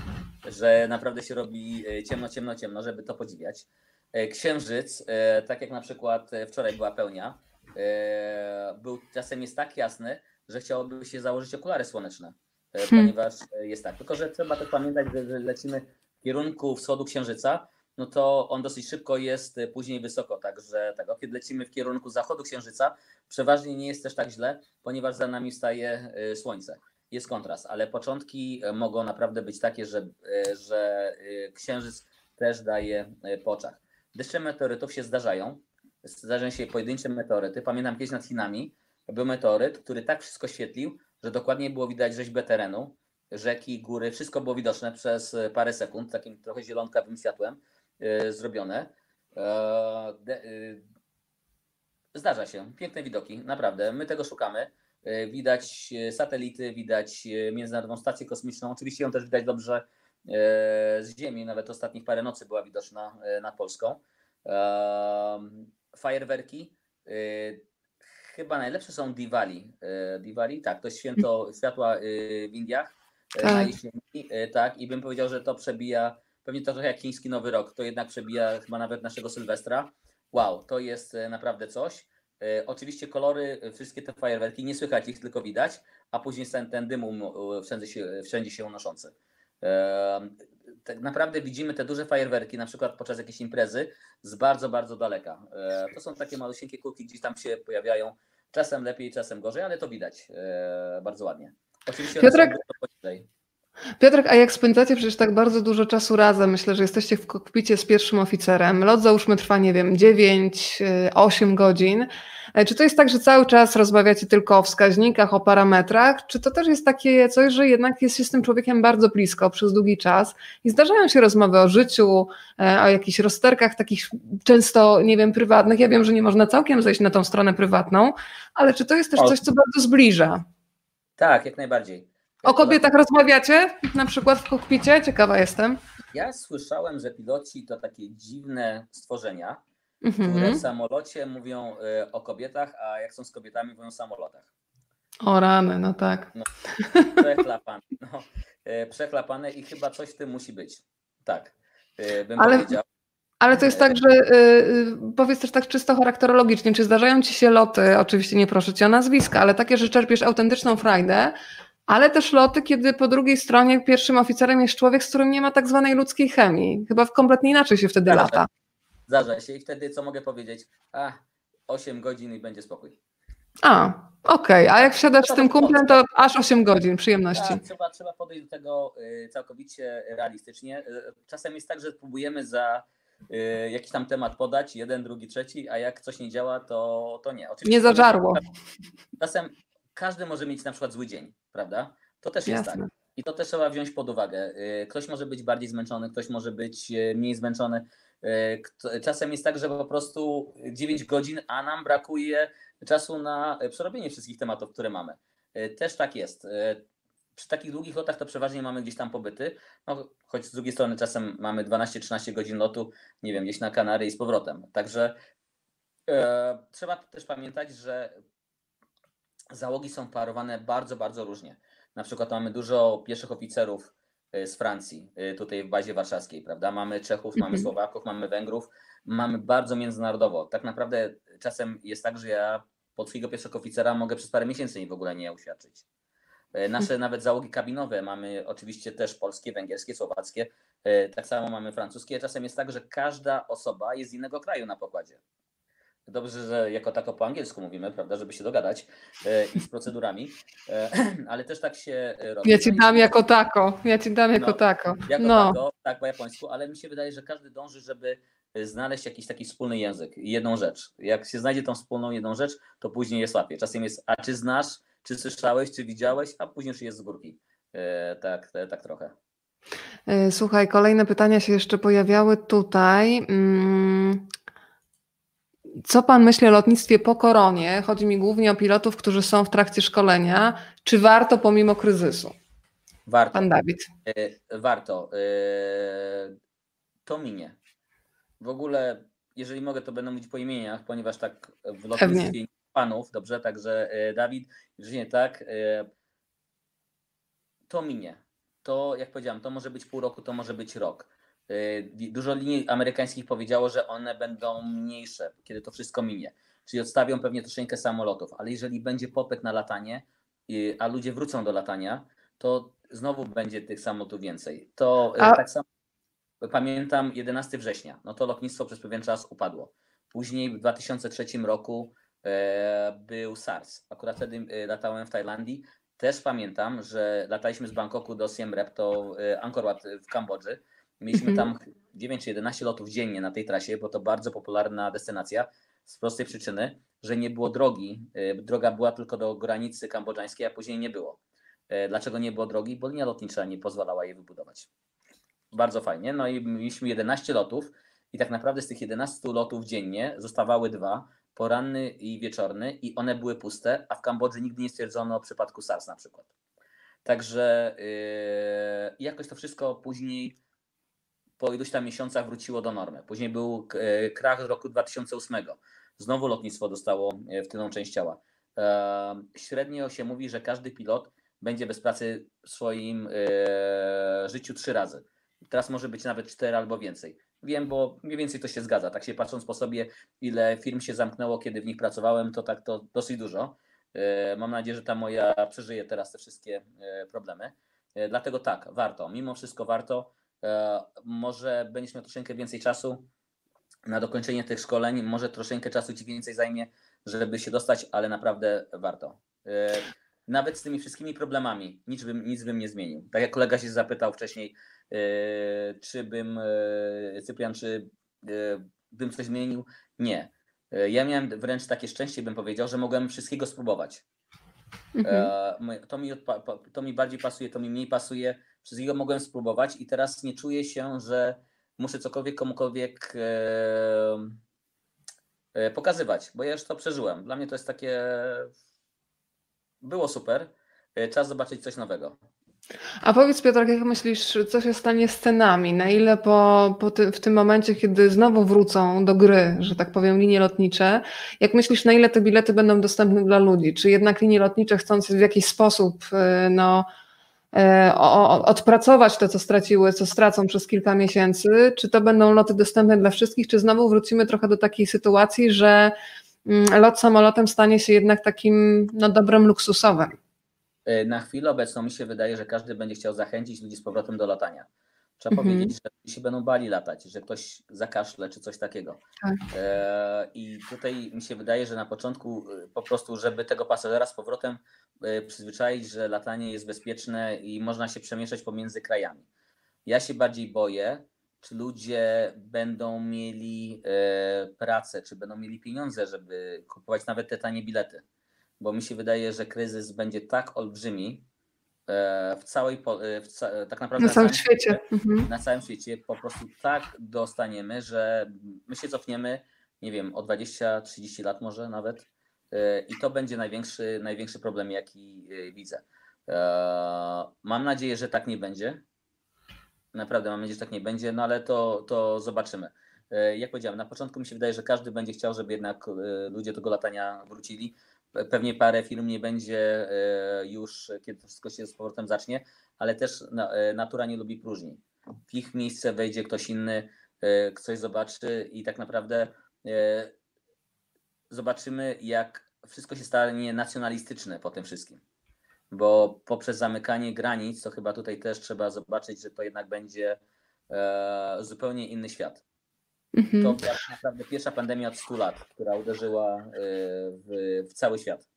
że naprawdę się robi ciemno, ciemno, ciemno, żeby to podziwiać. E, księżyc, e, tak jak na przykład e, wczoraj była pełnia, był czasem jest tak jasny, że chciałoby się założyć okulary słoneczne, hmm. ponieważ jest tak. Tylko, że trzeba też pamiętać, że lecimy w kierunku wschodu księżyca, no to on dosyć szybko jest później wysoko, także tego. Kiedy lecimy w kierunku zachodu księżyca, przeważnie nie jest też tak źle, ponieważ za nami staje słońce. Jest kontrast, ale początki mogą naprawdę być takie, że, że księżyc też daje po oczach. Deszcze meteorytów się zdarzają. Zdarzają się pojedyncze meteoryty. Pamiętam kiedyś nad Chinami był meteoryt, który tak wszystko świetlił, że dokładnie było widać rzeźbę terenu, rzeki, góry, wszystko było widoczne przez parę sekund, takim trochę zielonkawym światłem yy, zrobione. E, de, y, zdarza się, piękne widoki, naprawdę. My tego szukamy. E, Widać e, satelity, widać e, Międzynarodową Stację Kosmiczną. Oczywiście ją też widać dobrze e, z Ziemi, nawet ostatnich parę nocy była widoczna e, nad Polską. E, Fajerwerki. e, Chyba najlepsze są Diwali. E, Diwali, tak, to jest święto światła e, w Indiach. e, Na Tak. e, tak, i bym powiedział, że to przebija, pewnie to trochę jak chiński Nowy Rok, to jednak przebija chyba nawet naszego Sylwestra. Wow, to jest e, naprawdę coś. E, Oczywiście kolory, e, wszystkie te fajerwerki, nie słychać ich, tylko widać, a później ten, ten dym um, e, wszędzie się, wszędzie się unoszący. E, Tak naprawdę widzimy te duże fajerwerki, na przykład podczas jakiejś imprezy, z bardzo, bardzo daleka. E, To są takie malusieńkie kulki, gdzieś tam się pojawiają, czasem lepiej, czasem gorzej, ale to widać e, bardzo ładnie. Oczywiście Piotrek-. Piotrek, a jak spędzacie przecież tak bardzo dużo czasu razem, myślę, że jesteście w kokpicie z pierwszym oficerem, lot załóżmy trwa, nie wiem, 9, 8 godzin. E, Czy to jest tak, że cały czas rozmawiacie tylko o wskaźnikach, o parametrach, czy to też jest takie coś, że jednak jest się z tym człowiekiem bardzo blisko przez długi czas i zdarzają się rozmowy o życiu, e, o jakichś rozterkach takich często, nie wiem, prywatnych. Ja wiem, że nie można całkiem zejść na tą stronę prywatną, ale czy to jest też coś, co bardzo zbliża? Tak, jak najbardziej. O kobietach rozmawiacie na przykład w kokpicie? Ciekawa jestem. Ja słyszałem, że piloci to takie dziwne stworzenia, które Mhm. w samolocie mówią e, o kobietach, a jak są z kobietami, mówią o samolotach. O rany, no tak. Przechlapane. No, e, przechlapane i chyba coś w tym musi być. Tak, e, bym Ale- powiedział. Ale to jest tak, że y, y, powiedz też tak czysto charakterologicznie, czy zdarzają ci się loty, oczywiście nie proszę cię o nazwiska, ale takie, że czerpiesz autentyczną frajdę, ale też loty, kiedy po drugiej stronie pierwszym oficerem jest człowiek, z którym nie ma tak zwanej ludzkiej chemii. Chyba kompletnie inaczej się wtedy Zdarza. lata. Zdarza się i wtedy co mogę powiedzieć? A, 8 godzin i będzie spokój. A, okej, a jak wsiadasz z tym kumplem, to aż 8 godzin przyjemności. Tak, trzeba, trzeba podejść do tego y, całkowicie realistycznie. Y, Czasem jest tak, że próbujemy za y, jakiś tam temat podać, jeden, drugi, trzeci, a jak coś nie działa, to, to nie. Oczywiście Nie zażarło. Czasem każdy może mieć na przykład zły dzień, prawda? To też jest tak. Jasne. I to też trzeba wziąć pod uwagę. Ktoś może być bardziej zmęczony, ktoś może być mniej zmęczony. Kto- Czasem jest tak, że po prostu 9 godzin, a nam brakuje czasu na y, przerobienie wszystkich tematów, które mamy. Y, Też tak jest. Przy takich długich lotach to przeważnie mamy gdzieś tam pobyty, no, choć z drugiej strony czasem mamy 12-13 godzin lotu, nie wiem, gdzieś na Kanary i z powrotem. Także e, trzeba też pamiętać, że załogi są parowane bardzo, bardzo różnie. Na przykład mamy dużo pieszych oficerów z Francji, y, tutaj w bazie warszawskiej, prawda? Mamy Czechów, mamy Mhm. Słowaków, mamy Węgrów, mamy bardzo międzynarodowo. Tak naprawdę czasem jest tak, że ja pod swojego pierwszego oficera mogę przez parę miesięcy w ogóle nie uświadczyć. Y, Nasze nawet załogi kabinowe mamy oczywiście też polskie, węgierskie, słowackie, y, tak samo mamy francuskie. Czasem jest tak, że każda osoba jest z innego kraju na pokładzie. Dobrze, że jako tako po angielsku mówimy, prawda, żeby się dogadać e, i z procedurami, e, ale też tak się e, robi. Ja ci dam jako tako, ja ci dam jako No, tako. jako No, tako, tak po japońsku, ale mi się wydaje, że każdy dąży, żeby e, znaleźć jakiś taki wspólny język jedną rzecz. Jak się znajdzie tą wspólną jedną rzecz, to później jest łatwiej. Czasem jest, a czy znasz, czy słyszałeś, czy widziałeś, a później już jest z górki. E, tak, e, tak trochę. E, Słuchaj, kolejne pytania się jeszcze pojawiały tutaj. Mm, Co pan myśli o lotnictwie po koronie? Chodzi mi głównie o pilotów, którzy są w trakcie szkolenia. Czy warto pomimo kryzysu? Warto. Pan Dawid. E, Warto. E, To minie. W ogóle, jeżeli mogę, to będę mówić po imieniach, ponieważ tak w lotnictwie panów, dobrze, także e, Dawid, jeżeli nie tak, to minie. To, jak powiedziałem, to może być pół roku, to może być rok. E, Dużo linii amerykańskich powiedziało, że one będą mniejsze, kiedy to wszystko minie. Czyli odstawią pewnie troszeczkę samolotów, ale jeżeli będzie popyt na latanie, i- a ludzie wrócą do latania, to znowu będzie tych samolotów więcej. To e, A- tak samo pamiętam 11 września, no to lotnictwo przez pewien czas upadło. Później w 2003 roku e, był SARS. Akurat wtedy latałem w Tajlandii. Też pamiętam, że lataliśmy z Bangkoku do Siem Reap, to Angkor Wat w Kambodży. Mieliśmy Mhm. tam 9 czy 11 lotów dziennie na tej trasie, bo to bardzo popularna destynacja z prostej przyczyny, że nie było drogi. E, Droga była tylko do granicy kambodżańskiej, a później nie było. E, Dlaczego nie było drogi? Bo linia lotnicza nie pozwalała jej wybudować. Bardzo fajnie. No i mieliśmy 11 lotów i tak naprawdę z tych 11 lotów dziennie zostawały dwa, poranny i wieczorny i one były puste, a w Kambodży nigdy nie stwierdzono o przypadku SARS na przykład. Także yy, jakoś to wszystko później po iluś tam miesiącach wróciło do normy. Później był yy, krach z roku 2008. Znowu lotnictwo dostało yy, w tylną część ciała. Średnio się mówi, że każdy pilot będzie bez pracy w swoim życiu trzy razy. Teraz może być nawet cztery albo więcej. Wiem, bo mniej więcej to się zgadza. Tak się patrząc po sobie, ile firm się zamknęło, kiedy w nich pracowałem, to tak to dosyć dużo. Mam nadzieję, że ta moja przeżyje teraz te wszystkie problemy. Dlatego tak, warto. Mimo wszystko warto. Może będziesz miał troszeczkę więcej czasu na dokończenie tych szkoleń, może troszeczkę czasu ci więcej zajmie, żeby się dostać, ale naprawdę warto. Nawet z tymi wszystkimi problemami nic bym, nic bym nie zmienił. Tak jak kolega się zapytał wcześniej, czy bym, Cyprian, czy bym coś zmienił? Nie. Ja miałem wręcz takie szczęście, bym powiedział, że mogłem wszystkiego spróbować. Mhm. To, mi, to mi bardziej pasuje, to mi mniej pasuje. Wszystkiego mogłem spróbować i teraz nie czuję się, że muszę cokolwiek komukolwiek pokazywać, bo ja już to przeżyłem. Dla mnie to jest takie. Było super. Czas zobaczyć coś nowego. A powiedz Piotr, jak myślisz, co się stanie z cenami? Na ile po, po ty, w tym momencie, kiedy znowu wrócą do gry, że tak powiem, linie lotnicze, jak myślisz, na ile te bilety będą dostępne dla ludzi? Czy jednak linie lotnicze chcąc w jakiś sposób no, odpracować to, co straciły, co stracą przez kilka miesięcy, czy to będą loty dostępne dla wszystkich, czy znowu wrócimy trochę do takiej sytuacji, że mm, lot samolotem stanie się jednak takim no, dobrem luksusowym? E, na chwilę obecną mi się wydaje, że każdy będzie chciał zachęcić ludzi z powrotem do latania. Trzeba mhm. powiedzieć, że się będą bali latać, że ktoś zakaszle czy coś takiego. Tak. E, I tutaj mi się wydaje, że na początku e, po prostu, żeby tego pasażera z powrotem przyzwyczaić, że latanie jest bezpieczne i można się przemieszczać pomiędzy krajami. Ja się bardziej boję, czy ludzie będą mieli pracę, czy będą mieli pieniądze, żeby kupować nawet te tanie bilety bo mi się wydaje, że kryzys będzie tak olbrzymi e, w całej, e, w ca tak naprawdę na całym świecie. świecie. Mhm. Na całym świecie po prostu tak dostaniemy, że my się cofniemy, nie wiem, o 20-30 lat może nawet e, i to będzie największy, największy problem, jaki widzę. Mam nadzieję, że tak nie będzie. Naprawdę mam nadzieję, że tak nie będzie, no ale to, to zobaczymy. Jak powiedziałem, na początku mi się wydaje, że każdy będzie chciał, żeby jednak ludzie tego latania wrócili. Pewnie parę firm nie będzie e, już, kiedy wszystko się z powrotem zacznie, ale też e, natura nie lubi próżni. W ich miejsce wejdzie ktoś inny, e, ktoś zobaczy i tak naprawdę zobaczymy, jak wszystko się stanie nacjonalistyczne po tym wszystkim. Bo poprzez zamykanie granic, to chyba tutaj też trzeba zobaczyć, że to jednak będzie zupełnie inny świat. Mhm. To była tak naprawdę pierwsza pandemia od 100 lat, która uderzyła y, w, w cały świat.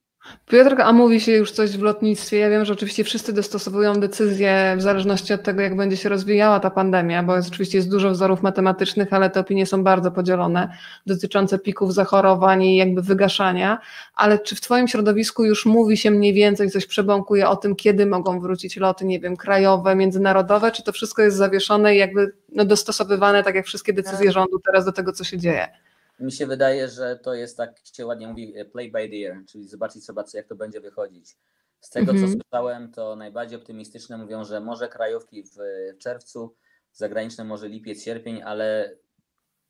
Piotr, a mówi się już coś w lotnictwie. Ja wiem, że oczywiście wszyscy dostosowują decyzje w zależności od tego, jak będzie się rozwijała ta pandemia, bo jest, oczywiście jest dużo wzorów matematycznych, ale te opinie są bardzo podzielone dotyczące pików zachorowań i jakby wygaszania. Ale czy w Twoim środowisku już mówi się mniej więcej, coś przebąkuje o tym, kiedy mogą wrócić loty, nie wiem, krajowe, międzynarodowe, czy to wszystko jest zawieszone i jakby no, dostosowywane, tak jak wszystkie decyzje tak. rządu teraz do tego, co się dzieje? Mi się wydaje, że to jest tak, się ładnie mówi, e, play by the ear, czyli zobaczyć sobie, jak to będzie wychodzić. Z tego, co mhm. słyszałem, to najbardziej optymistyczne mówią, że może krajówki w czerwcu, zagraniczne może lipiec, sierpień, ale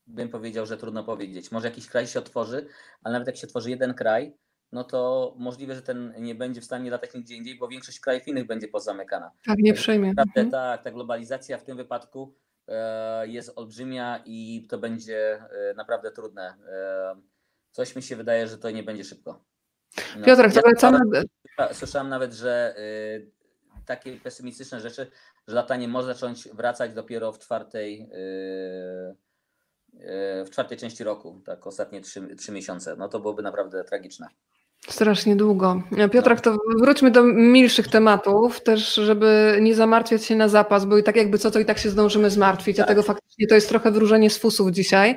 bym powiedział, że trudno powiedzieć. Może jakiś kraj się otworzy, ale nawet jak się otworzy jeden kraj, no to możliwe, że ten nie będzie w stanie latać nigdzie indziej, bo większość krajów innych będzie pozamykana. Tak, nie przejmie. Mhm. Tak, ta globalizacja w tym wypadku jest olbrzymia i to będzie e, naprawdę trudne. E, coś mi się wydaje, że to nie będzie szybko. No, Piotrek, to wracamy. Słyszałem nawet, że takie pesymistyczne rzeczy, że latanie może zacząć wracać dopiero w czwartej, w czwartej części roku, tak ostatnie trzy, trzy miesiące. No to byłoby naprawdę tragiczne. Strasznie długo. Piotrek, to wróćmy do milszych tematów, też żeby nie zamartwiać się na zapas, bo i tak jakby co, to i tak się zdążymy zmartwić, tak. dlatego faktycznie to jest trochę wróżenie z fusów dzisiaj.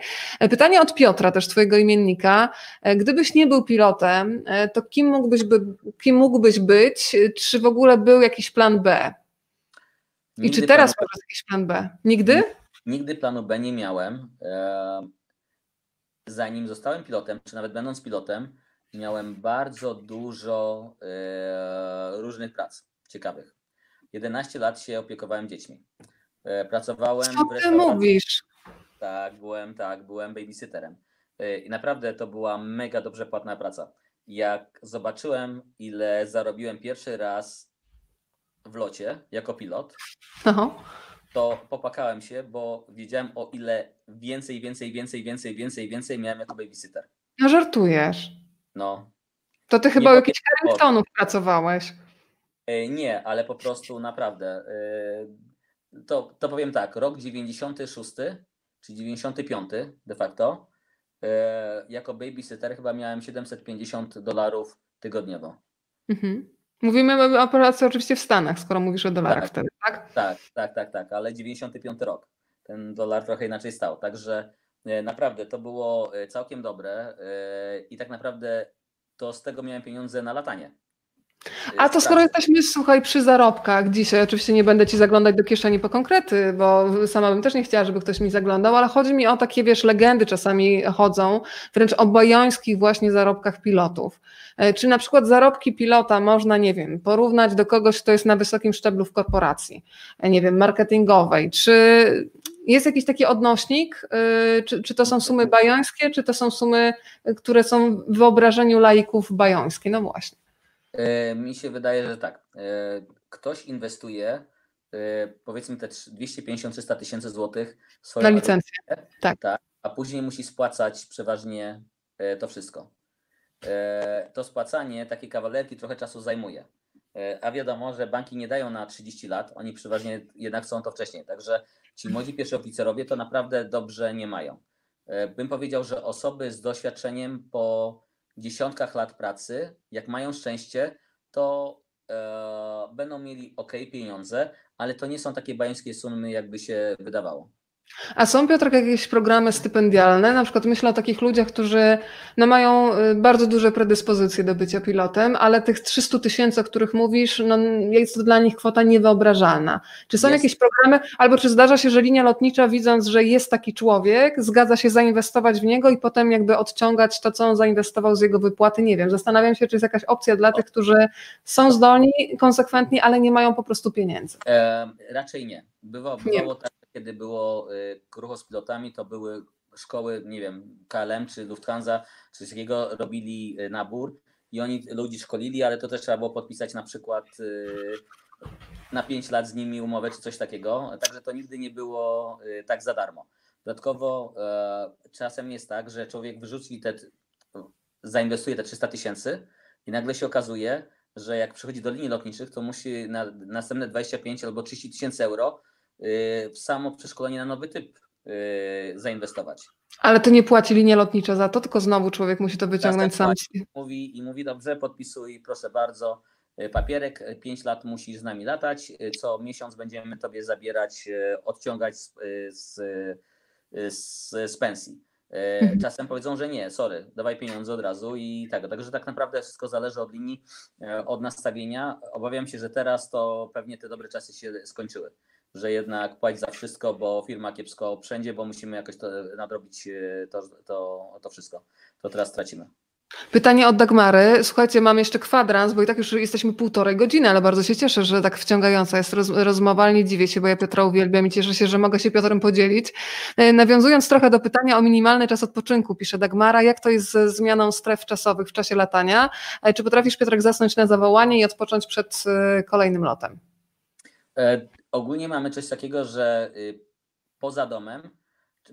Pytanie od Piotra, też twojego imiennika. Gdybyś nie był pilotem, to kim mógłbyś, by, kim mógłbyś być? Czy w ogóle był jakiś plan B? I Nigdy czy teraz masz jakiś plan B? Nigdy? Nigdy planu B nie miałem. E, zanim zostałem pilotem, czy nawet będąc pilotem, miałem bardzo dużo e, różnych prac ciekawych. 11 lat się opiekowałem dziećmi. E, pracowałem Co ty mówisz? Tak, byłem, tak, byłem babysitterem. E, I naprawdę to była mega dobrze płatna praca. Jak zobaczyłem, ile zarobiłem pierwszy raz w locie jako pilot, Aha. to popakałem się, bo wiedziałem o ile więcej, więcej, więcej, więcej, więcej, więcej miałem jako babysitter. No żartujesz. No, To ty chyba u jakichś Carringtonów pracowałeś. e, nie, ale po prostu naprawdę. e, To, to powiem tak, rok 96 czy 95 de facto, e, jako babysitter chyba miałem 750 dolarów tygodniowo. Mhm. Mówimy o pracy oczywiście w Stanach, skoro mówisz o dolarach Tak. wtedy, tak? Tak, tak, tak, tak, ale 95 rok. Ten dolar trochę inaczej stał. Także naprawdę to było e, całkiem dobre e, i tak naprawdę to z tego miałem pieniądze na latanie. E, A to skoro pracy. jesteśmy, słuchaj, przy zarobkach dzisiaj, oczywiście nie będę ci zaglądać do kieszeni po konkrety, bo sama bym też nie chciała, żeby ktoś mi zaglądał, ale chodzi mi o takie, wiesz, legendy czasami chodzą, wręcz o bajońskich właśnie zarobkach pilotów. E, Czy na przykład zarobki pilota można, nie wiem, porównać do kogoś, kto jest na wysokim szczeblu w korporacji, e, nie wiem, marketingowej? Czy jest jakiś taki odnośnik? E, Czy, czy to są sumy bajońskie, czy to są sumy, które są w wyobrażeniu laików bajońskie? No właśnie. E, Mi się wydaje, że tak. E, Ktoś inwestuje e, powiedzmy te 250-300 tysięcy złotych Na licencję. tak, a później musi spłacać przeważnie to wszystko. To spłacanie takiej kawalerki trochę czasu zajmuje. A wiadomo, że banki nie dają na 30 lat, oni przeważnie jednak chcą to wcześniej. Także ci młodzi pierwsi oficerowie to naprawdę dobrze nie mają. E, Bym powiedział, że osoby z doświadczeniem po dziesiątkach lat pracy, jak mają szczęście, to e, będą mieli ok pieniądze, ale to nie są takie bańskie sumy, jakby się wydawało. A są, Piotrek, jakieś programy stypendialne? Na przykład myślę o takich ludziach, którzy no, mają y, bardzo duże predyspozycje do bycia pilotem, ale tych 300 tysięcy, o których mówisz, no, jest to dla nich kwota niewyobrażalna. Czy są Jest. jakieś programy, albo czy zdarza się, że linia lotnicza, widząc, że jest taki człowiek, zgadza się zainwestować w niego i potem jakby odciągać to, co on zainwestował z jego wypłaty? Nie wiem. Zastanawiam się, czy jest jakaś opcja dla tych, którzy są zdolni, konsekwentni, ale nie mają po prostu pieniędzy. E, raczej nie. Bywa, Nie. bywało tak, kiedy było y, krucho z pilotami, to były szkoły, nie wiem, KLM czy Lufthansa, czy coś takiego, robili y, nabór i oni ludzi szkolili, ale to też trzeba było podpisać na przykład y, na 5 lat z nimi umowę czy coś takiego, także to nigdy nie było y, tak za darmo. Dodatkowo e, czasem jest tak, że człowiek wyrzuci te, zainwestuje te 300 tysięcy i nagle się okazuje, że jak przychodzi do linii lotniczych, to musi na następne 25 albo 30 tysięcy euro y, w samo przeszkolenie na nowy typ y, zainwestować. Ale to nie płaci linia lotnicza za to, tylko znowu człowiek musi to wyciągnąć tak sam. płaci. Mówi i mówi dobrze, podpisuj, proszę bardzo, y, papierek, 5 lat musisz z nami latać, y, co miesiąc będziemy tobie zabierać, y, odciągać z, y, z, y, z, z pensji. Y, Mhm. Czasem powiedzą, że nie, sorry, dawaj pieniądze od razu i tak. Także tak naprawdę wszystko zależy od linii, y, od nastawienia. Obawiam się, że teraz to pewnie te dobre czasy się skończyły. Że jednak płać za wszystko, bo firma kiepsko wszędzie, bo musimy jakoś to nadrobić y, to, to, to wszystko. To teraz tracimy. Pytanie od Dagmary. Słuchajcie, mam jeszcze kwadrans, bo i tak już jesteśmy półtorej godziny, ale bardzo się cieszę, że tak wciągająca jest roz, rozmowa, nie dziwię się, bo ja Piotra uwielbiam i cieszę się, że mogę się Piotrem podzielić. E, Nawiązując trochę do pytania o minimalny czas odpoczynku, pisze Dagmara, jak to jest ze zmianą stref czasowych w czasie latania? E, Czy potrafisz, Piotrek, zasnąć na zawołanie i odpocząć przed e, kolejnym lotem? Ogólnie mamy coś takiego, że y, poza domem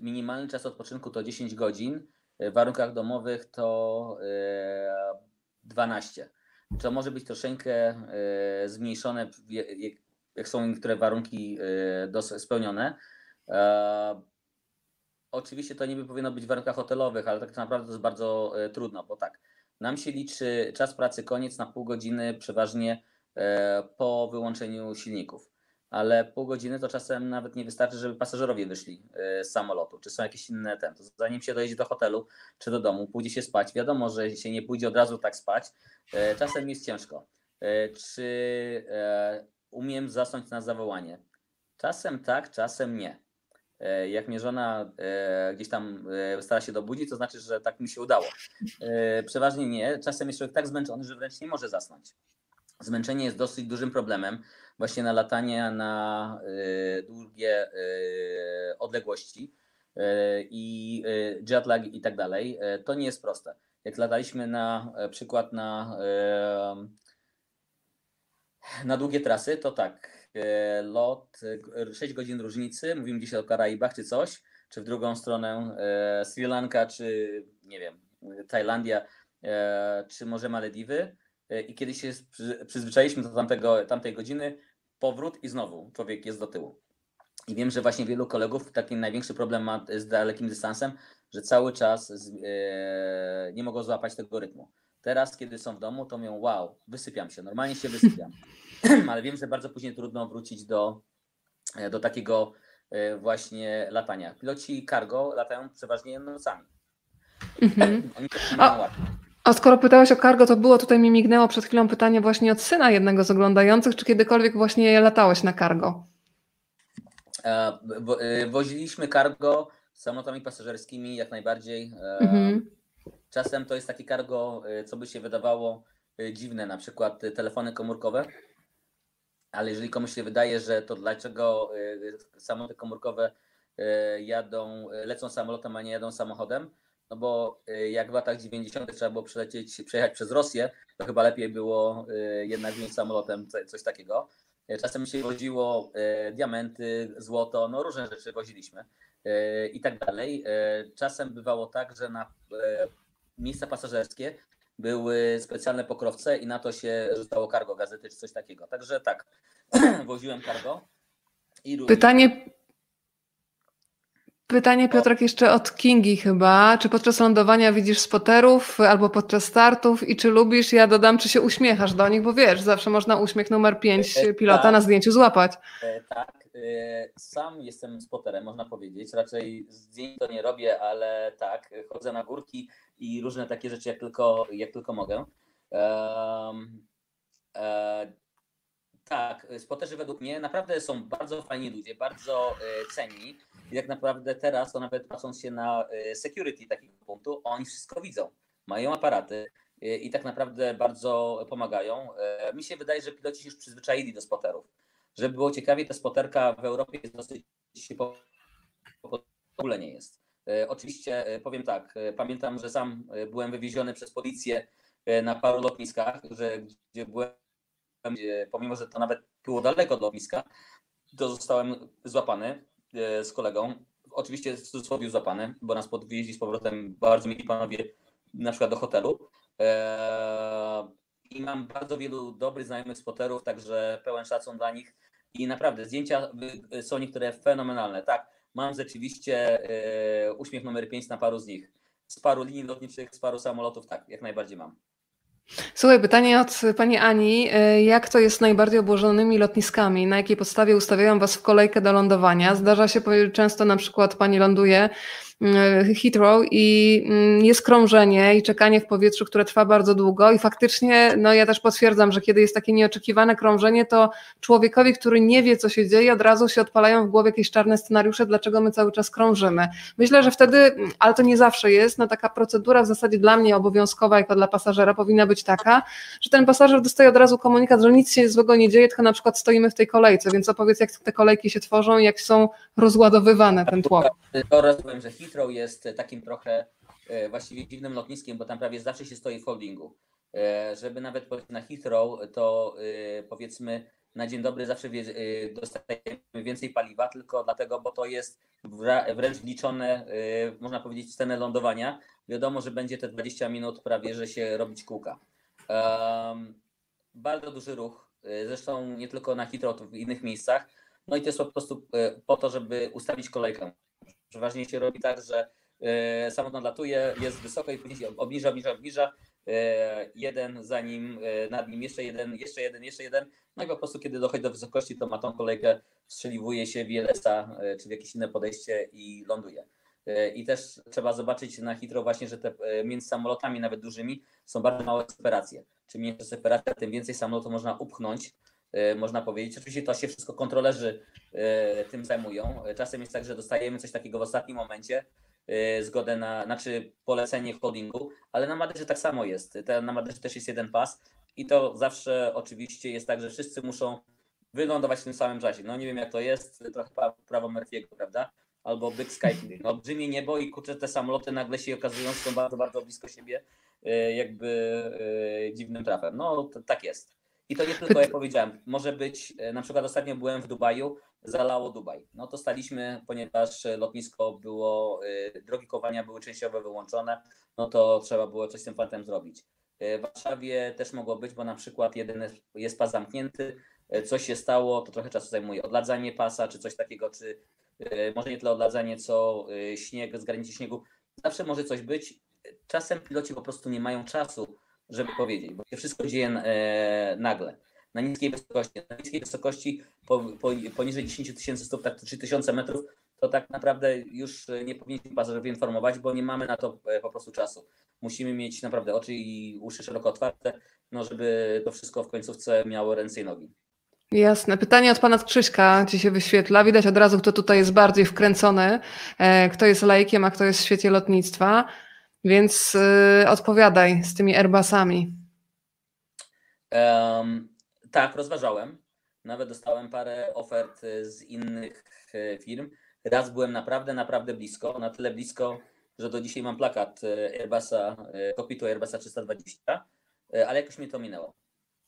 minimalny czas odpoczynku to 10 godzin, y, w warunkach domowych to y, 12. To może być troszeczkę y, zmniejszone, jak- są niektóre warunki y, spełnione. E, Oczywiście to niby powinno być w warunkach hotelowych, ale tak naprawdę to jest bardzo e, trudno, bo tak, nam się liczy czas pracy koniec na pół godziny przeważnie e, po wyłączeniu silników. Ale pół godziny to czasem nawet nie wystarczy, żeby pasażerowie wyszli e, z samolotu, czy są jakieś inne ten. To zanim się dojedzie do hotelu czy do domu, pójdzie się spać. Wiadomo, że się nie pójdzie od razu tak spać. E, Czasem jest ciężko. E, Czy umiem zasnąć na zawołanie? Czasem tak, czasem nie. Jak mnie żona gdzieś tam stara się dobudzić, to znaczy, że tak mi się udało. Przeważnie nie. Czasem jest człowiek tak zmęczony, że wręcz nie może zasnąć. Zmęczenie jest dosyć dużym problemem właśnie na latanie na długie odległości i jetlag i tak dalej. To nie jest proste. Jak lataliśmy na przykład na, na długie trasy, to tak, E, lot, 6 e, godzin różnicy, mówimy dzisiaj o Karaibach czy coś, czy w drugą stronę e, Sri Lanka, czy nie wiem, Tajlandia, czy może Malediwy. I kiedy się przyzwyczailiśmy do tamtego, tamtej godziny, powrót i znowu człowiek jest do tyłu. I wiem, że właśnie wielu kolegów taki największy problem ma z dalekim dystansem, że cały czas nie mogą złapać tego rytmu. Teraz, kiedy są w domu, to mówią, wow, wysypiam się, normalnie się wysypiam. ale wiem, że bardzo później trudno wrócić do, e, do takiego e, właśnie latania. Piloci cargo latają przeważnie nocami. Mhm. Oni to a, a skoro pytałeś o cargo, to było tutaj mi mignęło przed chwilą pytanie właśnie od syna jednego z oglądających, czy kiedykolwiek właśnie latałeś na cargo? E, woziliśmy cargo samolotami pasażerskimi jak najbardziej. Mhm. Czasem to jest taki cargo, co by się wydawało dziwne, na przykład telefony komórkowe ale jeżeli komuś się wydaje, że to dlaczego samoloty komórkowe jadą, lecą samolotem, a nie jadą samochodem, no bo y, jak w latach 90. trzeba było przelecieć, przejechać przez Rosję, to chyba lepiej było jednak wziąć samolotem coś takiego. Czasem się woziło diamenty, złoto, no różne rzeczy woziliśmy i tak dalej. Czasem bywało tak, że na miejsca pasażerskie były specjalne pokrowce i na to się rzucało cargo, gazety czy coś takiego. Także tak, woziłem cargo. I Pytanie, Pytanie Piotrek jeszcze od Kingi chyba. Czy podczas lądowania widzisz spoterów albo podczas startów i czy lubisz, ja dodam, czy się uśmiechasz do nich, bo wiesz, zawsze można uśmiech numer 5 e, pilota tak. na zdjęciu złapać. E, tak, e, sam jestem spoterem, można powiedzieć. Raczej zdjęć to nie robię, ale tak, chodzę na górki i różne takie rzeczy, jak tylko, jak tylko mogę. Um, tak, spoterzy według mnie naprawdę są bardzo fajni ludzie, bardzo cenni. I tak naprawdę teraz, to nawet patrząc się na security takiego punktu, oni wszystko widzą. Mają aparaty i tak naprawdę bardzo pomagają. Mi się wydaje, że piloci się już przyzwyczaili do spoterów. Żeby było ciekawie, ta spoterka w Europie jest dosyć w ogóle nie jest. Oczywiście powiem tak, pamiętam, że sam byłem wywieziony przez policję na paru lotniskach, że gdzie byłem, pomimo że to nawet było daleko od lotniska, to zostałem złapany z kolegą. Oczywiście w cudzysłowie złapany, bo nas podwieźli z powrotem bardzo mili panowie na przykład do hotelu. I mam bardzo wielu dobrych znajomych spoterów, także pełen szacun dla nich. I naprawdę zdjęcia są niektóre fenomenalne. Tak, Mam rzeczywiście e, uśmiech numer 5 na paru z nich. Z paru linii lotniczych, z paru samolotów, tak, jak najbardziej mam. Słuchaj, pytanie od pani Ani. E, jak to jest z najbardziej obłożonymi lotniskami? Na jakiej podstawie ustawiają was w kolejkę do lądowania? Zdarza się często na przykład pani ląduje Heathrow i mm, jest krążenie i czekanie w powietrzu, które trwa bardzo długo i faktycznie, no ja też potwierdzam, że kiedy jest takie nieoczekiwane krążenie, to człowiekowi, który nie wie, co się dzieje, od razu się odpalają w głowie jakieś czarne scenariusze, dlaczego my cały czas krążymy. Myślę, że wtedy, ale to nie zawsze jest, no taka procedura w zasadzie dla mnie obowiązkowa, jako dla pasażera powinna być taka, że ten pasażer dostaje od razu komunikat, że nic się złego nie dzieje, tylko na przykład stoimy w tej kolejce, więc opowiedz, jak te kolejki się tworzą jak są rozładowywane ten tłok. Oraz że jest takim trochę e, właściwie dziwnym lotniskiem, bo tam prawie zawsze się stoi w holdingu. E, żeby nawet na Heathrow, to e, powiedzmy na dzień dobry zawsze dostajemy więcej paliwa, tylko dlatego, bo to jest wręcz wliczone, można powiedzieć, cenę lądowania. Wiadomo, że będzie te 20 minut prawie, że się robić kółka. Bardzo duży ruch, zresztą nie tylko na Heathrow, to w innych miejscach. No i to jest po prostu po to, żeby ustawić kolejkę. Przeważnie się robi tak, że e, samolot nadlatuje, jest wysoko i później się obniża, obniża, obniża. E, jeden za nim, e, nad nim jeszcze jeden, jeszcze jeden, jeszcze jeden. No i po prostu kiedy dochodzi do wysokości, to ma tą kolejkę, strzeliwuje się w ILS-a czy w jakieś inne podejście i ląduje. I też trzeba zobaczyć na hitro właśnie, że te między samolotami, nawet dużymi, są bardzo małe separacje. Czym mniejsza separacja, tym więcej samolotów można upchnąć można powiedzieć. Oczywiście to się wszystko kontrolerzy e, tym zajmują. Czasem jest tak, że dostajemy coś takiego w ostatnim momencie, e, zgodę na, znaczy polecenie holdingu, ale na Maderze tak samo jest. Na Maderze też jest jeden pas i to zawsze oczywiście jest tak, że wszyscy muszą wylądować w tym samym czasie. No nie wiem jak to jest, trochę pra- prawo Murphy'ego, prawda? Albo Big Sky. No, olbrzymie niebo i kurczę te samoloty nagle się okazują, że są bardzo, bardzo blisko siebie, e, jakby e, dziwnym trafem. No tak jest. I to nie tylko, jak powiedziałem, może być, e, na przykład ostatnio byłem w Dubaju, zalało Dubaj. No to staliśmy, ponieważ e, lotnisko było, e, drogi kowania były częściowo wyłączone, no to trzeba było coś z tym fantem zrobić. W Warszawie też mogło być, bo na przykład jeden jest pas zamknięty, coś się stało, to trochę czasu zajmuje odladzanie pasa, czy coś takiego, czy może nie tyle odladzanie, co śnieg, zgarnięcie śniegu. Zawsze może coś być. Czasem piloci po prostu nie mają czasu, żeby powiedzieć, bo się wszystko dzieje e, nagle. Na niskiej wysokości, na niskiej wysokości po, po, poniżej 10 tysięcy stóp, tak 3000 metrów, to tak naprawdę już e, nie powinniśmy pasażerów informować, bo nie mamy na to e, po prostu czasu. Musimy mieć naprawdę oczy i uszy szeroko otwarte, no żeby to wszystko w końcówce miało ręce i nogi. Jasne. Pytanie od pana Krzyśka ci się wyświetla. Widać od razu, kto tutaj jest bardziej wkręcony, kto jest laikiem, a kto jest w świecie lotnictwa. Więc y, odpowiadaj z tymi Airbusami. Em, tak, rozważałem. Nawet dostałem parę ofert e, z innych e, firm. Raz byłem naprawdę, naprawdę blisko. Na tyle blisko, że do dzisiaj mam plakat Airbusa, kokpitu Airbusa 320, e, ale jakoś mnie to minęło.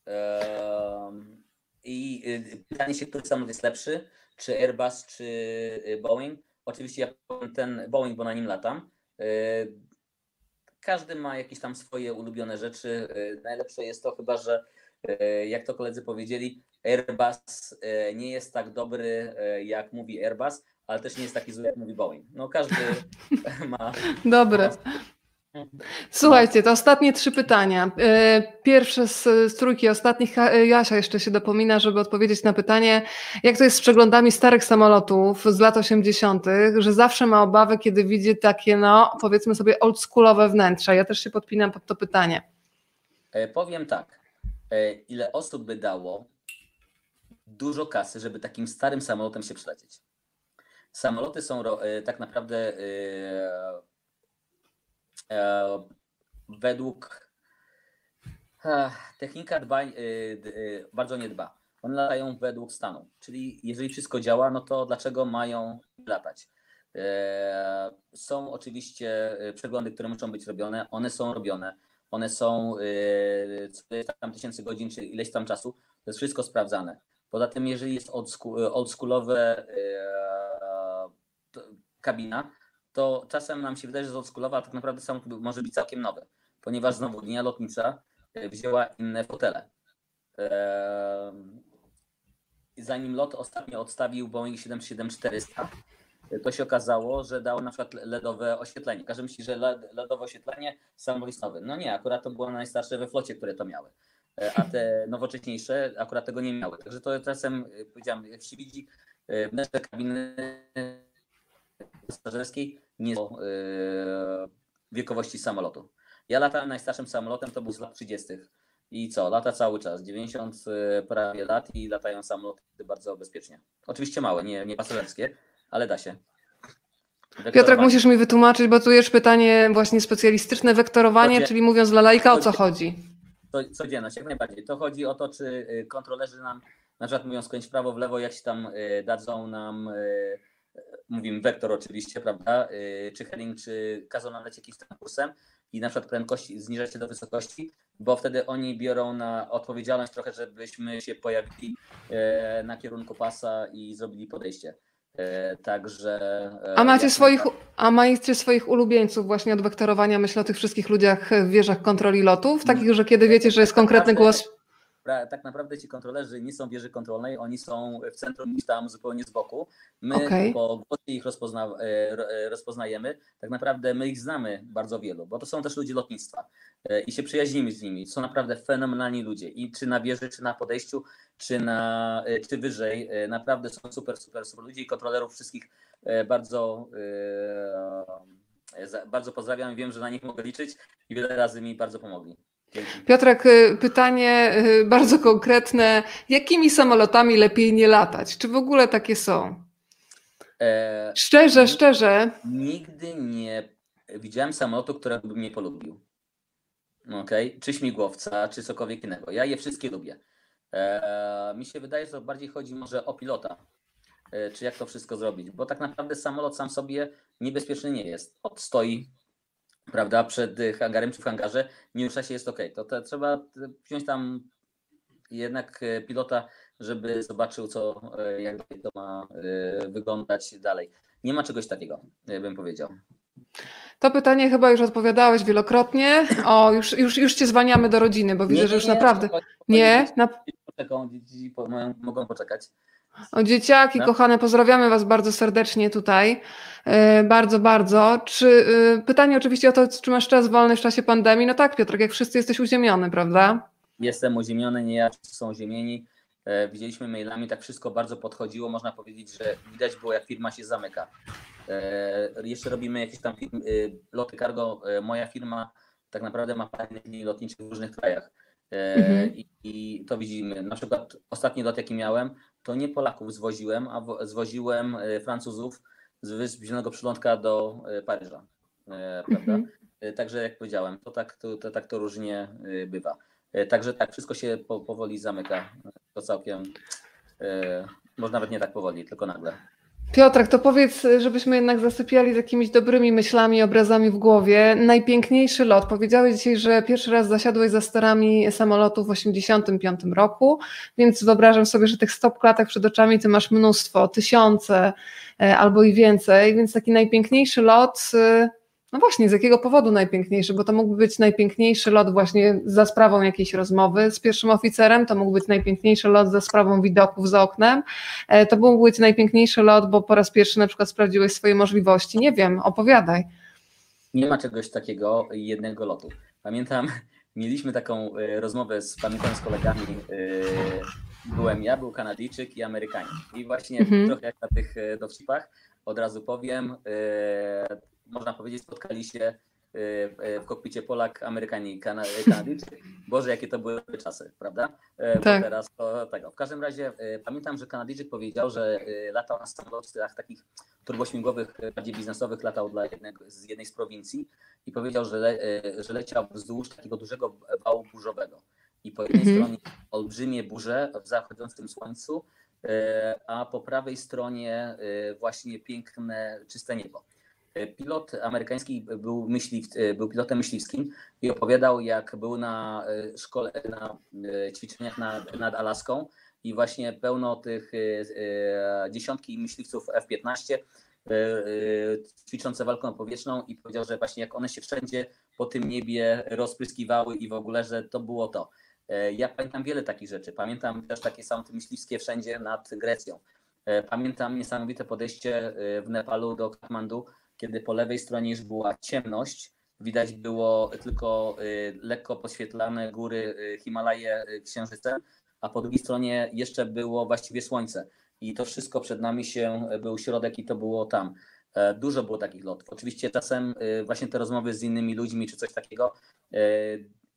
Em, I pytanie się, który samolot jest lepszy, czy Airbus, czy Boeing. Oczywiście ja powiem ten Boeing, bo na nim latam. Każdy ma jakieś tam swoje ulubione rzeczy. E, Najlepsze jest to chyba, że e, jak to koledzy powiedzieli, Airbus e, nie jest tak dobry, jak mówi Airbus, ale też nie jest taki zły, jak mówi Boeing. No każdy ma. Dobre. Słuchajcie, to ostatnie trzy pytania. E, Pierwsze z, z trójki ostatnich. Ha- Jasia jeszcze się dopomina, żeby odpowiedzieć na pytanie, jak to jest z przeglądami starych samolotów z lat 80., że zawsze ma obawy, kiedy widzi takie, no powiedzmy sobie, oldschoolowe wnętrza. Ja też się podpinam pod to pytanie. E, Powiem tak. e, Ile osób by dało dużo kasy, żeby takim starym samolotem się przylecieć? Samoloty są e, tak naprawdę e, e, według e, technika dba, e, e, bardzo nie dba. One latają według stanu. Czyli jeżeli wszystko działa, no to dlaczego mają latać? Są oczywiście przeglądy, które muszą być robione. One są robione. One są tam tysięcy godzin, czy ileś tam czasu. To jest wszystko sprawdzane. Poza tym, jeżeli jest oldschool- oldschoolowe kabina, to czasem nam się wydaje, że jest oldschoolowa, a tak naprawdę samochód może być całkiem nowy, ponieważ znowu linia lotnicza e, wzięła inne fotele. Em, Zanim lot ostatnio odstawił Boeing 737-400, e, to się okazało, że dało na przykład LEDowe oświetlenie. Każdy myśli, że LED, LEDowe oświetlenie samolot nowy. No nie, akurat to było najstarsze we flocie, które to miały. E, A te nowocześniejsze akurat tego nie miały. Także to czasem, powiedziałem, jak się widzi wnętrze kabiny pasażerskiej, nie są e, wiekowości samolotu. Ja latałem najstarszym samolotem, to był z lat 30. I co, lata cały czas, 90 e, prawie lat i latają samoloty bardzo bezpiecznie. Oczywiście małe, nie, nie pasażerskie, ale da się. Piotrek, Wektorowanie. musisz mi wytłumaczyć, bo tu jest pytanie właśnie specjalistyczne, wektorowanie, Dobrze. czyli mówiąc dla laika, o co chodzi? codzienność, jak najbardziej. To chodzi o to, czy y, kontrolerzy nam, na przykład mówią skręć w prawo, w lewo, jak się tam y, dadzą nam, y, mówimy wektor oczywiście, prawda, y, czy heading, czy kazą nam lecieć jakimś kursem i na przykład prędkość zniżać się do wysokości, bo wtedy oni biorą na odpowiedzialność trochę, żebyśmy się pojawili y, na kierunku pasa i zrobili podejście. Y, Także. y, A macie swoich, a macie swoich ulubieńców właśnie od wektorowania, myślę o tych wszystkich ludziach w wieżach kontroli lotów, takich, że kiedy wiecie, że jest konkretny głos, tak naprawdę ci kontrolerzy nie są w wieży kontrolnej, oni są w centrum gdzieś tam zupełnie z boku. My Okej. po głosie ich rozpozna, e, e, rozpoznajemy. Tak naprawdę my ich znamy bardzo wielu, bo to są też ludzie lotnictwa e, i się przyjaźnimy z nimi. Są naprawdę fenomenalni ludzie i czy na wieży, czy na podejściu, czy, na, czy wyżej. Naprawdę są super, super, super ludzie i kontrolerów wszystkich bardzo, bardzo pozdrawiam i wiem, że na nich mogę liczyć i wiele razy mi bardzo pomogli. Piotrek, y, pytanie y, bardzo konkretne. Jakimi samolotami lepiej nie latać? Czy w ogóle takie są? E, Szczerze, szczerze. nigdy nie widziałem samolotu, którego bym nie polubił. Okej, Czy śmigłowca, czy cokolwiek innego. Ja je wszystkie lubię. E, mi się wydaje, że bardziej chodzi może o pilota. E, czy jak to wszystko zrobić. Bo tak naprawdę samolot sam sobie niebezpieczny nie jest. Od stoi, prawda, przed hangarem czy w hangarze, nie rusza się, jest ok. To, to trzeba wziąć tam jednak e, pilota, żeby zobaczył, co, jak to ma wyglądać dalej. Nie ma czegoś takiego, bym powiedział. To pytanie chyba już odpowiadałeś wielokrotnie. O, już, już, już cię zwaniamy do rodziny, bo widzę, że już naprawdę. spokojnie, Nie, na, mogą poczekać. O dzieciaki, Tak. kochane, pozdrawiamy Was bardzo serdecznie tutaj. E, Bardzo, bardzo. Czy e, pytanie oczywiście o to, czy masz czas wolny w czasie pandemii? No tak, Piotrek, jak wszyscy jesteś uziemiony, prawda? Jestem uziemiony, nie ja, wszyscy są uziemieni. E, Widzieliśmy mailami, tak wszystko bardzo podchodziło. Można powiedzieć, że widać było, jak firma się zamyka. Jeszcze robimy jakieś tam firm, y, loty cargo. Moja firma tak naprawdę ma parę linii lotniczych w różnych krajach. Mhm. I, I to widzimy. Na przykład ostatni lot, jaki miałem, to nie Polaków zwoziłem, a wo- zwoziłem e, Francuzów z Wysp Zielonego Przylądka do e, Paryża. E, Prawda? Mhm. Także jak powiedziałem, to tak to, to, tak to różnie bywa. Także tak, wszystko się po, powoli zamyka. To całkiem, może nawet nie tak powoli, tylko nagle. Piotrek, to powiedz, żebyśmy jednak zasypiali z jakimiś dobrymi myślami, obrazami w głowie. Najpiękniejszy lot. Powiedziałeś dzisiaj, że pierwszy raz zasiadłeś za sterami samolotu w 1985 roku, więc wyobrażam sobie, że tych stop klatek przed oczami ty masz mnóstwo, tysiące e, albo i więcej, więc taki najpiękniejszy lot. No właśnie, z jakiego powodu najpiękniejszy? Bo to mógłby być najpiękniejszy lot właśnie za sprawą jakiejś rozmowy z pierwszym oficerem, to mógł być najpiękniejszy lot za sprawą widoków za oknem, E, To mógł być najpiękniejszy lot, bo po raz pierwszy na przykład sprawdziłeś swoje możliwości. Nie wiem, opowiadaj. Nie ma czegoś takiego jednego lotu. Pamiętam, mieliśmy taką e, rozmowę z, pamiętam z kolegami. e, Byłem ja, był Kanadyjczyk i Amerykanin. I właśnie Mhm. trochę jak na tych dowcipach, od razu powiem, można powiedzieć, spotkali się e, e, w kokpicie Polak, Amerykanin i Kana- Kanadyjczyk. Boże, jakie to były czasy, prawda? E, bo Tak. teraz to tego. W każdym razie e, pamiętam, że Kanadyjczyk powiedział, że e, latał na samolotach takich turbośmigłowych, e, bardziej biznesowych, latał dla jednego, z jednej z prowincji i powiedział, że, le, e, że leciał wzdłuż takiego dużego wału burzowego. I po jednej Mhm. stronie olbrzymie burze w zachodzącym słońcu, e, a po prawej stronie e, właśnie piękne, czyste niebo. E, Pilot amerykański był, myśliw, e, był pilotem myśliwskim i opowiadał, jak był na e, szkole, na ćwiczeniach nad, nad Alaską i właśnie pełno tych dziesiątki myśliwców F-15 e, e, ćwiczące walką powietrzną i powiedział, że właśnie jak one się wszędzie po tym niebie rozpryskiwały i w ogóle, że to było to. Ja pamiętam wiele takich rzeczy. Pamiętam też takie same myśliwskie wszędzie nad Grecją. Pamiętam niesamowite podejście w Nepalu do Katmandu, kiedy po lewej stronie już była ciemność. Widać było tylko e, lekko podświetlane góry e, Himalaje e, księżycem, a po drugiej stronie jeszcze było właściwie słońce. I to wszystko przed nami się e, był środek i to było tam. E, Dużo było takich lotów. Oczywiście czasem e, właśnie te rozmowy z innymi ludźmi czy coś takiego e,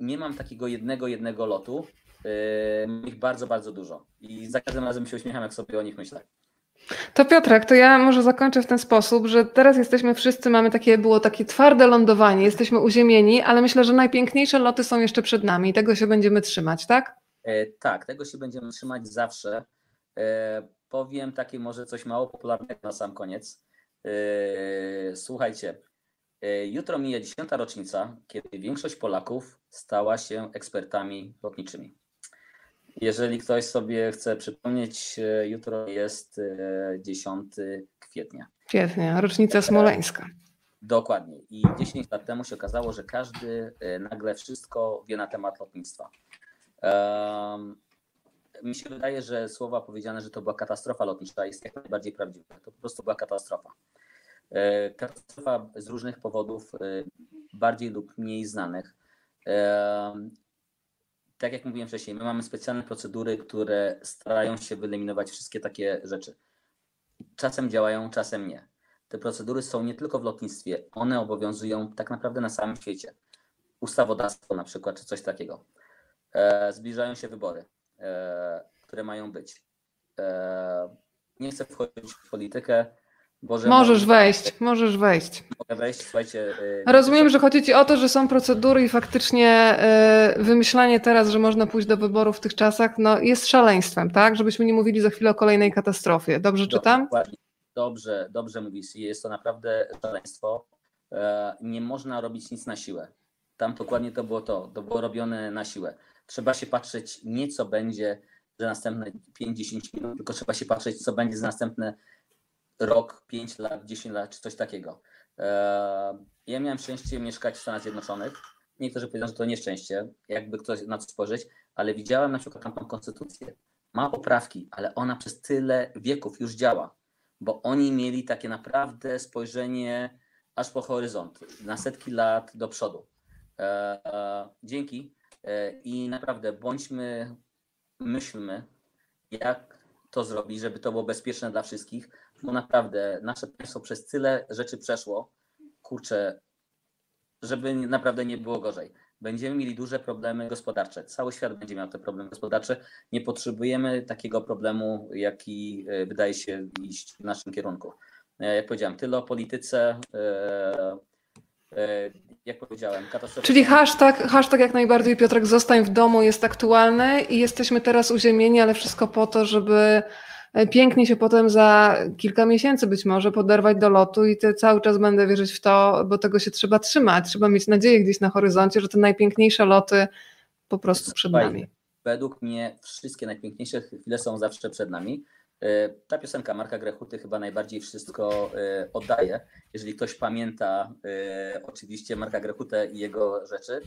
nie mam takiego jednego, jednego lotu. Yy, Mam ich bardzo, bardzo dużo. I za każdym razem się uśmiecham, jak sobie o nich myślę. To Piotrek, to ja może zakończę w ten sposób, że teraz jesteśmy wszyscy, mamy takie, było takie twarde lądowanie, jesteśmy uziemieni, ale myślę, że najpiękniejsze loty są jeszcze przed nami i tego się będziemy trzymać, tak? E, Tak, tego się będziemy trzymać zawsze. E, Powiem takie może coś mało popularnego na sam koniec. E, Słuchajcie, e, jutro mija 10. rocznica, kiedy większość Polaków stała się ekspertami lotniczymi. Jeżeli ktoś sobie chce przypomnieć, e, jutro jest e, 10 kwietnia. Świetnie, rocznica smoleńska. Dokładnie. I 10 lat temu się okazało, że każdy e, nagle wszystko wie na temat lotnictwa. Um, mi się wydaje, że słowa powiedziane, że to była katastrofa lotnicza jest jak najbardziej prawdziwe. To po prostu była katastrofa. E, Katastrofa z różnych powodów, e, bardziej lub mniej znanych. Tak jak mówiłem wcześniej, my mamy specjalne procedury, które starają się wyeliminować wszystkie takie rzeczy. Czasem działają, czasem nie te procedury są nie tylko w lotnictwie, one obowiązują tak naprawdę na całym świecie. ustawodawstwo na przykład, czy coś takiego. E, zbliżają się wybory, e, które mają być. E, nie chcę wchodzić w politykę, bo że Możesz wejść, możesz wejść. Mogę wejść, słuchajcie. e, Rozumiem, że chodzi Ci o to, że są procedury i faktycznie e, wymyślanie teraz, że można pójść do wyborów w tych czasach, no jest szaleństwem, tak? Żebyśmy nie mówili za chwilę o kolejnej katastrofie. Dobrze czytam? Dobrze, dobrze mówisz. Jest to naprawdę szaleństwo. E, Nie można robić nic na siłę. Tam dokładnie to było to. To było robione na siłę. Trzeba się patrzeć nie co będzie za następne 5-10 minut, tylko trzeba się patrzeć, co będzie za następne rok, 5 lat, 10 lat, czy coś takiego. E, Ja miałem szczęście mieszkać w Stanach Zjednoczonych. Niektórzy powiedzą, że to nieszczęście, jakby ktoś na to spojrzeć, ale widziałem na przykład tamtą konstytucję. Ma poprawki, ale ona przez tyle wieków już działa bo oni mieli takie naprawdę spojrzenie aż po horyzont, na setki lat do przodu. E, e, dzięki i naprawdę bądźmy, myślmy, jak to zrobić, żeby to było bezpieczne dla wszystkich, bo naprawdę nasze państwo przez tyle rzeczy przeszło, kurczę, żeby naprawdę nie było gorzej. Będziemy mieli duże problemy gospodarcze. Cały świat będzie miał te problemy gospodarcze. Nie potrzebujemy takiego problemu, jaki e, wydaje się iść w naszym kierunku. E, Jak powiedziałem, tyle o polityce. e, Jak powiedziałem, katastrofa. Czyli hashtag, hashtag jak najbardziej Piotrek zostań w domu jest aktualny i jesteśmy teraz uziemieni, ale wszystko po to, żeby pięknie się potem za kilka miesięcy być może poderwać do lotu i ty cały czas będę wierzyć w to, bo tego się trzeba trzymać. Trzeba mieć nadzieję gdzieś na horyzoncie, że te najpiękniejsze loty po prostu przed Słuchaj, nami. Według mnie wszystkie najpiękniejsze chwile są zawsze przed nami. E, Ta piosenka Marka Grechuty chyba najbardziej wszystko e, oddaje. Jeżeli ktoś pamięta e, oczywiście Marka Grechutę i jego rzeczy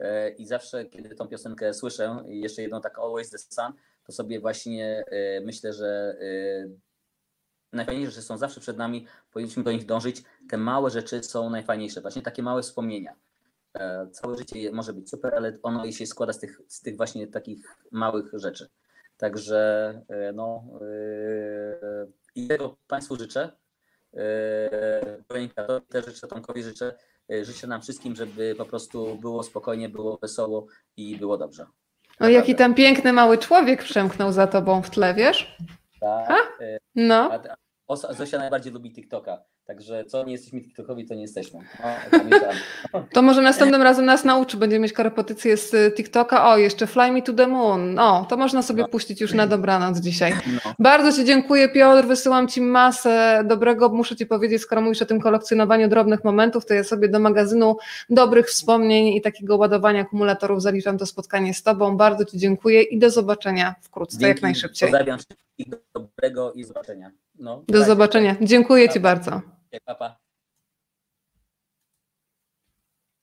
e, i zawsze kiedy tą piosenkę słyszę, jeszcze jedną tak Always the Sun, to sobie właśnie e, myślę, że e, najfajniejsze rzeczy są zawsze przed nami, powinniśmy do nich dążyć. Te małe rzeczy są najfajniejsze, właśnie takie małe wspomnienia. E, Całe życie może być super, ale ono się składa z tych, z tych właśnie takich małych rzeczy. Także e, no e, i tego Państwu życzę. To też życzę Tomkowi, życzę, życzę nam wszystkim, żeby po prostu było spokojnie, było wesoło i było dobrze. O, jaki tam piękny mały człowiek przemknął za tobą w tle, wiesz? Tak, e, No. Zosia najbardziej lubi TikToka, także co nie jesteśmy TikTokowi, to nie jesteśmy. No, pamiętam. To może następnym razem nas nauczy, będziemy mieć korepetycję z y, TikToka. O, jeszcze Fly Me to the Moon. O, to można sobie No. puścić już na dobranoc dzisiaj. No. Bardzo Ci dziękuję, Piotr. Wysyłam Ci masę dobrego. Muszę Ci powiedzieć, skoro mówisz o tym kolekcjonowaniu drobnych momentów, to ja sobie do magazynu dobrych wspomnień i takiego ładowania akumulatorów zaliczam to spotkanie z Tobą. Bardzo Ci dziękuję i do zobaczenia wkrótce, jak Dzięki, najszybciej. Pozdrawiam wszystkich, dobrego i zobaczenia. No, Do zobaczenia. Dziękuję Ci bardzo. Pa, pa.